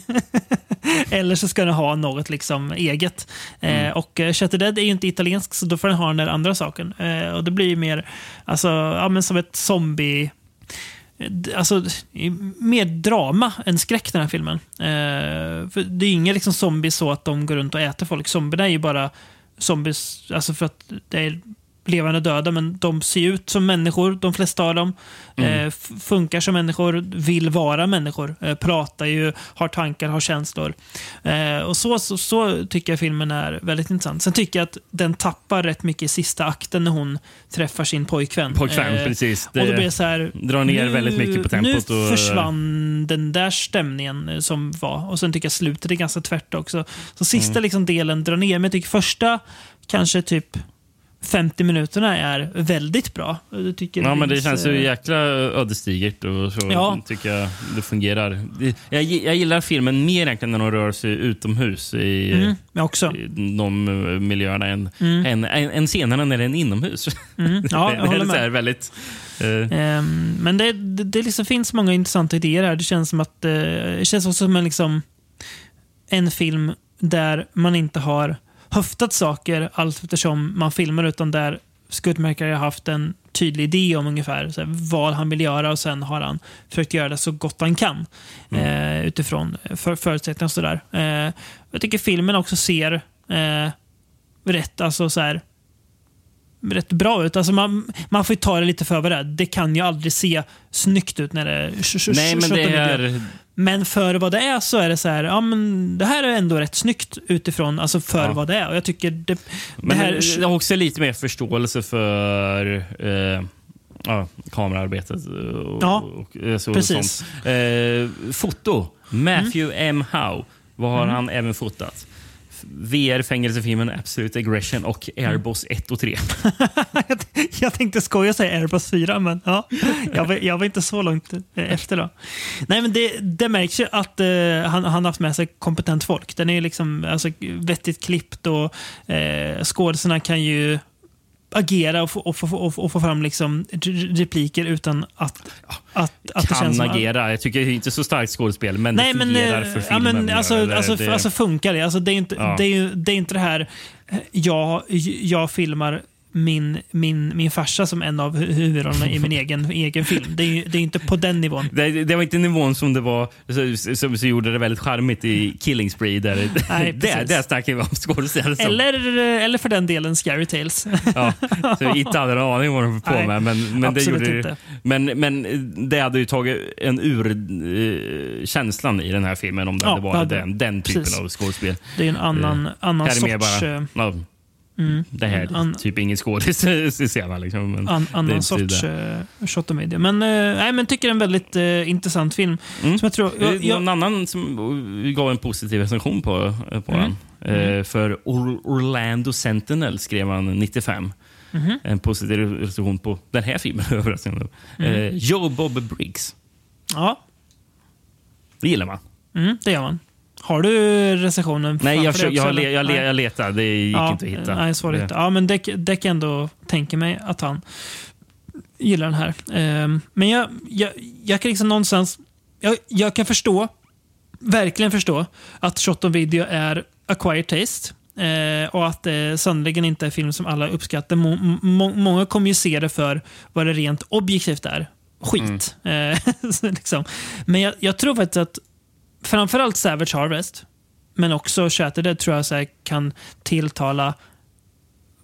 eller så ska den ha något liksom eget. Eh, och eh, Shattered Dead är ju inte italiensk så då får den ha den där andra saken. Eh, och det blir ju mer alltså, ja, men som ett zombie... d- Alltså, mer drama än skräck den här filmen. Eh, för det är ju inga liksom zombies så att de går runt och äter folk. Zombierna är ju bara zombies, alltså för att det är levande döda, men de ser ut som människor, de flesta av dem. Eh, f- funkar som människor, vill vara människor. Eh, pratar ju, har tankar, har känslor. Eh, och så, så, så tycker jag filmen är väldigt intressant. Sen tycker jag att den tappar rätt mycket i sista akten när hon träffar sin pojkvän. Pojkvän, Eh, precis. och då Det blir det så här, drar ner väldigt mycket på tempot Nu och- försvann den där stämningen eh, som var. Och sen tycker jag slutet är ganska tvärt också. Så sista Mm. liksom delen drar ner. Men jag tycker första kanske typ 50 minuterna är väldigt bra. Jag tycker Ja, men det känns ju eh, jäkla ödesdigert och så Ja. tycker jag det fungerar. Det- Jag, jag gillar filmen mer egentligen när de rör sig utomhus i, Mm, i de eh, miljöerna än, än, än, än senare när den är inomhus. Mm, ja, det, jag det håller är så här med. väldigt... eh, Ehm, men det, det, det liksom finns många intressanta idéer här. Det känns som att eh, det känns också som en, liksom, en film där man inte har höftat saker allt eftersom man filmar, utan där Skuttmaker har haft en tydlig idé om ungefär så här, vad han vill göra och sen har han försökt göra det så gott han kan eh, utifrån för, förutsättningar och sådär. Eh, jag tycker filmen också ser eh, rätt, alltså så här, rätt bra ut. Alltså man, man får ju ta det lite för vad det är. Det kan ju aldrig se snyggt ut när det är nej, men det 17 är... men för vad det är så är det så här, ja men det här är ändå rätt snyggt utifrån, alltså för Ja. vad det är. Och jag tycker det, det Men här... det har också lite mer förståelse för eh, ja, kamerarbetet. Och, Ja, och, och, så, precis. Sånt. Eh, foto. Matthew M. Howe. Vad har Mm. han även fotat? VR-fängelsefilmen Absolute Aggression och Airboss 1 och 3. jag tänkte skoja och säga Airbus 4, men ja, jag, var, jag var inte så långt eh, efter då. Nej, men det, det märks ju att eh, han, han har haft med sig kompetent folk. Den är ju liksom alltså, vettigt klippt och eh, skådisarna kan ju agera och få, och få, och få, och få fram liksom re- repliker utan att, att, att det kan känns som agera. Jag tycker det är inte så starkt skådespel, men Nej, det fungerar eh, för ja, filmen. men, alltså, Eller alltså, det- alltså funkar det? Alltså, det, är inte, Ja. det, är, det är inte det här, eh, jag, jag filmar min, min, min farsa som en av hu- huvudrollerna i min egen, egen film. Det är, det är inte på den nivån. det, det var inte nivån som det var som, som, som gjorde det väldigt charmigt i Killing Spree. Där, Nej, där, där snackar vi om skådespelare Eller, eller för den delen Scary Tales. Ja, så inte hade en aning vad de var på Nej, med. Men, men, det gjorde, inte. Men, men det hade ju tagit en ur eh, känslan i den här filmen om det Ja, hade varit den, den typen Precis. av skådespel. Det är en annan, annan är mer sorts... bara, eh, ja, det här är an- typ ingen skådis i scenen. Liksom, men An, det annan inte sorts det. uh, shot of media. Men, uh, nej, men tycker det är en väldigt eh, intressant film. Mm. Som jag tror, Det jag, jag, Någon annan som gav en positiv recension på, på Mm. den. Eh, för Or- Orlando Sentinel skrev han 95. Mhm. En positiv recension på den här filmen. överraskande. Mm. Joe Bob Briggs. ja, Det gillar man. mm, det gör man. Har du recensionen Nej, jag, försöker, jag, le, jag, le, jag letar. Det gick inte att hitta. Nej, svårt Det-. Ja, men kan jag ändå tänka mig att han gillar den här. Ehm, men jag, jag, jag kan liksom någonstans... Jag, jag kan förstå, verkligen förstå, att Shot on Video är acquired taste. Eh, och att det sannoliken inte är film som alla uppskattar. Må, må, många kommer ju se det för vad det rent objektivt är. Skit. Mm. Eh, liksom. Men jag, jag tror faktiskt att framförallt Savage Harvest, men också Shattered tror jag så kan tilltala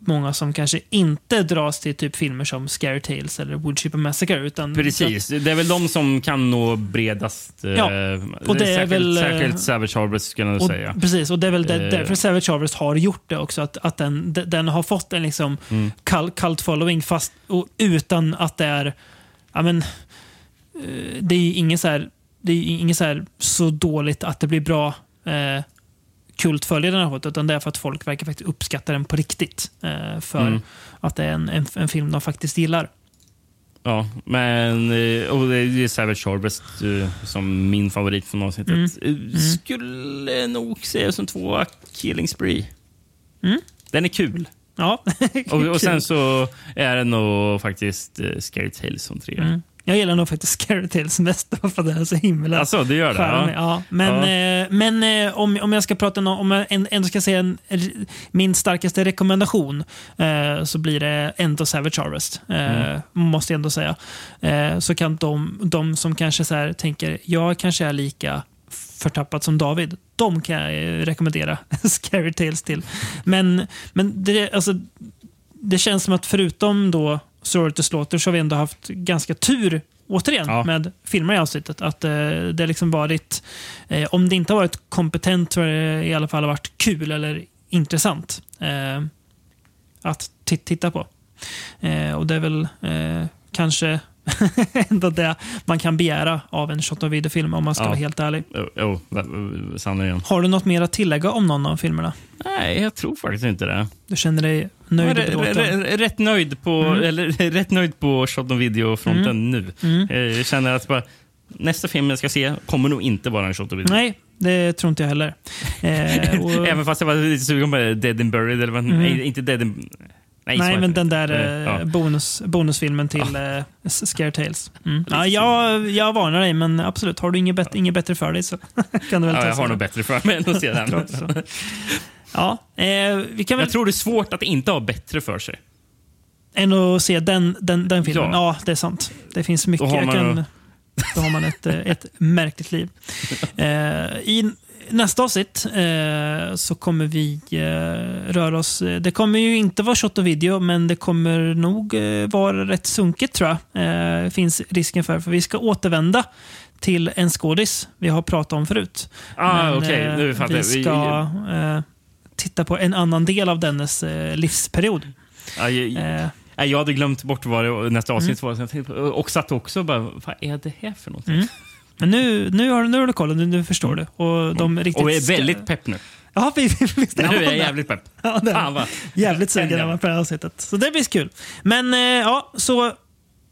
många som kanske inte dras till typ filmer som Scary Tales eller Woodchipper Massacre. Utan Precis. Det är väl de som kan nå bredast. eh, Ja, och det är särskilt, väl, eh, Särskilt Savage Harvest skulle jag Och, säga. Precis, och det är väl det, Eh. därför Savage Harvest har gjort det också. Att, att den, de- den har fått en liksom Mm. cult following fast och utan att det är... Ja, men, eh, det är ju inget så här, det är inget så, här så dåligt att det blir bra. Eh, kult följer den utan det är för att folk verkar faktiskt uppskatta den på riktigt. Eh, för Mm. att det är en, en, en film de faktiskt gillar. Ja, men eh, och det är Savage Harvest eh, som min favorit från avsnittet. Mm. Eh, Skulle nog säga som två Killing Spree. Mm. Den är kul. Ja, Och, och sen så är det nog faktiskt Scary Tales som trea. Jag gillar nog faktiskt Scary Tales mest för att den är så himla Alltså, det gör det? Ja. Ja. Men, Ja. eh, men eh, om, om jag ska prata no- om jag ändå ska säga en, min starkaste rekommendation eh, så blir det ändå Savage Harvest. Eh, Mm. Måste jag ändå säga. Eh, så kan de, de som kanske så här tänker, jag kanske är lika förtappad som David. De kan jag eh, rekommendera Scary Tales till. Men, men det, alltså, det känns som att förutom då Sorry to Slaughter så har vi ändå haft ganska tur återigen Ja. med filmer i avsnittet. Att eh, det har liksom varit, eh, om det inte har varit kompetent så har det i alla fall varit kul eller intressant eh, att ti- titta på. Eh, och det är väl eh, kanske ändå det man kan begära av en shot of video-film om man ska Ja. vara helt ärlig. Jo, va- sanningen. Har du något mer att tillägga om någon av filmerna? Nej, jag tror faktiskt inte det. Du känner dig nöjd och rätt nöjd på, Mm. eller, rätt nöjd på shot och video-fronten nu. Mm. Eh, Jag känner att bara, nästa film jag ska se kommer nog inte vara en shot och video. Nej, det tror inte jag heller. Eh, och, Även fast jag var lite sugen på Dead and Buried. Eller Mm. Nej, inte Dead and... Nej, Nej, men den där Eh, eh, ja. bonus, bonusfilmen till eh, S- Scare Tales. Mm. Ja, jag, jag varnar dig, men absolut, har du inget, bet- inget bättre för dig så kan du väl Ja, ta jag har nog bättre för mig än att se den. Ja, eh, vi kan väl... Jag tror det är svårt att inte ha bättre för sig. än att se den, den, den filmen. Ja. Ja. det är sant. Det finns mycket. Då har man kan, då- då har man ett, eh, ett märkligt liv. Eh, I nästa avsnitt eh, så kommer vi eh, röra oss... Det kommer ju inte vara shot och video, men det kommer nog eh, vara rätt sunkigt tror jag. Eh, finns risken för. För vi ska återvända till en skådis vi har pratat om förut. Ah, Men, okej, eh, nu fattar vi jag. Vi- ska eh, titta på en annan del av dennes eh, livsperiod. Ja, jag, Eh, hade glömt bort vad det, nästa avsnitt Mm. var. Och satt också och bara, vad är det här för någonting? Mm. Men nu, nu, har, nu har du koll, nu, nu förstår du. Och, de riktigt Mm. Och är ska- väldigt pepp nu. Ja, vi- vi- Nu är är jag jävligt pepp. Ja, det är Fan vad... Jävligt sugen är på det här avsnittet. Så det blir kul. Men eh, ja, så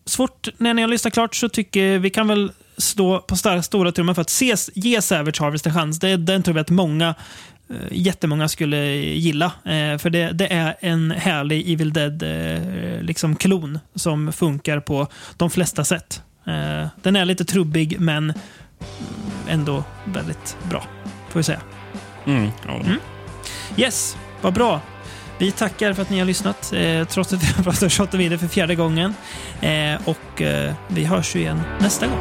svårt när ni har lyssnat klart så tycker vi kan väl slå på stora, stora trumman för att se, ge Savage Harvest en chans. Det, den tror vi att många eh, Jättemånga skulle gilla. Eh, för det, det är en härlig Evil Dead-klon liksom klon som funkar på de flesta sätt. Eh, den är lite trubbig men ändå väldigt bra, får vi säga. Mm, ja. Yes, vad bra. Vi tackar för att ni har lyssnat, eh, trots att vi har pratat shot och video för fjärde gången. Eh, och eh, vi hörs ju igen nästa gång.